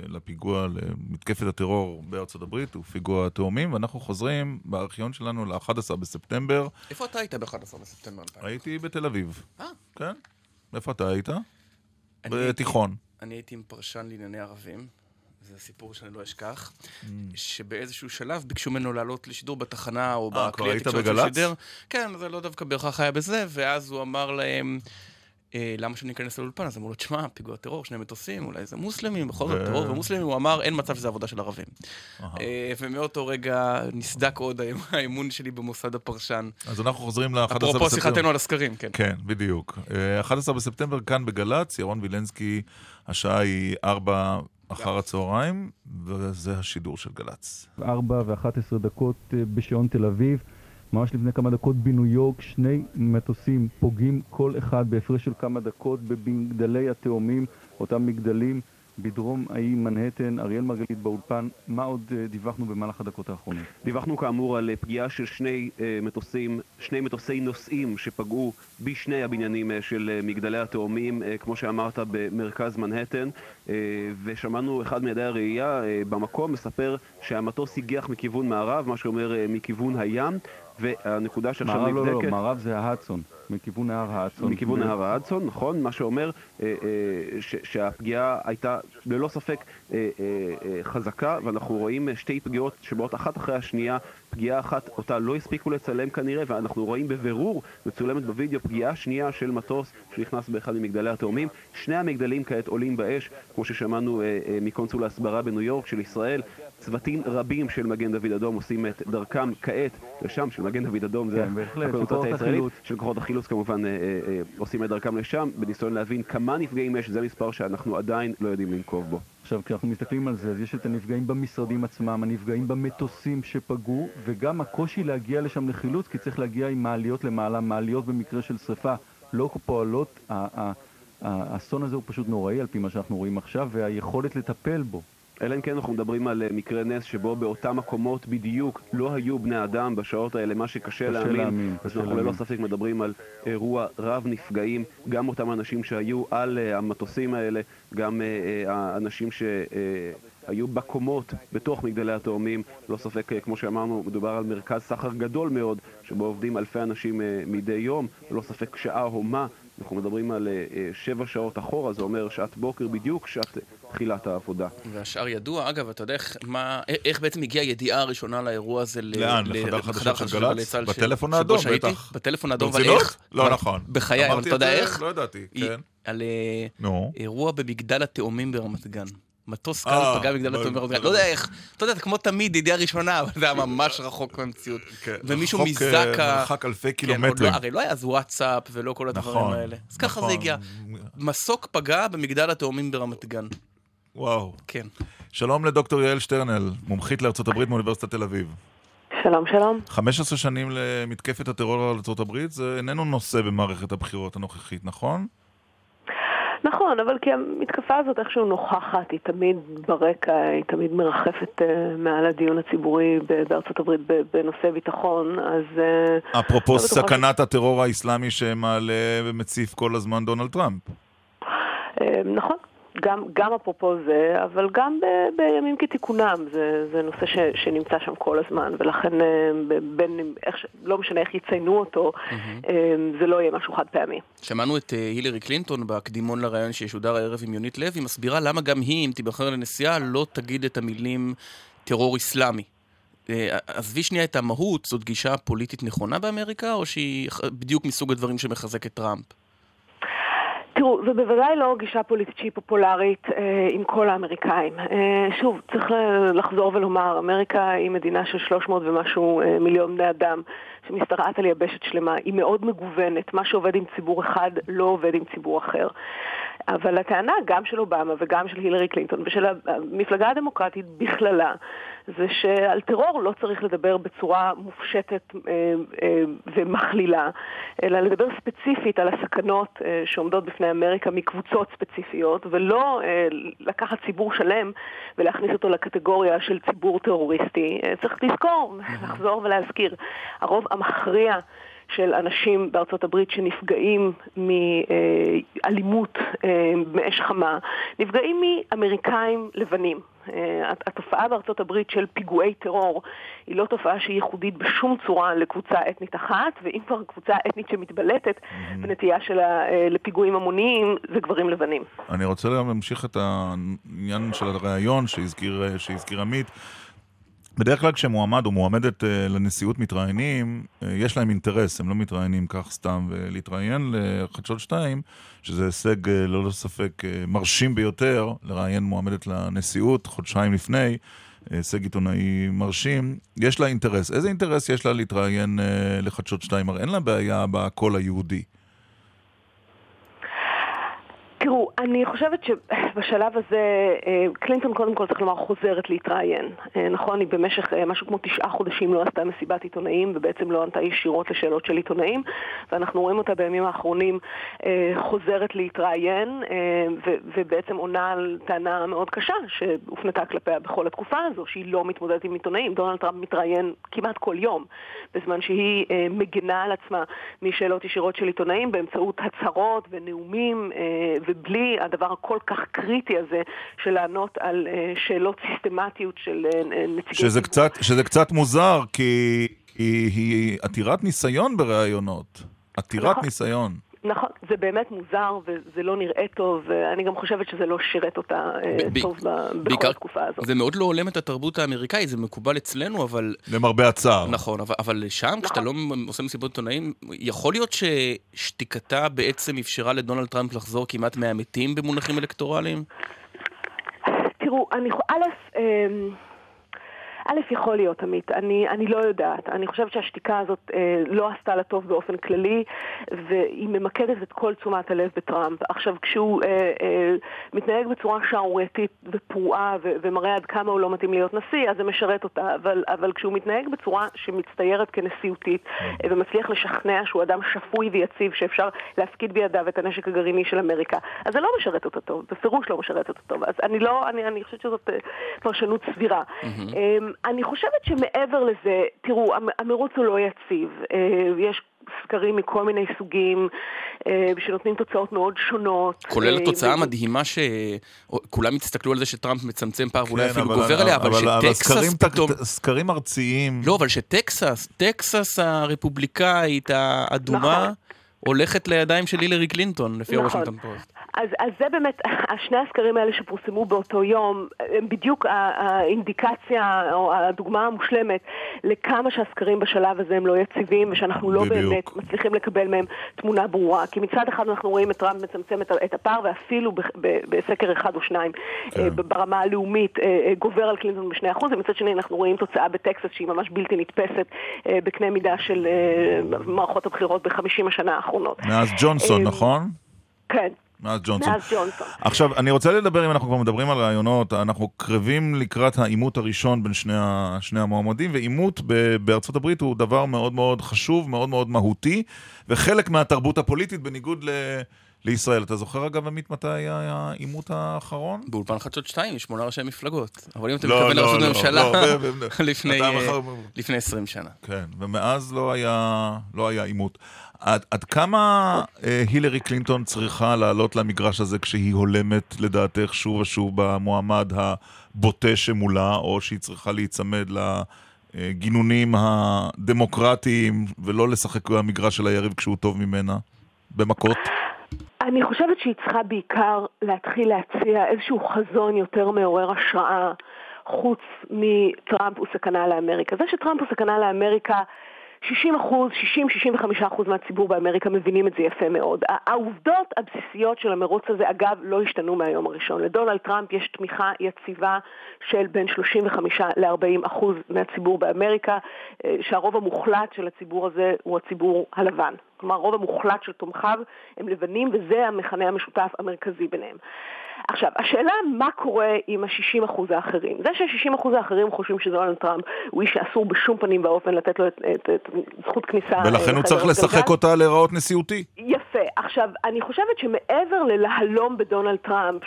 לפיגוע, למתקפת הטרור בארצות הברית, ופיגוע התאומים, ואנחנו חוזרים בארכיון שלנו ל-11 בספטמבר. איפה אתה היית ב-11 בספטמבר 2000? הייתי בתל אביב. אה. כן. איפה אתה היית? בתיכון. אני הייתי עם פרשן לענייני ערבים, זה סיפור שאני לא אשכח, Mm. שבאיזשהו שלב ביקשו ממנו לעלות לשידור בתחנה או אה, בכלי התקשורת שהוא בגל"צ? שידר. כן, זה לא דווקא בהכרח היה בזה, ואז הוא אמר להם... אה, למה שאני אכנס לאולפן? אז אמרו לו, תשמע, פיגוע טרור, שני מטוסים, אולי זה מוסלמים, בכל זאת טרור ומוסלמים, הוא אמר, אין מצב שזה עבודה של ערבים. אה, ומאותו רגע נסדק עוד האמ- האמון שלי במוסד הפרשן. אז אנחנו חוזרים ל-11 בספטמבר. אפרופו שיחתנו על הסקרים, כן. כן, בדיוק. אה, 11 בספטמבר כאן בגל"צ, ירון וילנסקי, השעה היא 4 אחר הצהריים, וזה השידור של גל"צ. 4 ו-11 דקות אה, בשעון תל אביב. ממש לפני כמה דקות בניו יורק, שני מטוסים פוגעים כל אחד בהפרש של כמה דקות במגדלי התאומים, אותם מגדלים בדרום האי מנהטן. אריאל מרגלית באולפן, מה עוד אה, דיווחנו במהלך הדקות האחרונות? דיווחנו כאמור על אה, פגיעה של שני אה, מטוסים, שני מטוסי נוסעים שפגעו בשני הבניינים של מגדלי התאומים, כמו שאמרת, במרכז מנהטן, ושמענו אחד מידי הראייה במקום מספר שהמטוס הגיח מכיוון מערב, מה שאומר מכיוון הים, והנקודה שעכשיו מערב נבדקת... לא, לא, מערב זה ההדסון, מכיוון נהר ההדסון. מכיוון נהר ההדסון, נכון, מה שאומר אה, אה, שהפגיעה הייתה ללא ספק אה, חזקה, ואנחנו רואים שתי פגיעות שבאות אחת אחרי השנייה, פגיעה אחת אותה לא הספיקו לצלם כנראה, ואנחנו רואים בבירור, מצולמת בווידאו, פגיעה שנייה של מטוס שנכנס באחד ממגדלי התאומים. שני המגדלים כעת עולים באש, כמו ששמענו מקונסול ההסברה בניו יורק של ישראל. צוותים רבים של מגן דוד אדום עושים את דרכם כעת לשם, של מגן דוד אדום, זה כן, כוחות הישראלית. של כוחות החילוץ כמובן אה, אה, אה, עושים את דרכם לשם, בניסיון להבין כמה נפגעים יש, זה מספר שאנחנו עדיין לא יודעים לנקוב בו. עכשיו, כשאנחנו מסתכלים על זה, אז יש את הנפגעים במשרדים עצמם, הנפגעים במטוסים שפגעו, וגם הקושי להגיע לשם לחילוץ, כי צריך להגיע עם מעליות למעלה, מעליות במקרה של שריפה לא פועלות. האסון הזה הוא פשוט נוראי, על פי מה שאנחנו רואים עכשיו, והיכולת לטפל בו. אלא אם כן אנחנו מדברים על אה, מקרה נס שבו באותם מקומות בדיוק לא היו בני אדם בשעות האלה, מה שקשה קשה להאמין. להאמין, אז אנחנו ללא. ספק מדברים על אירוע רב נפגעים, גם אותם אנשים שהיו על אה, המטוסים האלה, גם אה, האנשים שהיו בקומות בתוך מגדלי התאומים. לא ספק, כמו שאמרנו, מדובר על מרכז סחר גדול מאוד, שבו עובדים אלפי אנשים מדי יום, ללא ספק שעה הומה. אנחנו מדברים על אה, אה, שבע שעות אחורה, זה אומר שעת בוקר בדיוק, שעת תחילת העבודה. והשאר ידוע, אגב, אתה יודע איך, מה, איך בעצם הגיעה הידיעה הראשונה לאירוע הזה לאן? ל- לחדר חדשות של גל"צ? גלי צה"ל ש- בטלפון האדום? בטח. בטלפון האדום, אבל? איך? לא נכון. בחיי, אבל אתה יודע איך? לא ידעתי, כן. על אה. אירוע במגדל התאומים ברמת גן. מטוס קל אה, פגע במגדל ב- התאומים ברמת גן. ב- לא יודע איך, אתה יודע, כמו תמיד, ידיעה ראשונה, אבל זה היה ממש רחוק מהמציאות. כן, ומישהו מזקה... אה, מרחק אלפי כן, עוד קילומטרים. לא- הרי לא היה אז וואטסאפ ולא כל הדברים נכון, האלה. אז ככה זה נכון. הגיע. מסוק פגע במגדל התאומים ברמת גן. וואו. כן. שלום לדוקטור יעל שטרנל, מומחית לארצות הברית מאוניברסיטת תל אביב. שלום, שלום. 15 שנים למתקפת הטרור על ארצות הברית, זה איננו נושא במערכת הבחירות הנוכחית, נכון? נכון, אבל כי המתקפה הזאת איכשהו נוכחת, היא תמיד ברקע, היא תמיד מרחפת אה, מעל הדיון הציבורי בארצות הברית בנושא ביטחון, אז... אה, אפרופו סכנת הטרור האסלאמי שמעלה ומציף כל הזמן דונלד טראמפ. אה, נכון, גם, גם אפרופו זה, אבל גם ב, בימים כתיקונם, זה, זה נושא ש, שנמצא שם כל הזמן, ולכן אה, בין, איך, לא משנה איך יציינו אותו, mm-hmm. זה לא יהיה משהו חד פעמי. שמענו את הילרי קלינטון בקדימון לרעיון שישודר הערב עם יונית לוי, מסבירה למה גם היא, אם תיבחר לנשיאה, לא תגיד את המילים טרור אסלאמי. עזבי שנייה את המהות, זאת גישה פוליטית נכונה באמריקה, או שהיא בדיוק מסוג הדברים שמחזק את טראמפ? תראו, זו בוודאי לא גישה פוליטית שהיא פופולרית אה, עם כל האמריקאים. אה, שוב, צריך לחזור ולומר, אמריקה היא מדינה של 300 ומשהו אה, מיליון בני אדם שמשתרעת על יבשת שלמה. היא מאוד מגוונת, מה שעובד עם ציבור אחד לא עובד עם ציבור אחר. אבל הטענה גם של אובמה וגם של הילרי קלינטון ושל המפלגה הדמוקרטית בכללה זה שעל טרור לא צריך לדבר בצורה מופשטת אה, אה, ומכלילה, אלא לדבר ספציפית על הסכנות אה, שעומדות בפני אמריקה מקבוצות ספציפיות, ולא לקחת ציבור שלם ולהכניס אותו לקטגוריה של ציבור טרוריסטי. צריך לזכור, לחזור ולהזכיר, הרוב המכריע של אנשים בארצות הברית שנפגעים מאלימות מאש חמה, נפגעים מאמריקאים לבנים. אה, התופעה בארצות הברית של פיגועי טרור היא לא תופעה שהיא ייחודית בשום צורה לקבוצה אתנית אחת, ואם כבר קבוצה אתנית שמתבלטת בנטייה שלה אה, לפיגועים המוניים, זה גברים לבנים. אני רוצה להמשיך את העניין של הריאיון שהזכיר עמית. בדרך כלל כשמועמד או מועמדת אה, לנשיאות מתראיינים, אה, יש להם אינטרס, הם לא מתראיינים כך סתם. ולהתראיין לחדשות 2, שזה הישג אה, ללא ספק מרשים ביותר, לראיין מועמדת לנשיאות חודשיים לפני, הישג עיתונאי מרשים, יש לה אינטרס. איזה אינטרס יש לה להתראיין לחדשות 2? הרי אין לה בעיה בקול היהודי. תראו, אני חושבת שבשלב הזה אה, קלינטון קודם כל צריך לומר חוזרת להתראיין. אה, נכון, היא במשך אה, משהו כמו תשעה חודשים לא עשתה מסיבת עיתונאים ובעצם לא ענתה ישירות לשאלות של עיתונאים ואנחנו רואים אותה בימים האחרונים חוזרת להתראיין ובעצם עונה על טענה מאוד קשה שהופנתה כלפיה בכל התקופה הזו, שהיא לא מתמודדת עם עיתונאים. דונלד טראמפ מתראיין כמעט כל יום, בזמן שהיא מגנה על עצמה משאלות ישירות של עיתונאים באמצעות הצהרות ונאומים ובלי הדבר הכל כך קריטי הזה של לענות על אה, שאלות סיסטמטיות של אה, נציגי... שזה קצת, שזה קצת מוזר, כי היא, היא עתירת ניסיון בראיונות. עתירת נכון. ניסיון. נכון, זה באמת מוזר וזה לא נראה טוב, ואני גם חושבת שזה לא שירת אותה אה, טוב בכל התקופה הזאת. זה מאוד לא הולם את התרבות האמריקאית, זה מקובל אצלנו, אבל... למרבה הצער. נכון, אבל, אבל שם, נכון. כשאתה לא עושה מסיבות עיתונאים, יכול להיות ששתיקתה בעצם אפשרה לדונלד טראמפ לחזור כמעט מהמתים במונחים אלקטורליים? תראו, אני... א', אמ, א', יכול להיות, עמית, אני, אני לא יודעת. אני חושבת שהשתיקה הזאת אה, לא עשתה לה טוב באופן כללי, והיא ממקדת את כל תשומת הלב בטראמפ. עכשיו, כשהוא אה, אה, מתנהג בצורה שערורייתית ופרועה ו- ומראה עד כמה הוא לא מתאים להיות נשיא, אז זה משרת אותה. אבל, אבל כשהוא מתנהג בצורה שמצטיירת כנשיאותית אה, ומצליח לשכנע שהוא אדם שפוי ויציב, שאפשר להפקיד בידיו את הנשק הגרעיני של אמריקה, אז זה לא משרת אותו טוב, בפירוש לא משרת אותו טוב. אז אני לא, אני, אני חושבת שזאת אה, פרשנות סבירה. Mm-hmm. אני חושבת שמעבר לזה, תראו, המרוץ הוא לא יציב. אה, יש סקרים מכל מיני סוגים, אה, שנותנים תוצאות מאוד שונות. כולל אה, התוצאה המדהימה שכולם הסתכלו על זה שטראמפ מצמצם פער ואולי כן, אפילו גובר עליה, אבל שטקסס פתאום... סקרים ארציים... לא, אבל שטקסס, טקסס הרפובליקאית האדומה... הולכת לידיים של הילרי קלינטון, לפי נכון. הוושינגטון פוסט. אז, אז זה באמת, שני הסקרים האלה שפורסמו באותו יום, הם בדיוק האינדיקציה או הדוגמה המושלמת לכמה שהסקרים בשלב הזה הם לא יציבים ושאנחנו לא בדיוק. באמת מצליחים לקבל מהם תמונה ברורה. כי מצד אחד אנחנו רואים את טראמפ מצמצם את הפער ואפילו בסקר אחד או שניים כן. אה, ברמה הלאומית אה, אה, גובר על קלינטון בשני אחוז, ומצד שני אנחנו רואים תוצאה בטקסס שהיא ממש בלתי נתפסת בקנה מידה של מערכות הבחירות בחמישים השנה האחרונות. מאז ג'ונסון, נכון? כן. מאז ג'ונסון. מאז ג'ונסון. עכשיו, אני רוצה לדבר, אם אנחנו כבר מדברים על רעיונות, אנחנו קרבים לקראת העימות הראשון בין שני, ה, שני המועמדים, ועימות בארצות הברית הוא דבר מאוד מאוד חשוב, מאוד מאוד מהותי, וחלק מהתרבות הפוליטית, בניגוד ל... לישראל. אתה זוכר אגב, עמית, מתי היה העימות האחרון? באולפן חדשות 2, יש שמונה ראשי מפלגות. אבל אם אתה לא, מתכוון לא, לראשות לא, הממשלה, לא, ב- לפני, אתה אה, מחר- לפני 20 שנה. כן, ומאז לא היה, לא היה עימות. עד, עד כמה אה, הילרי קלינטון צריכה לעלות למגרש הזה כשהיא הולמת לדעתך שוב ושוב במועמד הבוטה שמולה, או שהיא צריכה להיצמד לגינונים הדמוקרטיים ולא לשחק במגרש של היריב כשהוא טוב ממנה? במכות? אני חושבת שהיא צריכה בעיקר להתחיל להציע איזשהו חזון יותר מעורר השראה, חוץ מטראמפ הוא סכנה לאמריקה. זה שטראמפ הוא סכנה לאמריקה, 60 אחוז, 60-65 אחוז מהציבור באמריקה מבינים את זה יפה מאוד. העובדות הבסיסיות של המרוץ הזה, אגב, לא השתנו מהיום הראשון. לדונלד טראמפ יש תמיכה יציבה של בין 35 ל-40 אחוז מהציבור באמריקה, אה, שהרוב המוחלט של הציבור הזה הוא הציבור הלבן. כלומר, הרוב המוחלט של תומכיו הם לבנים, וזה המכנה המשותף המרכזי ביניהם. עכשיו, השאלה מה קורה עם ה-60% האחרים. זה שה-60% האחרים חושבים שדונלד טראמפ הוא איש שאסור בשום פנים ואופן לתת לו את, את, את זכות כניסה. ולכן הוא צריך לשחק. אותה להיראות נשיאותי. יפה. עכשיו, אני חושבת שמעבר ללהלום בדונלד טראמפ,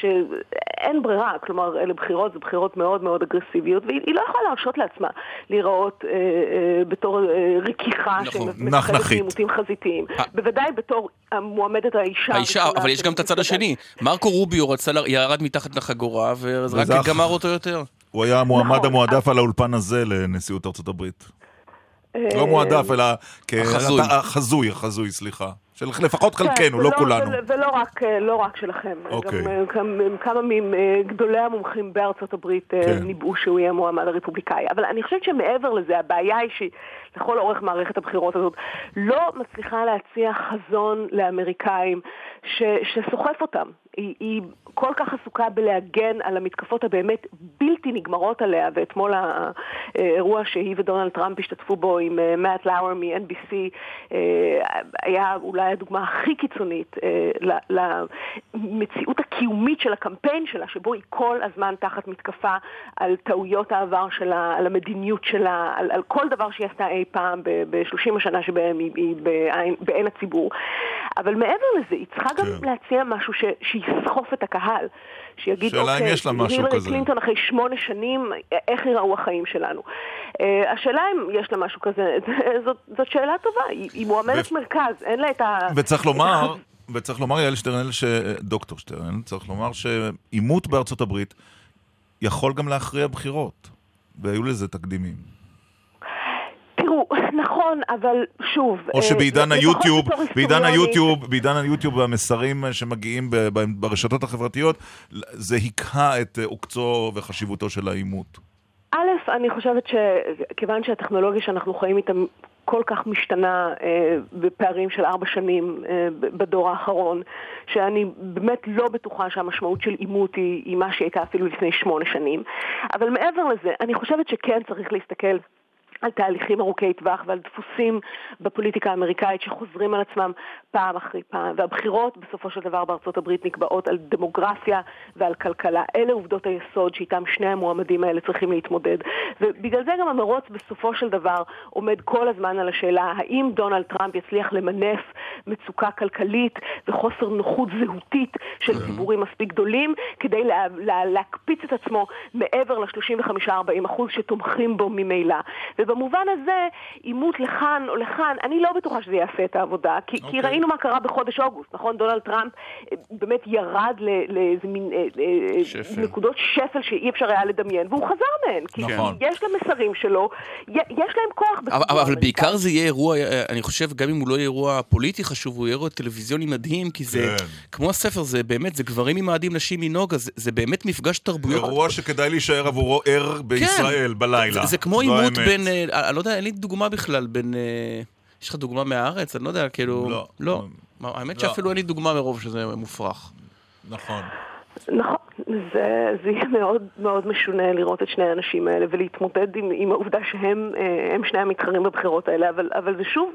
שאין ברירה, כלומר, אלה בחירות, זה בחירות מאוד מאוד אגרסיביות, והיא היא לא יכולה להרשות לעצמה להיראות אה, אה, בתור אה, רכיכה נכון, שמפחדת. מעימותים חזיתיים. בוודאי בתור המועמדת האישה האישה, אבל יש גם את הצד השני. מרקו רוביו רצה, ל- ירד מתחת לחגורה, וזה רק וזה אח- גמר אותו יותר. הוא היה המועמד נכון. המועדף על האולפן הזה לנשיאות ארצות הברית. אה, לא מועדף, אלא... כ- החזוי. אתה- החזוי, החזוי, סליחה. של לפחות כן, חלקנו, לא ולא- כולנו. ול- ולא רק, אה, לא רק שלכם. אוקיי. גם אה, כמה- מגדולי המומחים בארצות הברית אה, כן. ניבאו שהוא יהיה מועמד הרפובליקאי. אבל אני חושבת שמעבר לזה, הבעיה היא שהיא לכל אורך מערכת הבחירות הזאת לא מצליחה להציע חזון לאמריקאים ש, שסוחף אותם. היא, היא כל כך עסוקה בלהגן על המתקפות הבאמת בלתי נגמרות עליה, ואתמול האירוע שהיא ודונלד טראמפ השתתפו בו עם אה, מאט לאואר מ-NBC אה, היה אולי הדוגמה הכי קיצונית אה, למציאות הקיומית של הקמפיין שלה, שבו היא כל הזמן תחת מתקפה על טעויות העבר שלה, על המדיניות שלה, על, על כל דבר שהיא עשתה אי פעם ב-30 השנה שבהם היא, היא בעין, הציבור. אבל מעבר לזה, היא צריכה גם כן. להציע משהו ש, שיסחוף את הקהל. שיגיד, שאלה אם אוקיי, יש לה משהו הילרי כזה." קלינטון אחרי שמונה שנים, איך ייראו החיים שלנו? אה, השאלה אם יש לה משהו כזה, זאת, זאת שאלה טובה, היא, היא מועמדת מרכז, אין לה את ה... וצריך לומר, וצריך לומר, יעל שטרנל, ש... דוקטור שטרנל, צריך לומר שעימות בארצות הברית יכול גם להכריע בחירות. והיו לזה תקדימים. נכון, אבל שוב... או שבעידן אה, היוטיוב, לפחות בתור בעידן היוטיוב, בעידן היוטיוב והמסרים שמגיעים ב- ב- ברשתות החברתיות, זה היכה את אה, עוקצו וחשיבותו של העימות. א', אני חושבת שכיוון שהטכנולוגיה שאנחנו חיים איתה כל כך משתנה אה, בפערים של ארבע שנים אה, בדור האחרון, שאני באמת לא בטוחה שהמשמעות של עימות היא, היא מה שהייתה אפילו לפני שמונה שנים. אבל מעבר לזה, אני חושבת שכן צריך להסתכל על תהליכים ארוכי טווח ועל דפוסים בפוליטיקה האמריקאית שחוזרים על עצמם פעם אחרי פעם, והבחירות בסופו של דבר בארצות הברית נקבעות על דמוגרפיה ועל כלכלה. אלה עובדות היסוד שאיתם שני המועמדים האלה צריכים להתמודד. ובגלל זה גם המרוץ בסופו של דבר עומד כל הזמן על השאלה האם דונלד טראמפ יצליח למנף מצוקה כלכלית וחוסר נוחות זהותית של ציבורים מספיק גדולים כדי לה, לה, להקפיץ את עצמו מעבר ל-35-40 אחוז שתומכים בו ממילא. ובמובן הזה, עימות לכאן או לכאן, אני לא בטוחה שזה יעשה את העבודה, כי, okay. כי ראינו מה קרה בחודש אוגוסט, נכון? דונלד טראמפ אה, באמת ירד ל- לאיזה מין אה, אה, שפל. נקודות שפל שאי אפשר היה לדמיין, והוא חזר מהן, כי נכון. יש למסרים שלו, י- יש להם כוח אבל, אבל האמריקאי. בעיקר זה יהיה אירוע, אני חושב, גם אם הוא לא יהיה אירוע פוליטי חשוב, הוא יהיה אירוע טלוויזיוני מדהים, כי זה, כן. כמו הספר, זה באמת, זה גברים ממאדים נשים מנוגה, זה, זה באמת מפגש תרבויות. אירוע שכדאי להישאר עבור ער בישראל בלילה. זה, זה כמו עימות. בין, אני לא יודע, אין לי דוגמה בכלל בין, אה, יש לך דוגמה מהארץ? אני לא יודע, כאילו, לא. לא. מה, האמת לא. שאפילו אין לי דוגמה מרוב שזה מופרך. נכון. נכון, זה, זה יהיה מאוד מאוד משונה לראות את שני האנשים האלה ולהתמודד עם, עם העובדה שהם אה, הם שני המתחרים בבחירות האלה, אבל, אבל זה שוב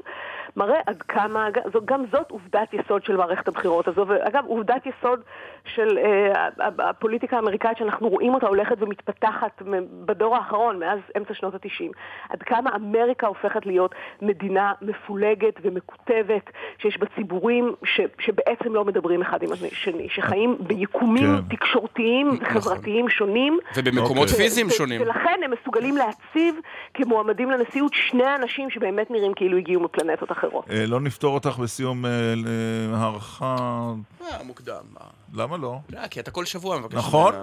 מראה עד כמה, זו, גם זאת עובדת יסוד של מערכת הבחירות הזו, ואגב, עובדת יסוד של אה, הפוליטיקה האמריקאית שאנחנו רואים אותה הולכת ומתפתחת בדור האחרון, מאז אמצע שנות ה-90. עד כמה אמריקה הופכת להיות מדינה מפולגת ומקוטבת, שיש בה ציבורים ש, שבעצם לא מדברים אחד עם השני, שחיים ביקומים כן. תקשורתיים וחברתיים נכון. שונים. ובמקומות okay. פיזיים שונים. ולכן הם מסוגלים להציב כמועמדים לנשיאות שני אנשים שבאמת נראים כאילו הגיעו מפלנטות אחרות. אה, לא נפתור אותך בסיום אה, הערכה... אה, מוקדם. למה לא? לא, כי אתה כל שבוע מבקש נכון?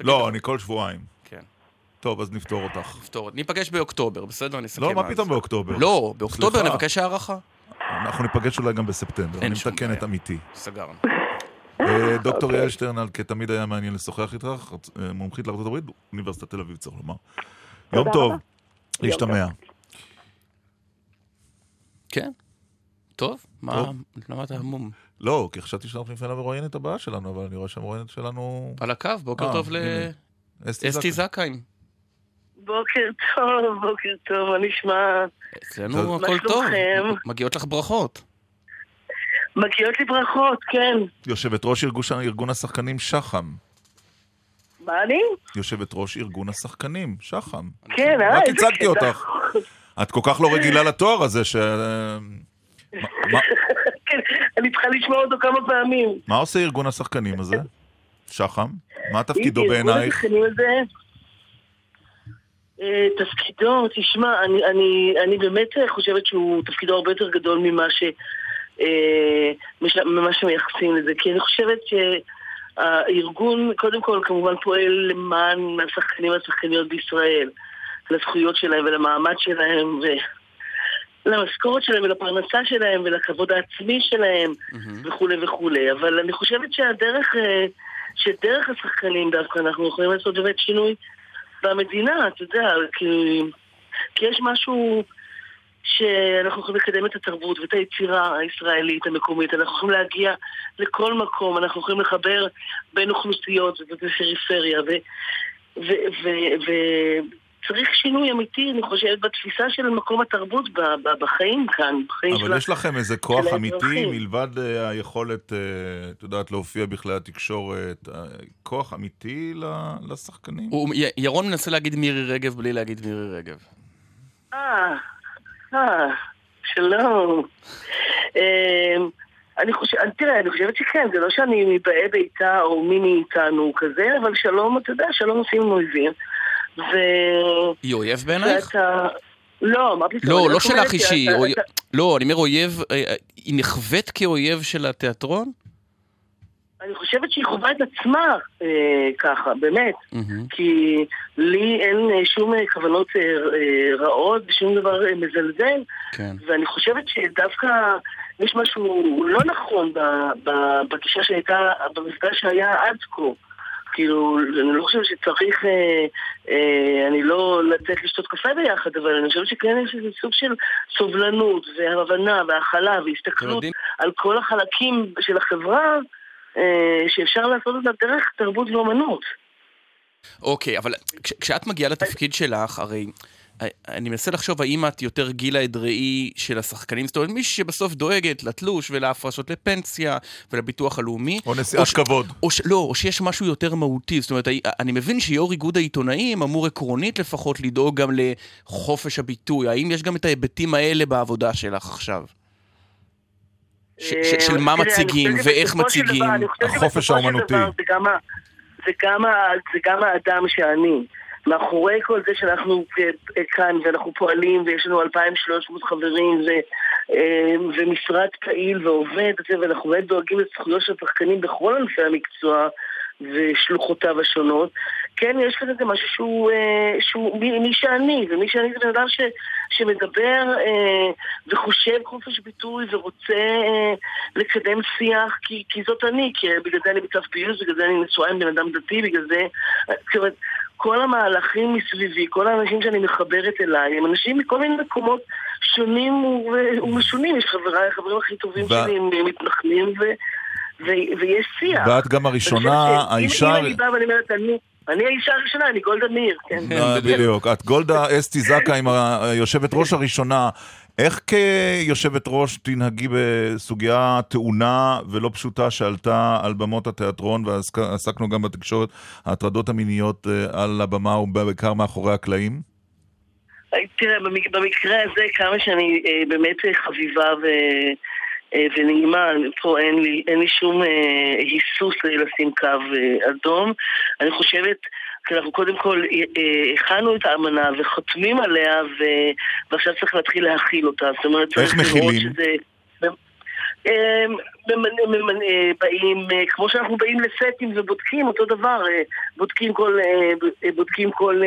לא, אני כל שבועיים. כן. טוב, אז נפתור אותך. נפתור. ניפגש באוקטובר, בסדר? נסכם לא, מה פתאום באוקטובר? לא, באוקטובר נבקש הערכה. אנחנו ניפגש אולי גם בספטמבר, אני מתקן את אמיתי. סגרנו. דוקטור יעל שטרנל, כתמיד היה מעניין לשוחח איתך, מומחית לארה"ב, אוניברסיטת תל אביב, צריך לומר. יום טוב, להשתמע. כן. טוב, מה, למה אתה המום? לא, כי חשבתי שאנחנו נפנה למרואיינת הבאה שלנו, אבל אני רואה שהמרואיינת שלנו... על הקו, בוקר טוב לאסתי זכאים. בוקר טוב, בוקר טוב, מה נשמע? אצלנו הכל טוב, מגיעות לך ברכות. מגיעות לי ברכות, כן. יושבת ראש ארגון השחקנים שחם. מה אני? יושבת ראש ארגון השחקנים, שחם. כן, אה, רק הצגתי אותך. את כל כך לא רגילה לתואר הזה ש... כן, אני צריכה לשמוע אותו כמה פעמים. מה עושה ארגון השחקנים הזה? שחם? מה תפקידו בעינייך? ארגון השחקנים הזה... אה, תפקידו, תשמע, אני, אני, אני באמת חושבת שהוא תפקידו הרבה יותר גדול ממה, ש, אה, ממה שמייחסים לזה, כי אני חושבת שהארגון קודם כל כמובן פועל למען השחקנים והשחקניות בישראל, לזכויות שלהם ולמעמד שלהם ולמשכורת שלהם ולפרנסה שלהם ולכבוד העצמי שלהם mm-hmm. וכולי וכולי, אבל אני חושבת שהדרך, אה, שדרך השחקנים דווקא אנחנו יכולים לעשות באמת שינוי במדינה, אתה יודע, כי, כי יש משהו שאנחנו יכולים לקדם את התרבות ואת היצירה הישראלית המקומית, אנחנו יכולים להגיע לכל מקום, אנחנו יכולים לחבר בין אוכלוסיות ובפריפריה, ו... ו, ו, ו צריך שינוי אמיתי, אני חושבת, בתפיסה של מקום התרבות בחיים כאן, בחיים של אבל יש לכם איזה כוח אמיתי, מלבד אה, היכולת, אה, את יודעת, להופיע בכלי התקשורת, אה, כוח אמיתי לשחקנים? ירון מנסה להגיד מירי רגב בלי להגיד מירי רגב. אה, אה, שלום. אני חושבת, תראה, אני חושבת שכן, זה לא שאני מבאי ביתה או מי מאיתנו כזה, אבל שלום, אתה יודע, שלום עושים עם אויבים. ו... היא אויב בעינייך? לא, מה פתאום? לא, לא שלך אישי. לא, אני אומר אויב, אה, אה, היא נחווית כאויב של התיאטרון? אני חושבת שהיא חווה את עצמה אה, ככה, באמת. Mm-hmm. כי לי אין אה, שום אה, כוונות אה, אה, רעות, שום דבר אה, מזלזל. כן. ואני חושבת שדווקא יש משהו לא נכון בגישה שהייתה, במפגש שהיה עד כה. כאילו, אני לא חושבת שצריך, אה, אה, אני לא לצאת לשתות קפה ביחד, אבל אני חושבת שכן יש איזה סוג של סובלנות והבנה והכלה והסתכלות על כל החלקים של החברה, אה, שאפשר לעשות אותה דרך תרבות ואומנות. אוקיי, אבל כש, כשאת מגיעה לתפקיד שלך, הרי... אני מנסה לחשוב האם את יותר גילה אדראי של השחקנים, זאת אומרת מישהי שבסוף דואגת לתלוש ולהפרשות לפנסיה ולביטוח הלאומי. או נשיאת כבוד. או ש, לא, או שיש משהו יותר מהותי, זאת אומרת, אני מבין שיו"ר איגוד העיתונאים אמור עקרונית לפחות לדאוג גם לחופש הביטוי, האם יש גם את ההיבטים האלה בעבודה שלך עכשיו? ש, ש, של מה מציגים ואיך מציגים. החופש האומנותי. זה גם האדם שאני. מאחורי כל זה שאנחנו כאן ואנחנו פועלים ויש לנו 2,300 חברים ו, אה, ומשרד פעיל ועובד ואנחנו באמת דואגים לזכויות של השחקנים בכל ענפי המקצוע ושלוחותיו השונות, כן, יש כאן איזה משהו שהוא, אה, שהוא מי, מי שאני, ומי שאני זה בן אדם ש, שמדבר אה, וחושב חופש ביטוי ורוצה אה, לקדם שיח, כי, כי זאת אני, כי בגלל זה אני בצו פיוס, בגלל זה אני נשואה עם בן אדם דתי, בגלל זה... זאת אומרת, כל המהלכים מסביבי, כל האנשים שאני מחברת אליי, הם אנשים מכל מיני מקומות שונים ומשונים. יש חבריי, החברים הכי טובים שלי, הם מתנחלים, ו... ויש שיח. ואת גם הראשונה, האישה... אם אני באה ואני אומרת, אני... אני האישה הראשונה, אני גולדה מאיר, כן. אה, בדיוק. את גולדה אסתי זכאי, היושבת ראש הראשונה. איך כיושבת ראש תנהגי בסוגיה טעונה ולא פשוטה שעלתה על במות התיאטרון ועסקנו גם בתקשורת, ההטרדות המיניות אה, על הבמה ובעיקר מאחורי הקלעים? תראה, במקרה הזה, כמה שאני אה, באמת חביבה ו... אה, ונעימה, פה אין לי, אין לי שום אה, היסוס לשים קו אה, אדום. אני חושבת, כי אנחנו קודם כל הכנו את האמנה וחותמים עליה, ו... ועכשיו צריך להתחיל להכיל אותה. זאת אומרת, איך מכילים? שזה... באים, כמו שאנחנו באים לסטים ובודקים אותו דבר, בודקים כל, בודקים כל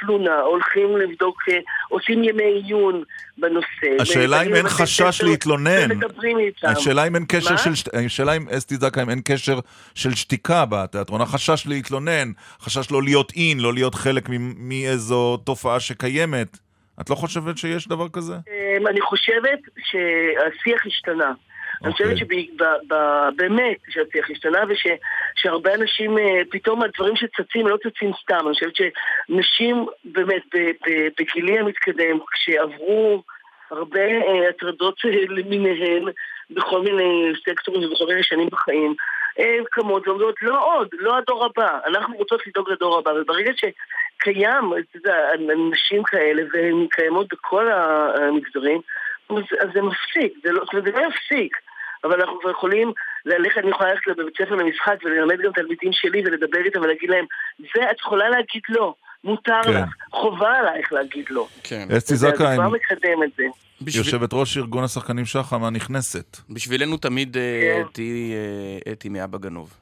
תלונה, הולכים לבדוק, עושים ימי עיון בנושא. השאלה אם אין חשש להתלונן. ומדברים איתם. השאלה אם אין קשר של, השאלה אם אסתי זקה, אם אין קשר של שתיקה בתיאטרון, החשש להתלונן, חשש לא להיות אין, לא להיות חלק מאיזו תופעה שקיימת. את לא חושבת שיש דבר כזה? אני חושבת שהשיח השתנה. אני חושבת שבאמת שהשיח השתנה ושהרבה אנשים, פתאום הדברים שצצים לא צצים סתם. אני חושבת שנשים באמת בגילי המתקדם, כשעברו הרבה הטרדות למיניהן בכל מיני סקטורים ובכל מיני שנים בחיים, קמות ואומרות, לא עוד, לא הדור הבא, אנחנו רוצות לדאוג לדור הבא, וברגע שקיים, אתה יודע, נשים כאלה, והן קיימות בכל המגזרים, אז זה מפסיק, זה לא, זה לא יפסיק. אבל אנחנו כבר יכולים ללכת, אני יכולה ללכת לבית ספר למשחק וללמד גם תלמידים שלי ולדבר איתם ולהגיד להם, זה את יכולה להגיד לא, מותר כן. לך, חובה עלייך להגיד לא. כן. אסתי זכאי, זה כבר מקדם את זה. יושבת ראש ארגון השחקנים שחם הנכנסת. בשבילנו תמיד אה, כן. תהיי אה, אתי מאבא גנוב.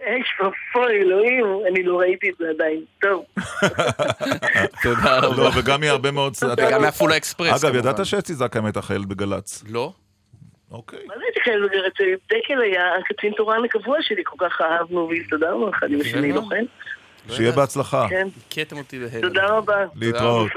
אש ואפוי, אלוהים, אני לא ראיתי את זה עדיין. טוב. תודה לא, רבה. וגם מערבה מאוד... וגם מעפולה אקספרס, אגב. ידעת שאסתי זכאי הייתה חיילת בגל"צ? לא. אוקיי. מה זה הייתי חייבת בגלל דקל היה הקצין תורן הקבוע שלי, כל כך אהבנו והסתדרנו אחד עם השני, מאוד. שיהיה בהצלחה. כן. הכיתם אותי בהלם. תודה רבה. להתראות.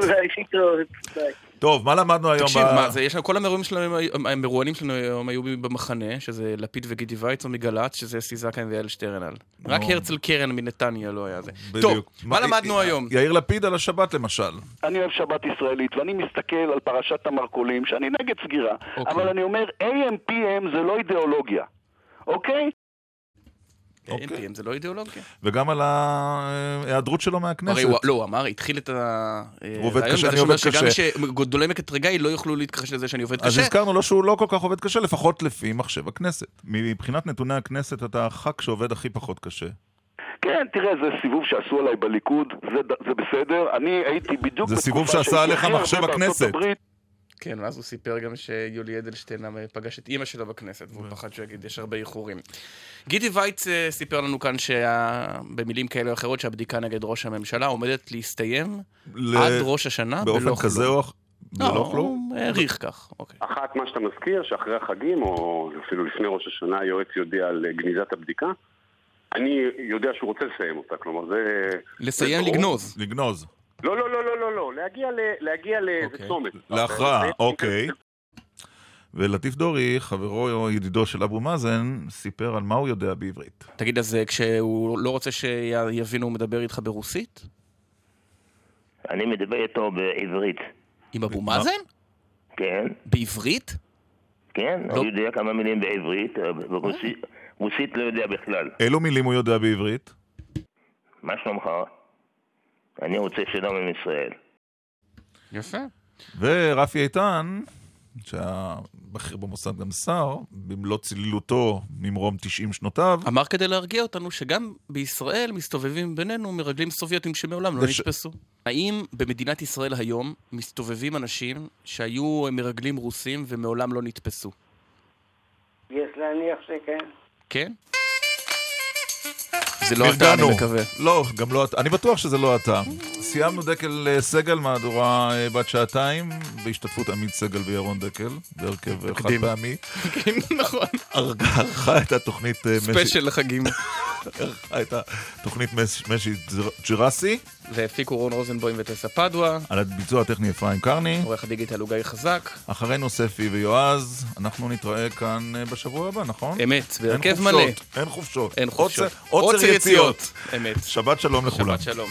טוב, מה למדנו היום? תקשיב, מה זה, יש לנו, כל המרואיינים שלנו, המרואיינים שלנו היום היו במחנה, שזה לפיד וגידי וייצון מגל"צ, שזה אסי זקן ויעל שטרנל. רק. הרצל קרן מנתניה לא היה זה. טוב, מה למדנו היום? יאיר לפיד על השבת למשל. אני אוהב שבת ישראלית, ואני מסתכל על פרשת המרכולים, שאני נגד סגירה, אוקיי. אבל אני אומר, AM/PM זה לא אידיאולוגיה, אוקיי? NPM זה לא אידיאולוגיה. וגם על ההיעדרות שלו מהכנסת. הרי הוא, לא, הוא אמר, התחיל את ה... הוא עובד הרעיון קשה, בזה אני עובד שאומר שגם. מי שגדולי מקטרגי לא יוכלו להתכחש לזה שאני עובד אז קשה. הזכרנו לו שהוא לא כל כך עובד קשה, לפחות לפי מחשב הכנסת. מבחינת נתוני הכנסת אתה הח"כ שעובד הכי פחות קשה. כן, תראה, זה סיבוב שעשו עליי בליכוד, זה, זה בסדר. אני הייתי בדיוק זה סיבוב שעשה עליך מחשב הכנסת. הברית. כן, ואז הוא סיפר גם שיולי אדלשטיין פגש את אימא שלו בכנסת, והוא פחד שהוא יגיד, יש הרבה איחורים. גידי וייץ אה, סיפר לנו כאן שבמילים כאלה או אחרות שהבדיקה נגד ראש הממשלה עומדת להסתיים ל- עד ראש השנה בלא באופן כזה כלום. או אח... לא, בלא כלום? הוא העריך כך, אוקיי. אחת, מה שאתה מזכיר, שאחרי החגים, או אפילו לפני ראש השנה, היועץ יודיע על גניזת הבדיקה. אני יודע שהוא רוצה לסיים אותה, כלומר זה... לסיים. לגנוז. לגנוז. לא, לא, לא, לא, לא, לא, להגיע ל- להגיע לאיזה צומת. להכרעה, זה- אוקיי. ולטיף דורי, חברו או ידידו של אבו מאזן, סיפר על מה הוא יודע בעברית. תגיד, אז אה, כשהוא לא רוצה שיבינו, הוא מדבר איתך ברוסית? אני מדבר איתו בעברית. עם אבו מאזן? כן, בעברית? כן, לא. אני יודע כמה מילים בעברית, אה, ברוסית רוסית לא יודע בכלל. אילו מילים הוא יודע בעברית? מה שלומך? אני רוצה שלום עם ישראל. יפה. ורפי איתן, שהיה בכיר במוסד גם שר, במלוא צלילותו ממרום 90 שנותיו, אמר כדי להרגיע אותנו שגם בישראל מסתובבים בינינו מרגלים סובייטים שמעולם לא וש- נתפסו. האם במדינת ישראל היום מסתובבים אנשים שהיו מרגלים רוסים ומעולם לא נתפסו? יש להניח שכן. כן? זה לא אתה, אני. מקווה. לא, גם לא אתה. אני בטוח שזה לא אתה. סיימנו דקל אה, סגל, מהדורה אה, בת שעתיים, בהשתתפות עמית סגל וירון דקל, בהרכב אה, חד. פעמי. נכון. ערכה את התוכנית... special לחגים. ערכה את התוכנית מש- משי ג'רסי, והפיקו רון רוזנבוים וטסה פדווה, על הביצוע הטכני אפרים קרני. עורך הדיגיטל הוא גיא חזק. אחרינו ספי ויועז, אנחנו נתראה כאן אה, בשבוע הבא, נכון? אמת, בהרכב מלא. אין חופשות. אין חופשות. עוצר- יציאות. אמת. שבת שלום לכולם. שבת שלום.